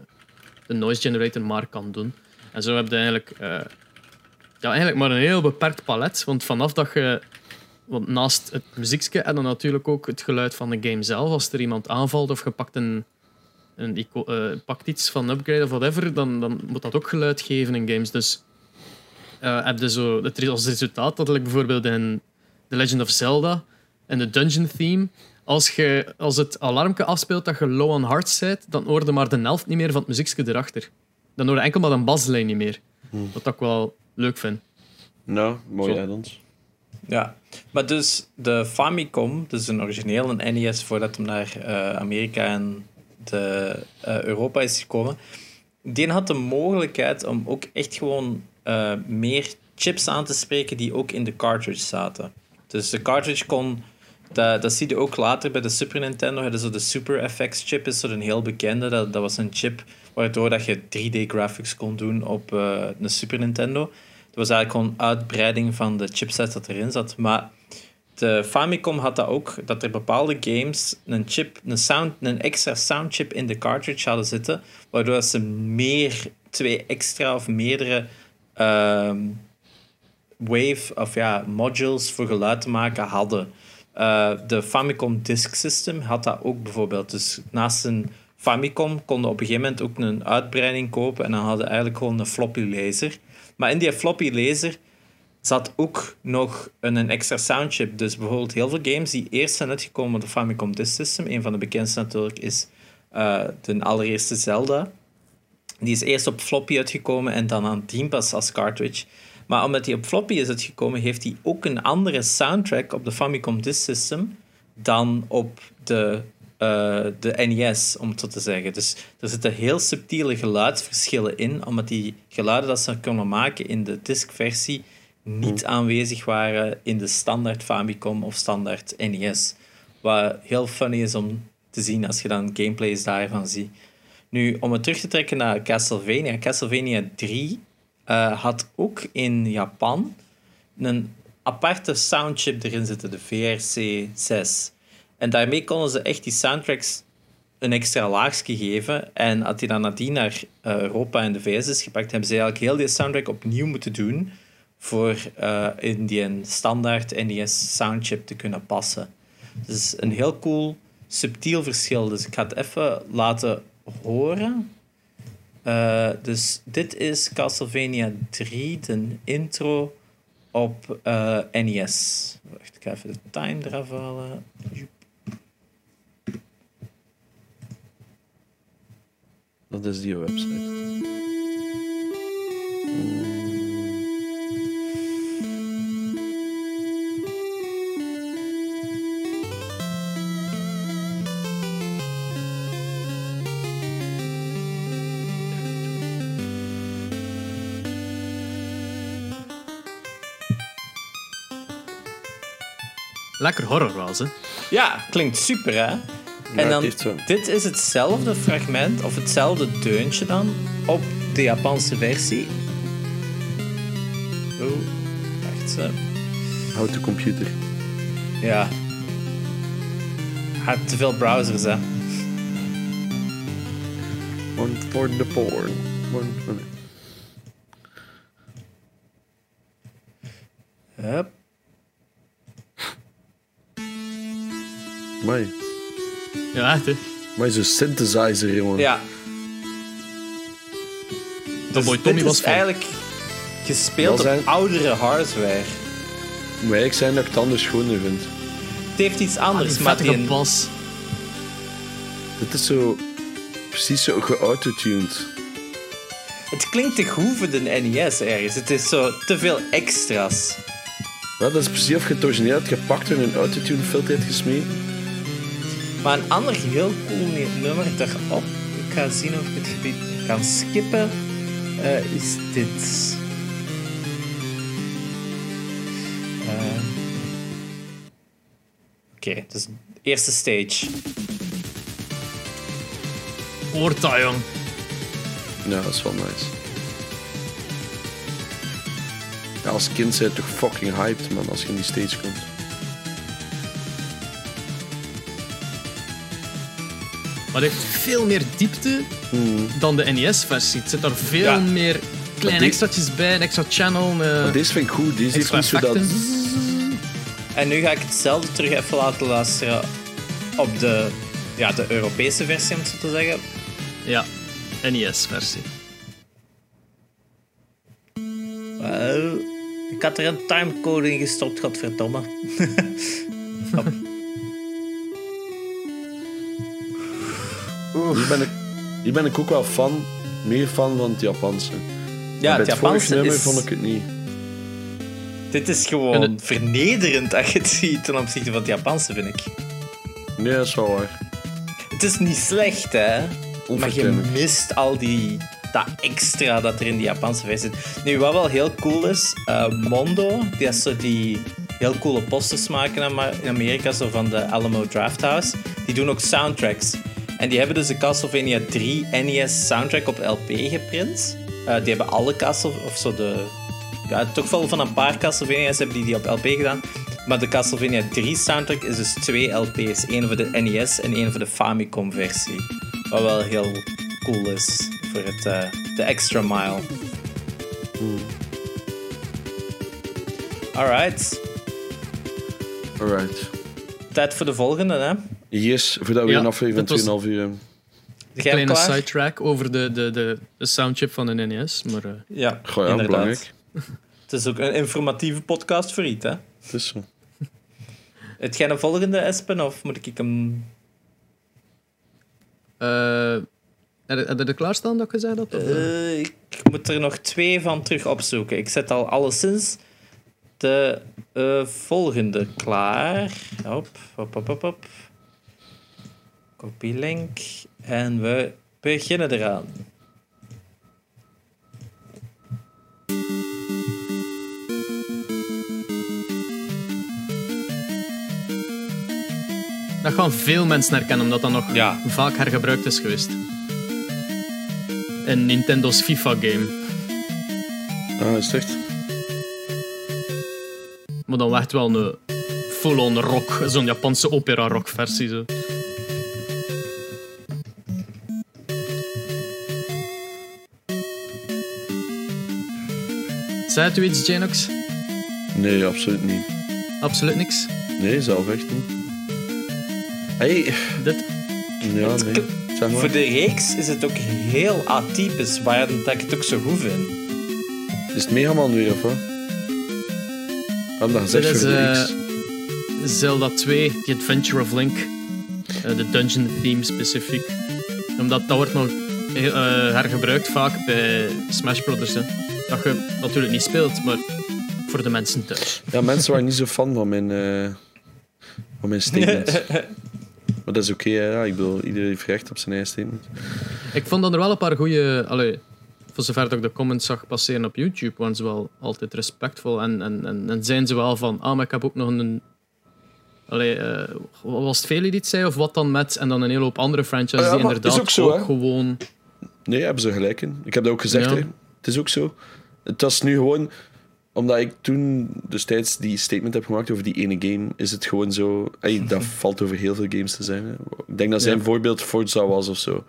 noise generator maar kan doen. En zo heb je eigenlijk, eh, ja, eigenlijk maar een heel beperkt palet. Want vanaf dat je. Want naast het muziekje heb je natuurlijk ook het geluid van de game zelf. Als er iemand aanvalt of je pakt, een, een, eh, pakt iets van upgrade of whatever, dan, dan moet dat ook geluid geven in games. Dus heb je zo het, als resultaat dat like bijvoorbeeld in The Legend of Zelda en de dungeon theme. Als, je, als het alarmje afspeelt dat je low on hearts bent, dan hoor je maar de helft niet meer van het muziekje erachter. Dan hoor je enkel maar een baslijn niet meer. Wat ik wel leuk vind. Nou, mooi add-ons. Ja, maar dus de Famicom, dus een origineel een NES voordat hem naar eh, Amerika en de, eh, Europa is gekomen, die had de mogelijkheid om ook echt gewoon eh, meer chips aan te spreken die ook in de cartridge zaten. Dus de cartridge kon, dat, dat zie je ook later bij de Super Nintendo, hadden zo de Super FX chip is een heel bekende, dat, dat was een chip waardoor dat je 3D graphics kon doen op eh een Super Nintendo. Het was eigenlijk gewoon uitbreiding van de chipset dat erin zat. Maar de Famicom had dat ook, dat er bepaalde games een, chip, een, sound, een extra soundchip in de cartridge hadden zitten, waardoor ze meer, twee extra of meerdere ehm, wave of ja, modules voor geluid te maken hadden. Eh, de Famicom Disk System had dat ook bijvoorbeeld. Dus naast een Famicom konden op een gegeven moment ook een uitbreiding kopen en dan hadden eigenlijk gewoon een floppy laser. Maar in die floppy laser zat ook nog een, een extra soundchip. Dus bijvoorbeeld heel veel games die eerst zijn uitgekomen op de Famicom Disk System. Een van de bekendste natuurlijk is eh, de allereerste Zelda. Die is eerst op floppy uitgekomen en dan aan team pas als cartridge. Maar omdat die op floppy is uitgekomen, heeft hij ook een andere soundtrack op de Famicom Disk System dan op de, eh, de NES, om het zo te zeggen. Dus er zitten heel subtiele geluidsverschillen in, omdat die geluiden dat ze konden maken in de diskversie niet aanwezig waren in de standaard Famicom of standaard NES. Wat heel funny is om te zien als je dan gameplays daarvan ziet. Nu, om het terug te trekken naar Castlevania. Castlevania 3 eh, had ook in Japan een aparte soundchip erin zitten, de VRC6. En daarmee konden ze echt die soundtracks een extra laagje geven. En als die dan nadien naar eh, Europa en de VS is gepakt, hebben ze eigenlijk heel die soundtrack opnieuw moeten doen voor eh, in die standaard NES soundchip te kunnen passen. Dus een heel cool, subtiel verschil. Dus ik ga het even laten horen. Eh, dus dit is Castlevania 3, de intro op eh, NES. Wacht, ik ga even de time eraf halen. Dat is die website. Lekker horror was, hè? Ja, klinkt super hè. En dan, dit is hetzelfde fragment, of hetzelfde deuntje dan, op de Japanse versie. Oh, wacht zo. Houd de computer. Ja. Had te veel browsers, hè. One for the porn. One for the... Hup. Amai. Ja, echt, hè? Amai, zo'n synthesizer, jongen. Ja. Dus Boy dit Tommy is was van. eigenlijk gespeeld Dat zijn- op oudere hardware. Maar ik zijn dat ik het anders schoner vind. Het heeft iets Ah, anders, maar vettige die, bas. Dit is zo... Precies zo geautotuned. het klinkt te goed voor de NES ergens. Het is zo te veel extra's. Ja, dat is precies of je het origineel hebt gepakt en een autotune filter hebt gesmeten. Maar een ander heel cool nummer daarop, ik ga zien of ik het gebied kan skippen, eh, is dit. Eh, Oké, dus eerste stage. Hoort dat, jong. Ja, dat is wel nice. Ja, als kind zijn je toch fucking hyped, man, als je in die stage komt. Maar het heeft veel meer diepte dan de NES-versie. Het zit er veel Ja. meer kleine die- extraatjes bij, een extra channel. Maar deze vind ik goed. Deze heeft extra niet zo dat... En nu ga ik hetzelfde terug even laten luisteren op de, ja, de Europese versie, om het zo te zeggen. Ja, NES-versie. Wel, ik had er een timecode in gestopt, godverdomme. [laughs] Hop. Hier ben, ik, hier ben ik ook wel fan. Meer fan van het Japanse. Ja, het het Japanse nummer is... vond ik het niet. Dit is gewoon het- vernederend als je het ziet ten opzichte van het Japanse, vind ik. Nee, dat is wel waar. Het is niet slecht, hè? Maar je mist al die, dat extra dat er in die Japanse versie zit. Nu, wat wel heel cool is, eh, Mondo, die is zo die heel coole posters maken in Amerika, zo van de Alamo Drafthouse, die doen ook soundtracks. En die hebben dus de Castlevania 3 NES soundtrack op LP geprint. Eh, die hebben alle Castle, of zo de, ja, toch wel van een paar Castlevania's hebben die die op LP gedaan. Maar de Castlevania 3 soundtrack is dus twee LP's. één voor de NES en één voor de Famicom versie. Wat wel heel cool is voor het, eh, de extra mile. Alright, Alright. tijd voor de volgende, hè? Yes, voordat we Ja, een aflevering dat was- van 2,5 uur hebben. Jij hem Kleine sidetrack over de, de, de, de soundchip van de NES. Maar eh, Ja, Goh, ja, belangrijk. [laughs] Het is ook een informatieve podcast voor iets, hè? Het is zo. [laughs] Het jij een volgende, Espen, of moet ik hem... eh, heb je- je er klaarstaan dat ik gezegd had? Of, eh? Eh, ik moet er nog twee van terug opzoeken. Ik zet al alleszins de eh, volgende klaar. Hop, hop, hop, hop, hop. Copy link. En we beginnen eraan. Dat gaan veel mensen herkennen, omdat dat nog Ja. vaak hergebruikt is geweest. In Nintendo's FIFA-game. Ah, is echt? Maar dan echt wel een full-on rock, zo'n Japanse opera-rock versie. Zo. Zei u iets, Janox? Nee, absoluut niet. Absoluut niks. Nee, zelf echt niet. Hey, Dit, ja, nee. Zeg Voor maar. de reeks is het ook heel atypisch, waar dat ik het ook zo goed vind. Is het Megaman weer, of wat? Waarom dat gezegd voor de eh, X? Zelda 2, The Adventure of Link. Eh, de dungeon theme specifiek. Omdat dat wordt nog eh, hergebruikt vaak bij Smash Brothers. Hè. Dat je natuurlijk niet speelt, maar voor de mensen thuis. Ja, mensen waren niet zo fan van mijn, eh van mijn statements. [laughs] maar dat is oké, hè, ja. Ik bedoel, iedereen heeft recht op zijn eigen statement. Ik vond dat er wel een paar goede. Voor zover dat ik de comments zag passeren op YouTube, waren ze wel altijd respectvol. En, en, en, en zijn ze wel van, ah, maar ik heb ook nog een. Allee, eh, was het Veli die het zei, of wat dan met? En dan een hele hoop andere franchises Ah ja, die inderdaad ook zo, hè. gewoon. Nee, hebben ze gelijk in. Ik heb dat ook gezegd, Ja. Het is ook zo. Het was nu gewoon... Omdat ik toen destijds die statement heb gemaakt over die ene game, is het gewoon zo... Ey, [laughs] dat valt over heel veel games te zijn. Hè. Ik denk dat zijn Ja. voorbeeld Forza was of zo.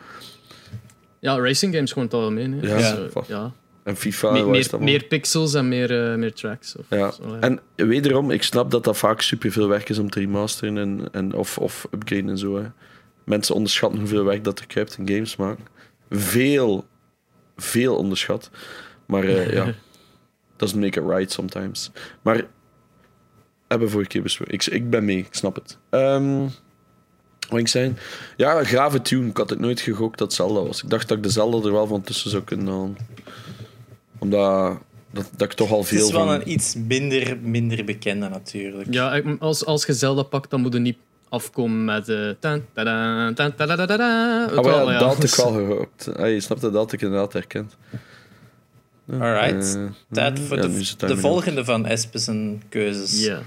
Ja, racing games gewoon het algemeen. Hè. Ja. Dus, eh, ja. En FIFA, Me- meer, meer pixels en meer, eh, meer tracks. Of, Ja. zo, ja. En wederom, ik snap dat dat vaak superveel werk is om te remasteren en, en of, of upgraden en zo. Hè. Mensen onderschatten hoeveel werk dat er kruipt in games maken. Veel, veel onderschat. Maar eh, ja, [laughs] doesn't make it right sometimes. Maar hebben we vorige keer besproken. Ik, ik ben mee, ik snap het. Ehm wat ik zei? Ja, een grave tune. Ik had het nooit gegokt dat Zelda was. Ik dacht dat ik de Zelda er wel van tussen zou kunnen halen. Omdat dat, dat ik toch al Het veel is wel van... een iets minder, minder bekende natuurlijk. Ja, als, als je Zelda pakt, dan moet je niet afkomen met... eh tan, tada, ja, Wel, dat had ik wel gehoord. Ah, je snapt dat, ik inderdaad herkend. Alright. Eh, Tijd voor ja, de, volgende van Espes en keuzes. Ja.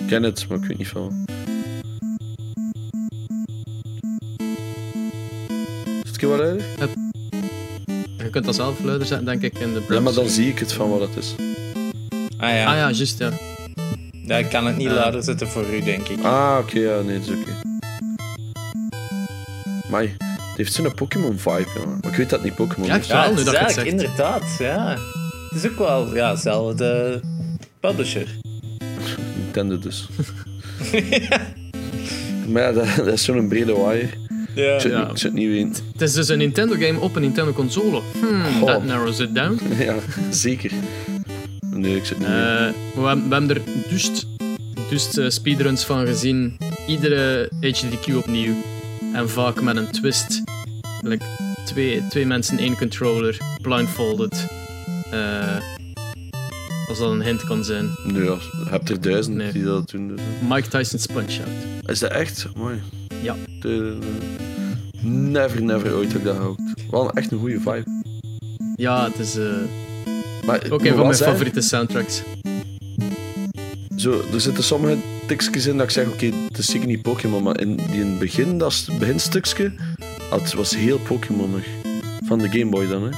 Ik ken het, maar ik weet niet van. Is het wel uit? Je kunt dat zelf luider zetten, denk ik, in de browser. Ja, maar dan zie ik het van wat het is. Ah ja. Ah ja, juist, ja. Ja, ik kan het niet luider zetten voor u, denk ik. Ah, oké, ja, nee, dat is oké. Maar het heeft zo'n Pokémon-vibe, ja. Maar ik weet dat niet Pokémon Ja, is. Wel, nu dat het eigenlijk inderdaad, ja. Het is ook wel, ja, zelfde publisher. [laughs] Nintendo dus. [laughs] maar ja, dat, dat is zo'n brede wire. Ja. Ik Ja. ik zou het niet weten. Het is dus een Nintendo-game op een Nintendo-console. Hmm, that narrows it down. ja, zeker. Nee, ik zou het niet weten. Eh, we, hebben, we hebben er dus, dus eh, speedruns van gezien. Iedere HDQ opnieuw. En vaak met een twist. Like, twee, twee mensen, één controller, blindfolded. Eh, als dat een hint kan zijn. Nee, ja, je hebt er duizend Nee. die dat doen. Dus. Mike Tyson's Punch-Out. Is dat echt? Mooi. Ja. De, never, never ooit heb ik dat gehoopt. Wel echt een goede vibe. Ja, het is eh, Maar ook een van mijn favoriete soundtracks. Zo, er zitten sommige tekstjes in dat ik zeg, oké, het is zeker niet Pokémon, maar in, die in het begin, dat beginstukje, dat was heel Pokémonig. Van de Game Boy dan, hè.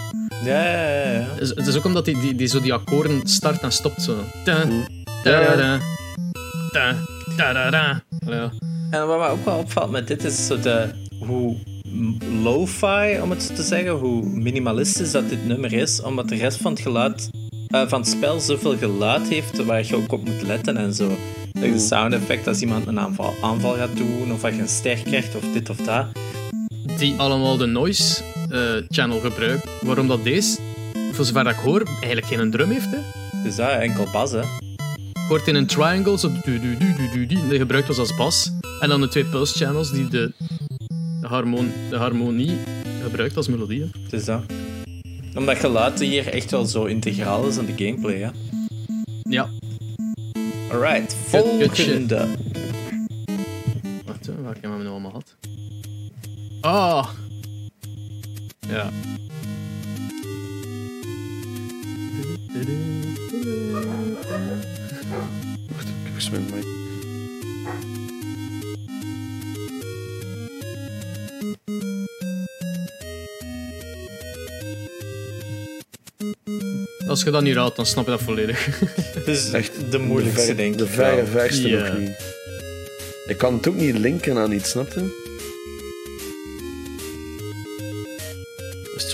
Ja, ja, ja. Het is, het is ook omdat die, die, die, zo die akkoorden start en stopt zo. Ta, Mm. ta, da, ja. da, ta, da, da. En wat me ook wel opvalt met dit is zo de, hoe lo-fi, om het zo te zeggen, hoe minimalistisch dat dit nummer is, omdat de rest van het geluid, eh, van het spel zoveel geluid heeft waar je ook op moet letten en zo. Like de sound effect als iemand een aanval, aanval gaat doen, of als je een ster krijgt, of dit of dat. Die allemaal de noise eh, channel gebruiken. Waarom dat deze, voor zover dat ik hoor, eigenlijk geen drum heeft. Hè. Dus dat enkel bas, hè. Hoort in een triangle zo du, du, du, du, du, die gebruikt was als bas. En dan de twee pulse channels die de, de, harmon, de harmonie gebruikt als melodie. hè. Dus dat. Omdat geluid hier echt wel zo integraal is in de gameplay, hè. Ja. Alright, volgende. Wacht, welke hebben we nu allemaal gehad? Ah! Ja. Wacht, ik heb maar... Als je dat niet raadt, dan snap je dat volledig. [laughs] Het is Echt de moeilijkste, ver- denk ik. De verre verste Ja. nog niet. Ik kan het ook niet linken aan iets, snap je?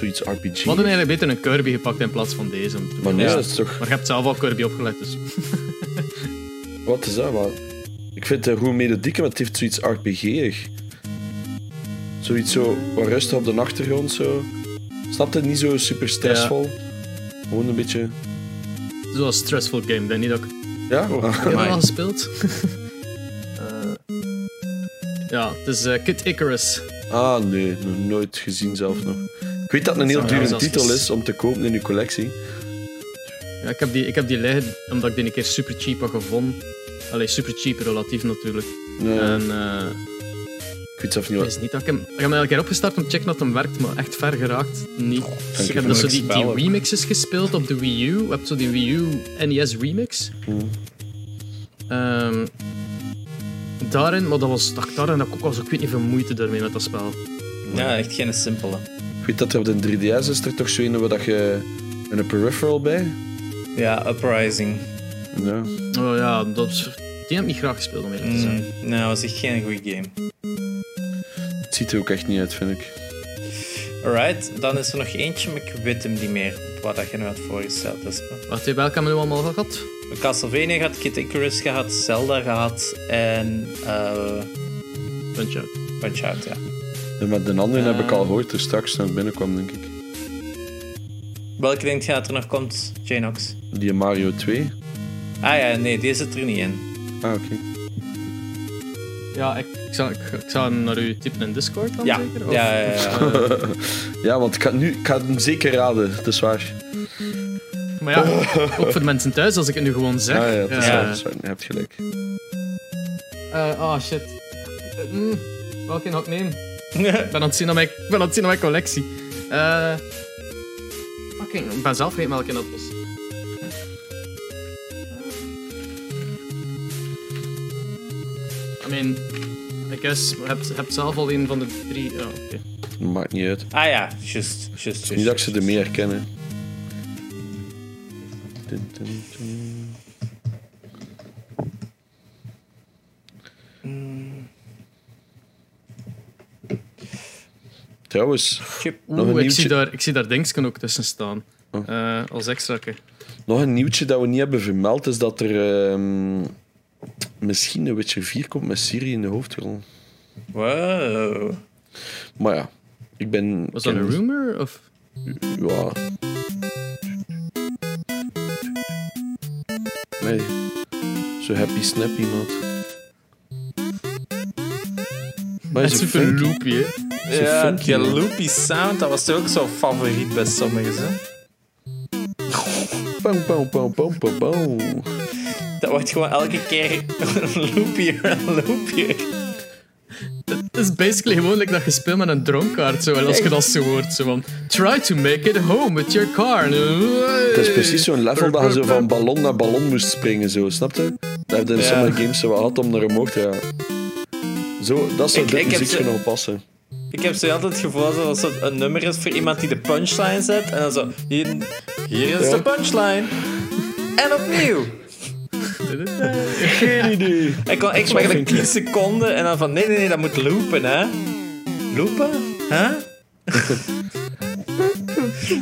Zoiets RPG. We hadden eigenlijk beter een Kirby gepakt in plaats van deze. om te doen. Maar nee, Ja. dat is toch... Maar je hebt zelf al Kirby opgelegd, dus... [laughs] Wat is dat? Wat? Ik vind het een goede melodiek, maar het heeft zoiets RPG-ig. Zoiets zo wat rustig op de achtergrond. Zo. Snap je? Niet zo super stressvol. Gewoon een beetje... Zo'n stressful game. Ik denk niet dat ik... Ja? Oh. Ah. Heb Amai. al gespeeld? [laughs] Eh, ja, het is eh, Kid Icarus. Ah, nee. Nog nooit gezien zelf nog. Ik weet dat het een heel dure titel is om te kopen in je collectie. Ja, ik, heb die, ik heb die liggen omdat ik die een keer super cheap had gevonden. Allee, super cheap relatief natuurlijk. Nee, En eh, ik weet zelf niet wat... weet niet dat ik hem... Ik heb hem een keer opgestart om te checken dat hem werkt, maar echt ver geraakt niet. Ik heb dus zo die, die remixes gespeeld op de Wii U. Je hebt zo die Wii U NES remix. Hmm. Ehm, daarin, maar dat was, dat, daarin had ik ook al zo, ik weet niet veel moeite daarmee met dat spel. Ja, echt geen simpele. Ik weet dat er op de 3DS is er toch zo een waar dat je een peripheral bij. Ja, Uprising. Ja. Oh ja, dat, die heb ik niet graag gespeeld om eerlijk te zijn. Mm, nee, dat was echt geen goede game. Het ziet er ook echt niet uit, vind ik. Alright, dan is er nog eentje, maar ik weet hem niet meer. Wat dat je nu had voorgesteld. Dus, even, welke hebben we nu allemaal gehad? Castlevania gehad, Kid Icarus gehad, Zelda gehad en eh Punch Out. Punch-Out, ja. En met de andere heb ik al Eh. gehoord, toen straks ik binnenkwam, denk ik. Welke denk je dat er nog komt, Janox? Die Mario 2. Ah ja, nee, die zit er niet in. Ah, oké. Ja, ik, ik, zal, ik, ik zal hem naar u typen in Discord dan Ja, zeker? Of- ja, ja, ja. eh, [laughs] Ja, want ik ga, nu, ik ga hem zeker raden, dat is waar. maar ja, ook voor de mensen thuis, als ik het nu gewoon zeg. Ah, ja, dat is waar, dat is waar. Je hebt gelijk. eh, oh shit. Eh, mm, welke ik nemen? Ik ben aan het zien naar mijn, ben aan het zien naar mijn collectie. Eh fucking, ik ben zelf vergeten welke dat was. I mean, I guess, je hebt, je hebt zelf al een van de drie. Ja, oké. Maakt niet uit. ah ja, juist, juist, Niet dat ik ze er meer herkennen. Dun, dun, dun. Trouwens, Chip. Nog een Oeh, ik, zie daar, ik zie daar Dingsken ook tussen staan. Oh. Eh, als nog een nieuwtje dat we niet hebben vermeld is dat er ehm, misschien een Witcher 4 komt met Siri in de hoofdrol. Wow. Maar ja, ik ben... Was dat ken- een rumor? Of? Ja. Nee. Zo happy snappy, maat. Maar Het is super funky. loopy, hè? Zo Ja, funky, die man. loopy sound, dat was toch ook zo favoriet bij sommigen, hè? Pam, pam, pam, pam, pam, pam. Dat wordt gewoon elke keer loopier en loopier. Het is basically gewoon like dat je speelt met een dronkaart, zo, en als je dat zo hoort. Zo van, try to make it home with your car. Het is precies zo'n level dat je zo van ballon naar ballon moest springen, zo, snap je? Dat heb je in Ja. sommige games zo wat gehad om naar omhoog te gaan. Zo, dat zou Ik- dit ik passen. Ik heb zo altijd het gevoel dat het zo een nummer is voor iemand die de punchline zet. En dan zo, hier, hier is Ja. de punchline. En opnieuw. Geen idee. Ik kon echt maar gelijk funky. 10 seconden en dan van nee, nee, nee, dat moet loopen, hè? Loopen? Huh? [laughs]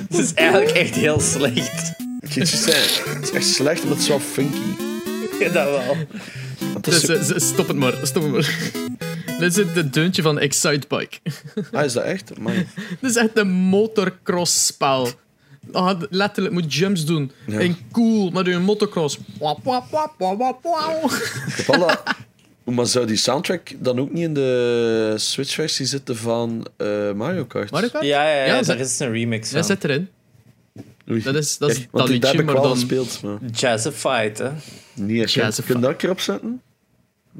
Het is eigenlijk echt heel slecht. Het is echt slecht, maar het is wel funky. Ja, dat wel. Dus, zo- stop het maar, stop het maar. Dit is het deuntje van Excitebike. [laughs] Ah, is dat echt? Man. [laughs] Dit is echt een motorcross-spel. Ah, letterlijk moet jumps doen. Ja. En cool, met een motocross. Wap, wap, wap, wap, wap, wap. Ik heb al dat- Maar zou die soundtrack dan ook niet in de Switch-versie zitten van eh, Mario Kart? Mario Kart? Ja, ja, ja, Ja, daar is een remix Ja, van. zet erin. Oei. Dat is, dat is Kijk, dat liedje, maar dan... gespeeld, maar Jazzified, hè? Jazzified. Kun je dat een keer opzetten?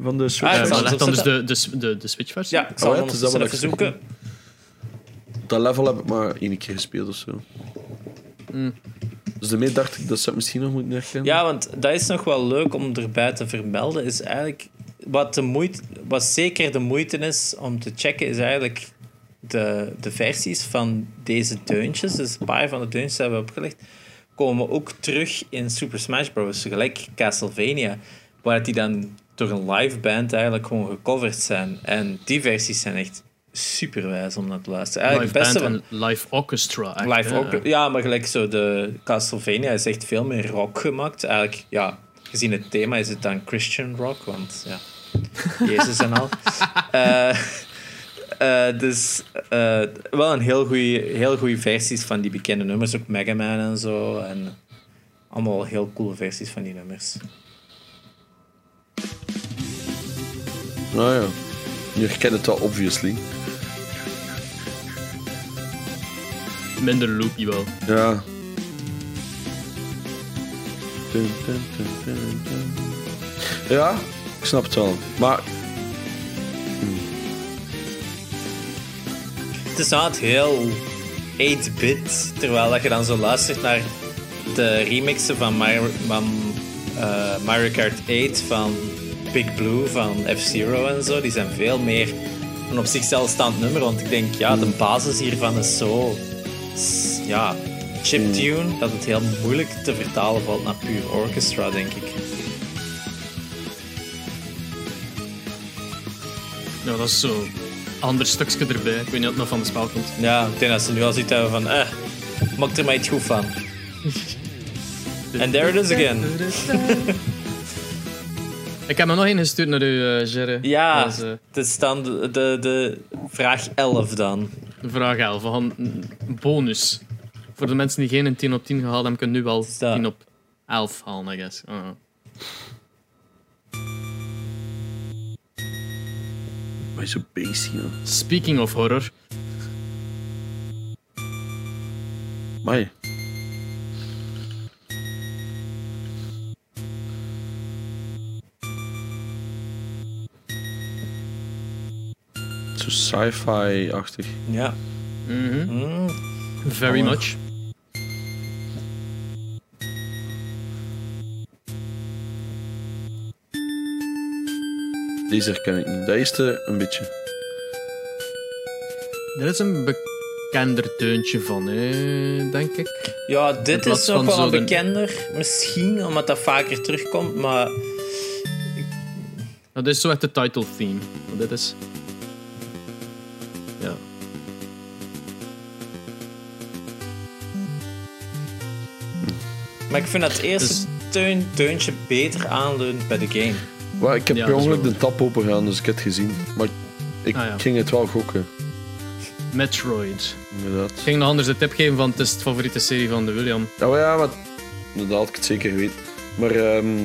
Van de Ah, Switch? leg dan dus opzetten. de, de, de, de Switch-versie. Ja, ik zal Oh ja, hem het is dat even zoeken. Dat level heb ik maar één keer gespeeld of zo. Mm. Dus daarmee dacht ik dat ze het misschien nog moeten herkennen. Ja, want dat is nog wel leuk om erbij te vermelden. Is eigenlijk wat, de moeite, wat zeker de moeite is om te checken, is eigenlijk de, de versies van deze deuntjes. Dus een paar van de deuntjes die we hebben opgelegd, komen ook terug in Super Smash Bros. Gelijk Castlevania, waar die dan door een live band eigenlijk gewoon gecoverd zijn. En die versies zijn echt superwijs om naar te luisteren. Eigenlijk Live het beste band en live orchestra. live. Ja, maar gelijk zo de Castlevania is echt veel meer rock gemaakt. Eigenlijk, ja, gezien het thema is het dan Christian rock, want ja, Jezus en al. [laughs] Eh, eh, dus eh, wel een heel goede heel goeie versies van die bekende nummers, ook Mega Man en zo. En allemaal heel coole versies van die nummers. Nou ja, je herkent het wel, obviously. Minder loopy wel. Ja. Dun, dun, dun, dun, dun. Ja, ik snap het wel. Maar Het is nou het heel 8-bit, terwijl dat je dan zo luistert naar de remixen van Mario, van, eh, Mario Kart 8 van Big Blue van F-Zero en zo, die zijn veel meer een op zichzelf staand nummer, want ik denk, ja, de basis hiervan is zo, ja, chiptune, dat het heel moeilijk te vertalen valt naar puur orchestra, denk ik. Ja, dat is zo. Ander stukje erbij. Ik weet niet of het nog van de spel komt. Ja, ik denk dat ze nu al zoiets hebben van, eh, maak er maar iets goed van. [laughs] And there it is again. [laughs] Ik heb me nog één gestuurd naar u, eh Jerry. Ja, is, eh, het is dan de, de, de vraag 11 dan. vraag 11. We gaan een bonus. Voor de mensen die geen een 10 op 10 gehaald hebben, kunnen nu wel Zo. 10 op 11 halen, I guess. Maar zo bassy, ja. Speaking of horror. Maar Zo sci-fi-achtig. Ja. Mhm. Mm. Very much. Deze herken ik niet. Eerste een beetje. Er is een bekender deuntje van, hè, denk ik. Ja, dit is nog wel een bekender. Misschien, omdat dat vaker terugkomt. Maar Dat is zo echt de title theme. Dit is... Maar ik vind dat het eerste Dus- teun, beter aanleunt bij de game. Maar ik heb Ja, per ongeluk de tap open gedaan, dus ik heb het gezien. Maar ik Ah, ja. ging het wel gokken, Metroid. inderdaad. Ik ging nog anders de tip geven, want het is de favoriete serie van de William. Nou ja, maar dat had ik het zeker geweten. Maar ehm,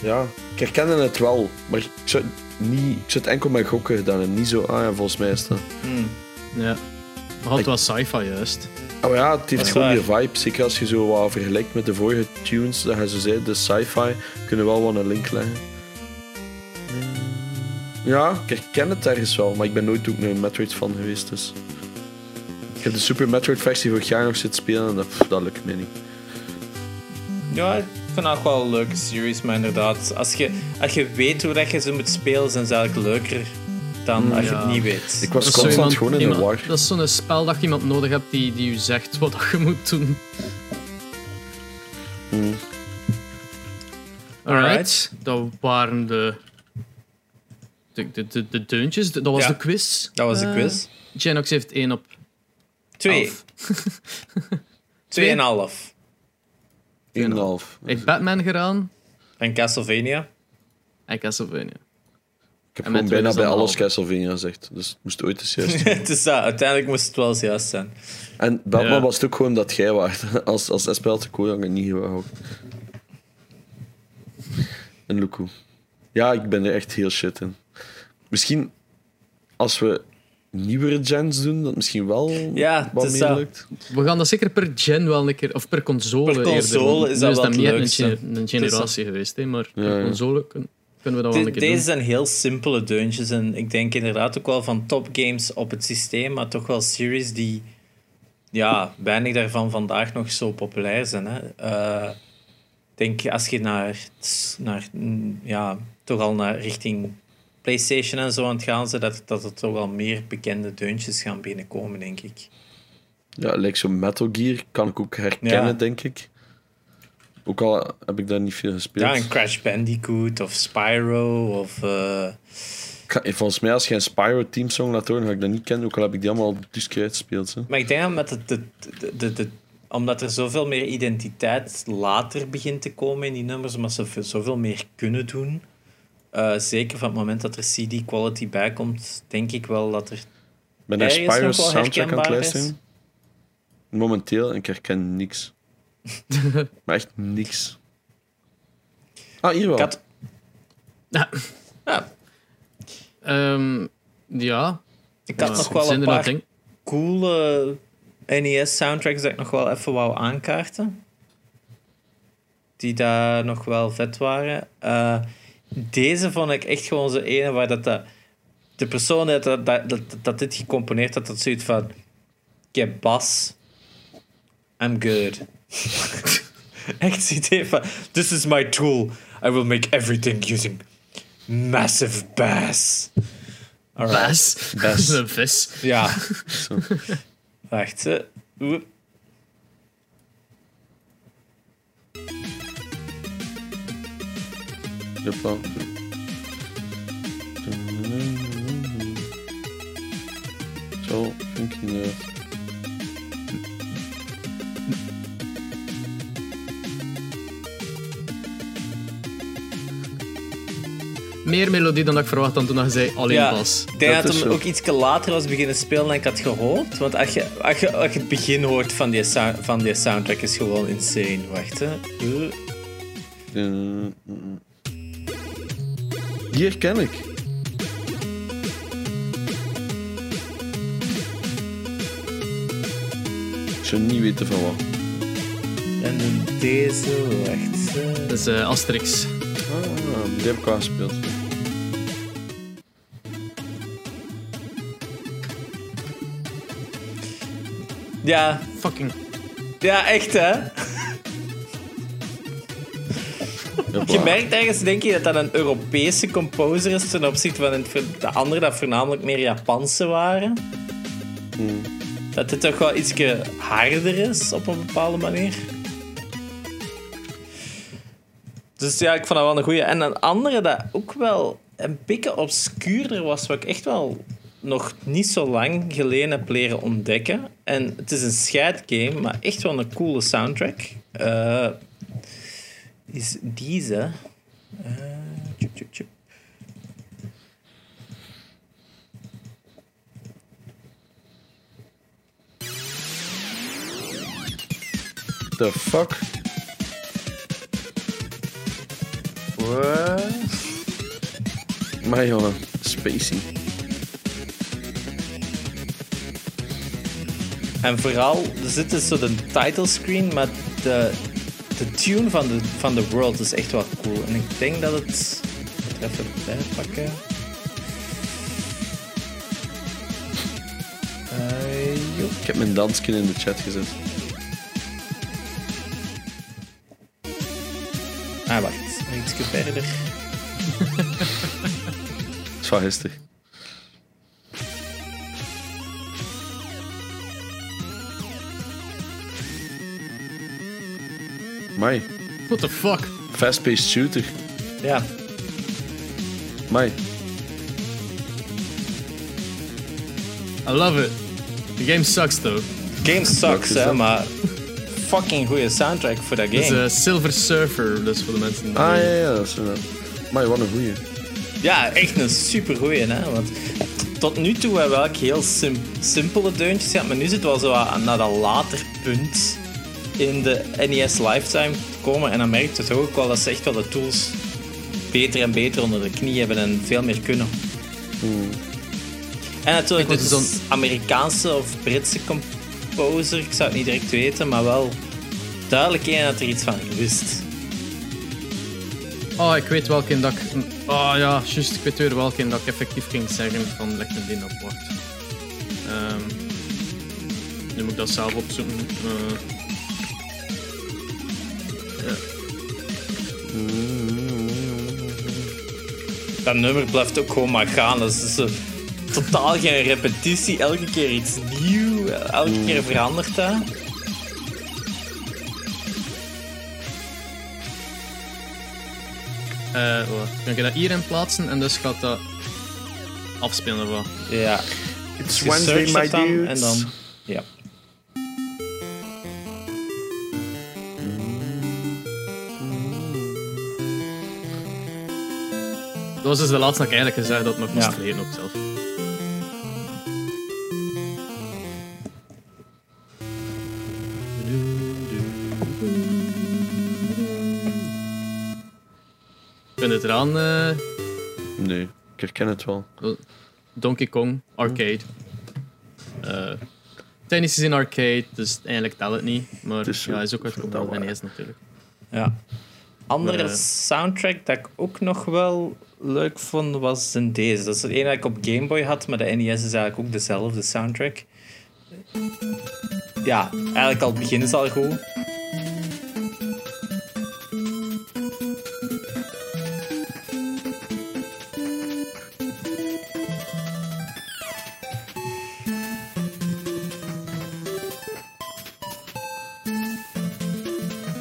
ja, ik herkende het wel. Maar ik zou, niet, ik zou het enkel met gokken gedaan en niet zo, ah ja, volgens mij is dat. Ja. Nog altijd wel sci-fi, juist. Oh ja, het heeft gewoon die vibe. Zeker als je zo wat vergelijkt met de vorige tunes, dat je zo zei, de sci-fi, kunnen we wel wat een link leggen. Ja, ik herken het ergens wel, maar ik ben nooit ook een Metroid fan geweest, dus... Ik heb de Super Metroid versie vorig jaar nog zitten spelen en dat, lukt me niet. Ja, ik vind dat ook wel een leuke series. Maar inderdaad, als je, als je weet hoe dat je ze moet spelen, zijn ze eigenlijk leuker dan als je het niet weet. Ik was constant iemand- gewoon in de iemand- war. Dat is zo'n spel dat je iemand nodig hebt die, die je zegt wat dat je moet doen. Hmm. Alright. Alright. Dat waren de, de, de, de, de deuntjes. Dat was Ja. de quiz. Dat was de Eh, quiz. Genox heeft 1 op Twee. 11. Tweeënhalf. 1,5. Heeft Batman gedaan En Castlevania. en Castlevania. Ik heb En gewoon bijna is bij alles. Castlevania gezegd, dus het moest ooit eens juist. [laughs] het is dat. Uiteindelijk moest het wel eens juist zijn. en Batman Ja. was het ook gewoon dat jij waard. [laughs] Als, als Espel te het niet gehouden. En Luku. Ja, ik ben er echt heel shit in. Misschien als we nieuwere gens doen, dat misschien wel Ja, wat het is meer dat. lukt. We gaan dat zeker per gen wel een keer, of per console Per console is dat echt leukste. een, gen- een generatie geweest, hè, maar Ja, per ja. console kun- kunnen we dat wel De- een keer deze doen. zijn heel simpele deuntjes. En ik denk inderdaad ook wel van topgames op het systeem, maar toch wel series die. Ja, weinig daarvan vandaag nog zo populair zijn. Hè. Eh, ik denk als je naar, naar. Ja, toch al naar richting PlayStation en zo aan het gaan zijn, dat, dat er toch wel meer bekende deuntjes gaan binnenkomen, denk ik. Ja, lijkt zo Metal Gear, kan ik ook herkennen, Ja. denk ik. Ook al heb ik daar niet veel gespeeld. Ja, een Crash Bandicoot of Spyro of. eh, Volgens mij, als je een Spyro teamsong laat horen, ga ik dat niet kennen, ook al heb ik die allemaal discreet gespeeld. Hè. Maar ik denk dat met het, de, de, de, omdat er zoveel meer identiteit later begint te komen in die nummers, omdat ze veel- zoveel meer kunnen doen. eh, zeker van het moment dat er CD-quality bij komt, denk ik wel dat er. Ben naar nog Spyro's soundtrack aan het luisteren. Momenteel, en ik herken niks. [laughs] maar echt niks. Ah, hier wel. Ik had, Ja. ja, Ehm, ja. ik had Ja, nog wel een paar coole NES-soundtracks dat ik nog wel even wou aankaarten. Die daar nog wel vet waren. Eh, deze vond ik echt gewoon zo ene waar dat, de persoon dat, dat, dat, dit gecomponeerd had, dat zoiets van... Ik bas. I'm good. [laughs] heeft. This is my tool. I will make everything using massive bass. Alright. Bass. Bas. een vis. Ja. Zo. Wacht, hè. Oep. Hoppa. Zo, funky nerd. Meer melodie dan dat ik verwacht had toen hij zei alleen Ja, bas. ik denk Dat dat, hem zo. ook iets later was beginnen spelen dan ik had gehoord. Want als je, als je, als je het begin hoort van die, sound, van die soundtrack, is gewoon insane. Wacht, hè. Eh, mm, mm. Hier ken ik. Ik zou niet weten van wat. En dan deze, wacht. Dat is eh, Asterix. Ah, die heb ik al gespeeld. Ja, Fucking. ja, echt, hè. Je merkt ergens, denk je, dat dat een Europese composer is ten opzichte van het- de andere dat voornamelijk meer Japanse waren. Hmm. Dat dit toch wel iets harder is op een bepaalde manier. Dus ja, ik vond dat wel een goeie. En een andere dat ook wel een beetje obscuurder was, wat ik echt wel nog niet zo lang geleden heb leren ontdekken. En het is een scheidgame, maar echt wel een coole soundtrack. Eh, is deze. Tjup. The fuck? What? Spacey. En vooral, er zit dus zo de title screen, maar de, de tune van de, van de world is echt wel cool. En ik denk dat het. Ik het even bijpakken. Joep. Ik heb mijn danskin in de chat gezet. Ah, wacht. Iets verder. [laughs] Dat is wel Mai, What the fuck? fast-paced shooter. Ja. Mai, I love it. The game sucks though. Game sucks, hè, dat? maar fucking goede soundtrack voor dat Het is game. eh, Silver Surfer, dus voor de mensen. die- Ah ja, ja, dat is inderdaad. Mai, wat een goeie. Ja, echt een super goeie, hè? Want tot nu toe hebben we eigenlijk heel sim- simpele deuntjes gehad, maar nu zit het wel zo aan- naar dat later punt in de NES Lifetime komen. En dan merkt je toch ook wel dat ze echt wel de tools beter en beter onder de knie hebben en veel meer kunnen. En natuurlijk, dit is Amerikaanse of Britse composer, ik zou het niet direct weten, maar wel duidelijk één dat er iets van wist. Oh, ik weet welke dat ik... Oh ja, juist. Ik weet weer welke dat ik effectief ging zeggen van me die op wacht. Ehm, nu moet ik dat zelf opzoeken. Eh. Dat nummer blijft ook gewoon maar gaan. Dat is zo totaal geen repetitie. Elke keer iets nieuw. Elke keer verandert dat. Eh, wacht. Kan ik dat hierin plaatsen en dus gaat dat afspelen. of wat. Ja. It's Je Wednesday, my dan dudes. En dan, ja. Was dus de laatste dat ik eigenlijk gezegd dat ik nog moest Ja. vergeten ook zelf. Ik ben het eraan. eh, Nee, ik herken het wel. Donkey Kong Arcade. Eh tennis is in arcade, dus eigenlijk telt het niet. Maar Het is ja, is ook op waar. NES natuurlijk. ja. Andere eh, soundtrack dat ik ook nog wel leuk vond, was een deze. Dat is de ene dat ik op Game Boy had, maar de NES is eigenlijk ook dezelfde soundtrack. Ja, eigenlijk al het begin is al goed.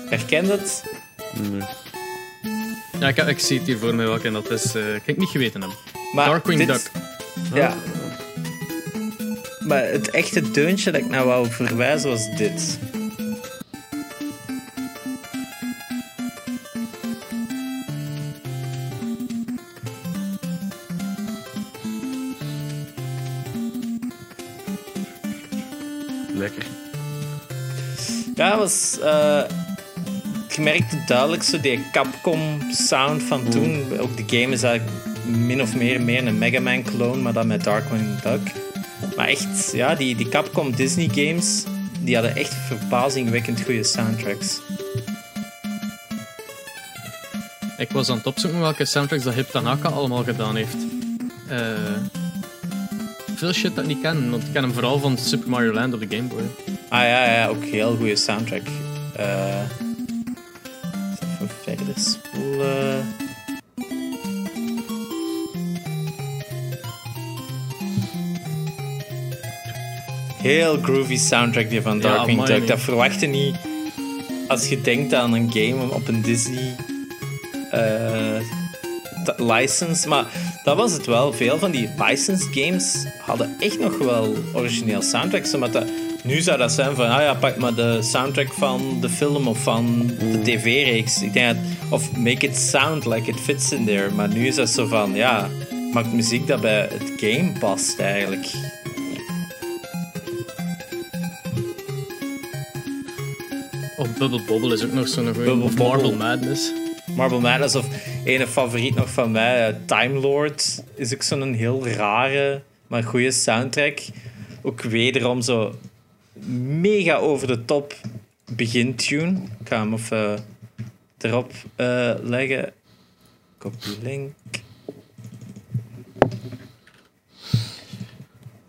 Herken je het? Nee. Ja, ik, ik zie het hier voor me welke dat is. eh ik heb niet geweten hem. Maar Darkwing dit- Duck. Ja. Maar het echte deuntje dat ik nou wou verwijzen was dit. Merkte duidelijk zo die Capcom sound van toen. Ook de game is eigenlijk min of meer, meer een Mega Man clone, maar dan met Darkwing Duck. Maar echt, ja, die, die Capcom Disney games, die hadden echt verbazingwekkend goede soundtracks. Ik was aan het opzoeken welke soundtracks dat Hip Tanaka allemaal gedaan heeft. Eh, veel shit dat ik niet ken, want ik ken hem vooral van Super Mario Land op de Game Boy. Ah ja, ja, ook heel goede soundtrack. Eh Heel groovy soundtrack die van Darkwing Duck. Dat verwacht je niet als je denkt aan een game op een Disney eh, license. Maar dat was het wel. Veel van die licensed games hadden echt nog wel origineel soundtracks. Maar dat, nu zou dat zijn van, ah ja, pak maar de soundtrack van de film of van de tv-reeks. Ik denk dat, of make it sound like it fits in there. Maar nu is dat zo van, ja, maak muziek dat bij het game past eigenlijk. Bubble Bobble is ook nog zo'n goeie. Bubble. Marble Madness. Marble Madness of een favoriet nog van mij, eh, Time Lord, is ook zo'n heel rare, maar goede soundtrack. Ook wederom zo mega over de top begintune. Ik ga hem even erop eh, leggen. Copy link.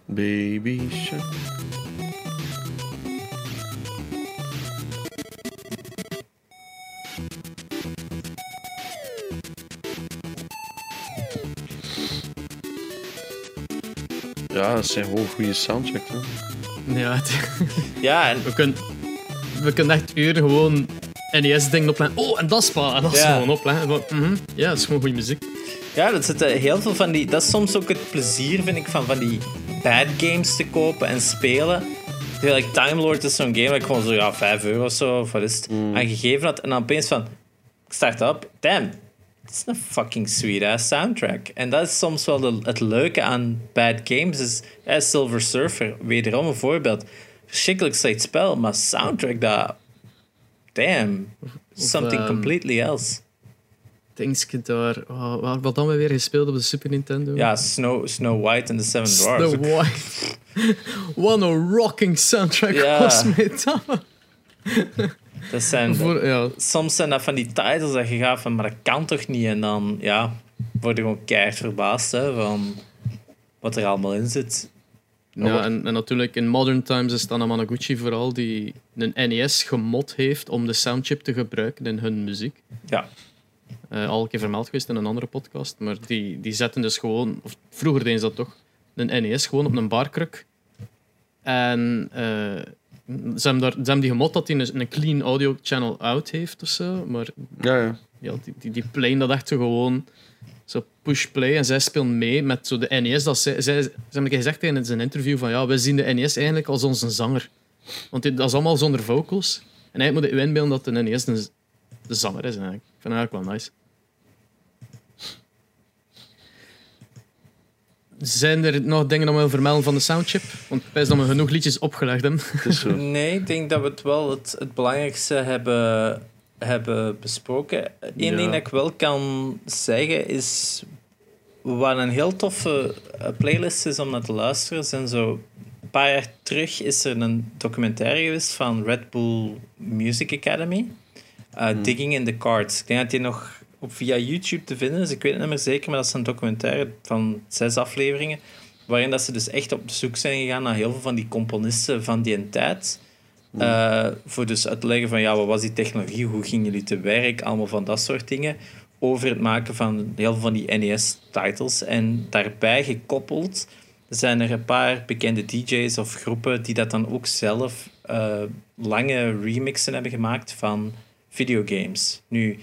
Baby shark. Ja, dat zijn gewoon goede soundtracks. Ja, het- [laughs] Ja, en we, kunnen, we kunnen echt uren gewoon NES-dingen opleggen. Oh, en dat spel. En dat is Ja. gewoon opleggen. Mhm, Ja, dat is gewoon goede muziek. Ja, dat zitten heel veel van die. Dat is soms ook het plezier, vind ik, van, van die bad games te kopen en spelen. Like Time Lord is zo'n game dat ik gewoon zo, ja, 5 euro of zo, of wat is het, aan gegeven had. En dan opeens van, ik start op, damn, dit is een fucking sweet ass soundtrack. En dat is soms wel de- het leuke aan bad games. Is, eh, Silver Surfer, wederom een voorbeeld. Verschrikkelijk slecht spel, maar soundtrack dat, damn, something ehm, completely else. Dingske daar. Oh, wat dan we weer gespeeld op de Super Nintendo? Ja, Snow, Snow White en the Seven Dwarfs. Snow White. [laughs] What a rocking soundtrack was met [laughs] dat. Zijn, Voor, ja, soms zijn dat van die titles dat je gaat van, maar dat kan toch niet? En dan, ja, word je gewoon keihard verbaasd hè, van wat er allemaal in zit. ja en, en natuurlijk in modern times is dan Managuchi vooral die een NES gemod heeft om de soundchip te gebruiken in hun muziek. Ja, Eh, al een keer vermeld geweest in een andere podcast. Maar die, die zetten dus gewoon, of vroeger deden ze dat toch, een NES gewoon op een barkruk. En eh, ze, hebben daar, ze hebben die gemod dat hij een, een clean audio channel out heeft of zo. Maar Ja, ja. ja, die, die, die playen dat echt zo gewoon zo push play en zij spelen mee met zo de NES. Dat zij, zij, ze hebben gezegd in zijn interview van ja, we zien de NES eigenlijk als onze zanger. Want dit, dat is allemaal zonder vocals. En eigenlijk moet je inbeelden dat de NES de, de zanger is eigenlijk. Ik vind dat eigenlijk wel nice. Zijn er nog dingen om te vermelden van de soundchip? Want ik wijs dat we genoeg liedjes opgelegd hebben. Het is zo. Nee, ik denk dat we het wel het, het belangrijkste hebben, hebben besproken. Eén Ja. ding dat ik wel kan zeggen is... Wat een heel toffe eh, playlist is om naar te luisteren, zijn zo... Een paar jaar terug is er een documentaire geweest van Red Bull Music Academy. eh, Digging in the Cards. Ik denk dat die nog op via YouTube te vinden is. Ik weet het niet meer zeker, maar dat is een documentaire van zes afleveringen. Waarin dat ze dus echt op zoek zijn gegaan naar heel veel van die componisten van die tijd. Eh, voor dus uit te leggen van ja, wat was die technologie, hoe gingen jullie te werk, allemaal van dat soort dingen. Over het maken van heel veel van die NES-titles. En daarbij gekoppeld zijn er een paar bekende DJ's of groepen die dat dan ook zelf eh, lange remixen hebben gemaakt van videogames. Nu,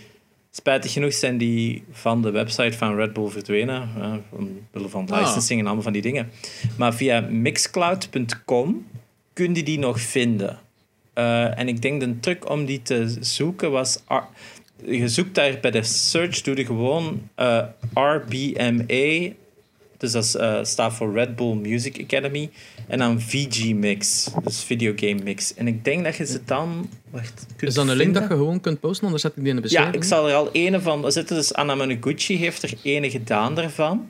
spijtig genoeg zijn die van de website van Red Bull verdwenen, uh, omwille van Ah. licensing en allemaal van die dingen. Maar via mixcloud.com kun je die nog vinden. Eh, en ik denk de truc om die te zoeken was... Je zoekt daar bij de search, doe je gewoon eh, RBMA. Dus dat is, eh, staat voor Red Bull Music Academy. En dan VG Mix, dus videogame mix. En ik denk dat je ze dan... Wacht, Is dat een link dat je gewoon kunt posten? Anders zet ik die in de Ja, beschrijving. ik zal er al ene van er zitten. Dus Anna Manuguchi heeft er ene gedaan daarvan.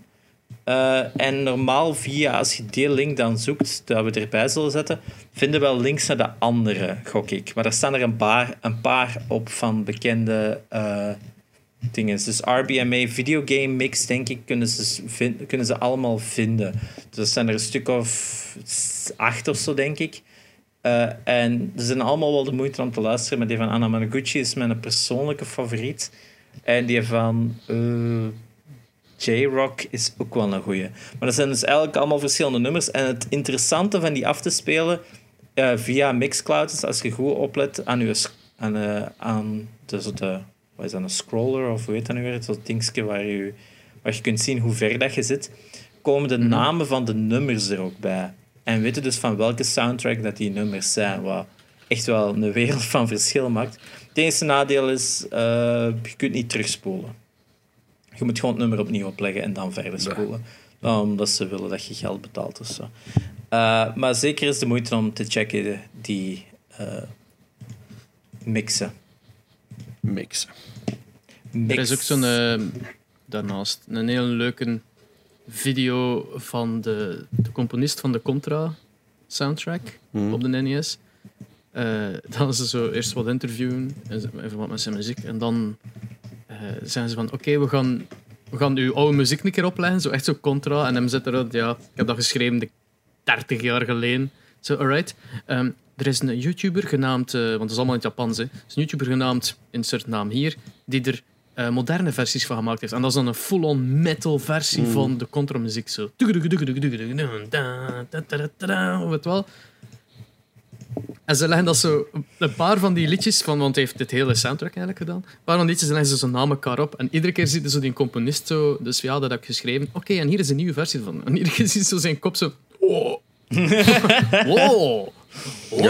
Eh, en normaal via, als je die link dan zoekt, dat we erbij zullen zetten, vinden we wel links naar de andere, gok ik. Maar daar staan er een paar, een paar op van bekende eh, dingen. Dus RBMA Videogame Mix, denk ik, kunnen ze, kunnen ze allemaal vinden. Dus er zijn er een stuk of acht of zo, denk ik. Eh, en ze zijn allemaal wel de moeite om te luisteren. Maar die van Anna Managuchi is mijn persoonlijke favoriet. En die van eh, J-Rock is ook wel een goeie. Maar dat zijn dus eigenlijk allemaal verschillende nummers. En het interessante van die af te spelen eh, via Mixcloud is als je goed oplet aan, je, aan, aan de, de, wat is dat, een scroller of hoe heet dat nu weer? Zo'n dingetje waar je, waar je kunt zien hoe ver dat je zit. Komen de namen van de nummers er ook bij. En weten dus van welke soundtrack dat die nummers zijn. Wat echt wel een wereld van verschil maakt. Het enige nadeel is, eh, je kunt niet terugspoelen. Je moet gewoon het nummer opnieuw opleggen en dan verder spoelen. Omdat ze willen dat je geld betaalt of zo. Eh, maar zeker is de moeite om te checken die eh, mixen. Mix. Er is ook zo'n, eh, daarnaast, een heel leuke video van de, de componist van de Contra soundtrack op de NES. Eh dan ze zo eerst wat interviewen en ze- even wat met zijn muziek. En dan eh zijn ze van, oké, we, gaan, we gaan uw oude muziek een keer opleggen. Zo echt zo Contra. En hem zit eruit, ja, ik heb dat geschreven de 30 jaar geleden. Zo, alright. Ehm, er is een YouTuber genaamd, eh, want het is allemaal in het Japans, hè. Er is een YouTuber genaamd, insert naam hier, die er eh, moderne versies van gemaakt heeft. En dat is dan een full-on metal versie van de contra-muziek. Zo. Weet wel? En ze leggen dat zo, een paar van die liedjes, van, want hij heeft dit hele soundtrack eigenlijk gedaan. Een paar van die liedjes leggen ze zo na elkaar op. En iedere keer ziet je zo die componist zo, dus ja, dat heb ik geschreven. Oké, en hier is een nieuwe versie van. En iedere keer [laughs] ziet je zo zijn kop zo. Oh. [laughs] [laughs] wow. Oh,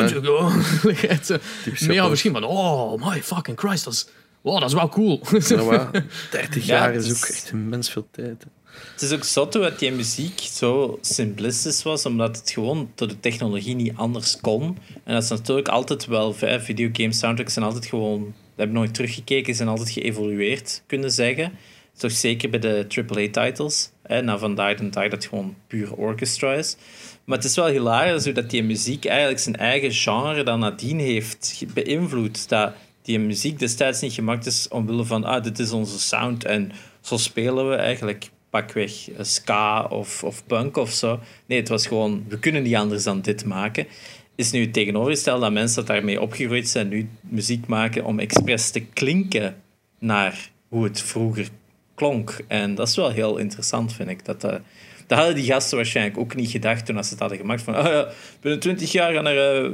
Mega Japans. verschil van, oh my fucking Christ, dat is, wow, dat is wel cool. Ja, maar [laughs] 30 Ja, jaar is ook echt immens veel tijd. hè. Het is ook zot hoe dat die muziek zo simplistisch was, omdat het gewoon door de technologie niet anders kon. En dat is natuurlijk altijd wel, hè, videogame soundtracks zijn altijd gewoon, dat heb ik nooit teruggekeken, zijn altijd geëvolueerd, kunnen zeggen. Toch zeker bij de AAA-titles. Nou, vandaar de dag dat gewoon puur orchestra is. Maar het is wel hilarisch hoe dat die muziek eigenlijk zijn eigen genre dan nadien heeft beïnvloed. Dat die muziek destijds niet gemaakt is omwille van, ah, dit is onze sound en zo spelen we eigenlijk pakweg eh, ska of, of punk of zo. Nee, het was gewoon, we kunnen niet anders dan dit maken. Is nu het tegenovergestelde dat mensen dat daarmee opgegroeid zijn, nu muziek maken om expres te klinken naar hoe het vroeger klonk. En dat is wel heel interessant, vind ik. Dat, dat, Dat hadden die gasten waarschijnlijk ook niet gedacht toen ze het hadden gemaakt. Van, oh ja, binnen 20 jaar gaan er, eh,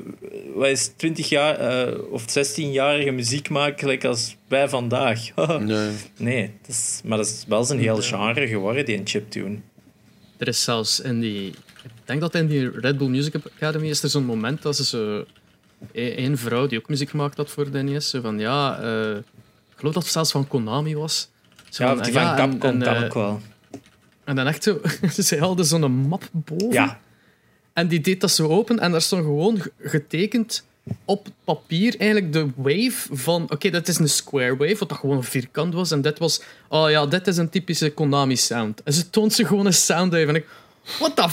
wat is 20 jaar eh, of 16-jarige muziek maken, gelijk als wij vandaag. [laughs] Nee. nee, dat is, maar dat is wel zijn heel genre geworden, die een chiptune. Er is zelfs in die... Ik denk dat in die Red Bull Music Academy is er zo'n moment dat ze zo... Eén vrouw die ook muziek gemaakt had voor de NES, zo van ja... eh, ik geloof dat het zelfs van Konami was. Zo Ja, of die van Capcom en, kan eh, ook wel. En dan echt zo... [laughs] Ze hadden zo'n map boven. Ja, En die deed dat zo open en daar stond gewoon ge- getekend op papier eigenlijk de wave van... Oké, dat is een square wave, wat dat gewoon een vierkant was. En dit was... Oh ja, dit is een typische Konami-sound. En ze toont ze gewoon een sound even. En ik... What the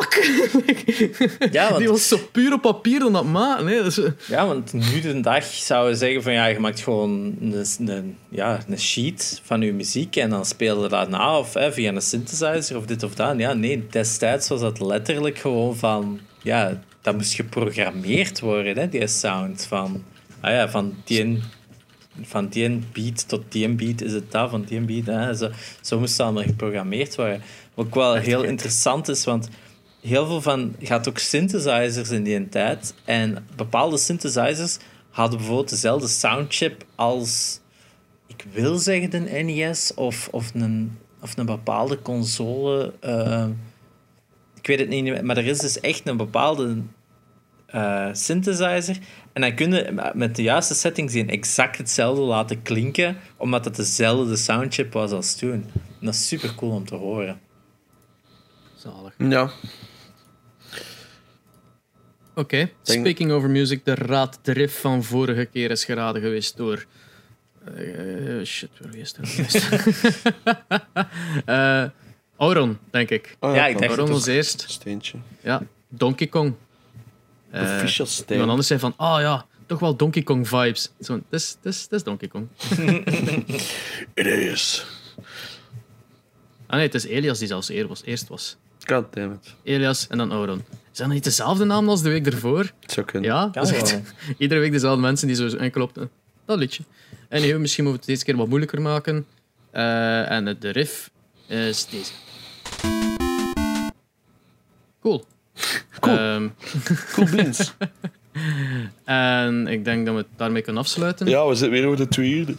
fuck? Ja, want- Die was zo puur op papier dan dat ma. Nee, dat is... Ja, want nu de dag zouden we zeggen van ja, je maakt gewoon een, een, ja, een sheet van je muziek en dan speel je dat na of hè, via een synthesizer of dit of dat. Ja, nee, destijds was dat letterlijk gewoon van ja, dat moest geprogrammeerd worden, hè, die sound van, ah ja, van die, van die beat tot die beat is het dat, van die beat. Hè, zo, zo moest het allemaal geprogrammeerd worden. Wat ook wel heel interessant is, want heel veel van je had ook synthesizers in die tijd. En bepaalde synthesizers hadden bijvoorbeeld dezelfde soundchip als, ik wil zeggen, de NES of, of, een, of een bepaalde console. eh, ik weet het niet meer, maar er is dus echt een bepaalde eh, synthesizer. En dan kun je met de juiste settings die exact hetzelfde laten klinken, omdat het dezelfde soundchip was als toen. En dat is super cool om te horen. Zalig. Ja. Oké, speaking over music. De raad de riff van vorige keer is geraden geweest door... eh, shit, waar is het geweest? [laughs] Eh Auron, denk ik. Oh, Ja, ik kan. dacht- Auron was eerst. Steentje. Ja, Donkey Kong. Eh, Official steen. iemand anders zei van, ah ja, toch wel Donkey Kong vibes. Zo, Het is, Donkey Kong. [laughs] It is. Ah nee, het is Elias die zelfs eer was, eerst was. God damn it. Elias en dan Auron. Zijn dat niet dezelfde naam als de week ervoor? Het zou kunnen. Ja, Kan dat is echt iedere week dezelfde mensen die zo enkel op dat liedje. En nu, misschien moeten we het deze keer wat moeilijker maken. Eh, en de riff is deze. Cool. Cool. Ehm, [laughs] Cool beans. en ik denk dat we het daarmee kunnen afsluiten. ja, we zitten weer over de twee uur.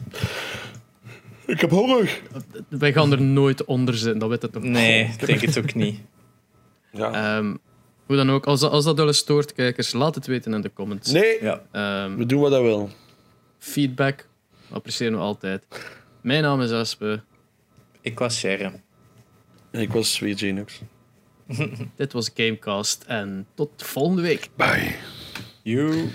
Ik heb honger. Wij gaan er nooit onder zitten, dat weet het toch? Nee, ik denk het ook niet. Ja. Ehm, hoe dan ook, als, dat- als dat wel eens stoort, kijkers, laat het weten in de comments. nee, Ja. Ehm, we doen wat dat wil. feedback appreciëren we altijd. Mijn naam is Aspe. Ik was Sharon. En ik was weer Genux. [laughs] Dit was Gamecast en tot volgende week. Bye. You.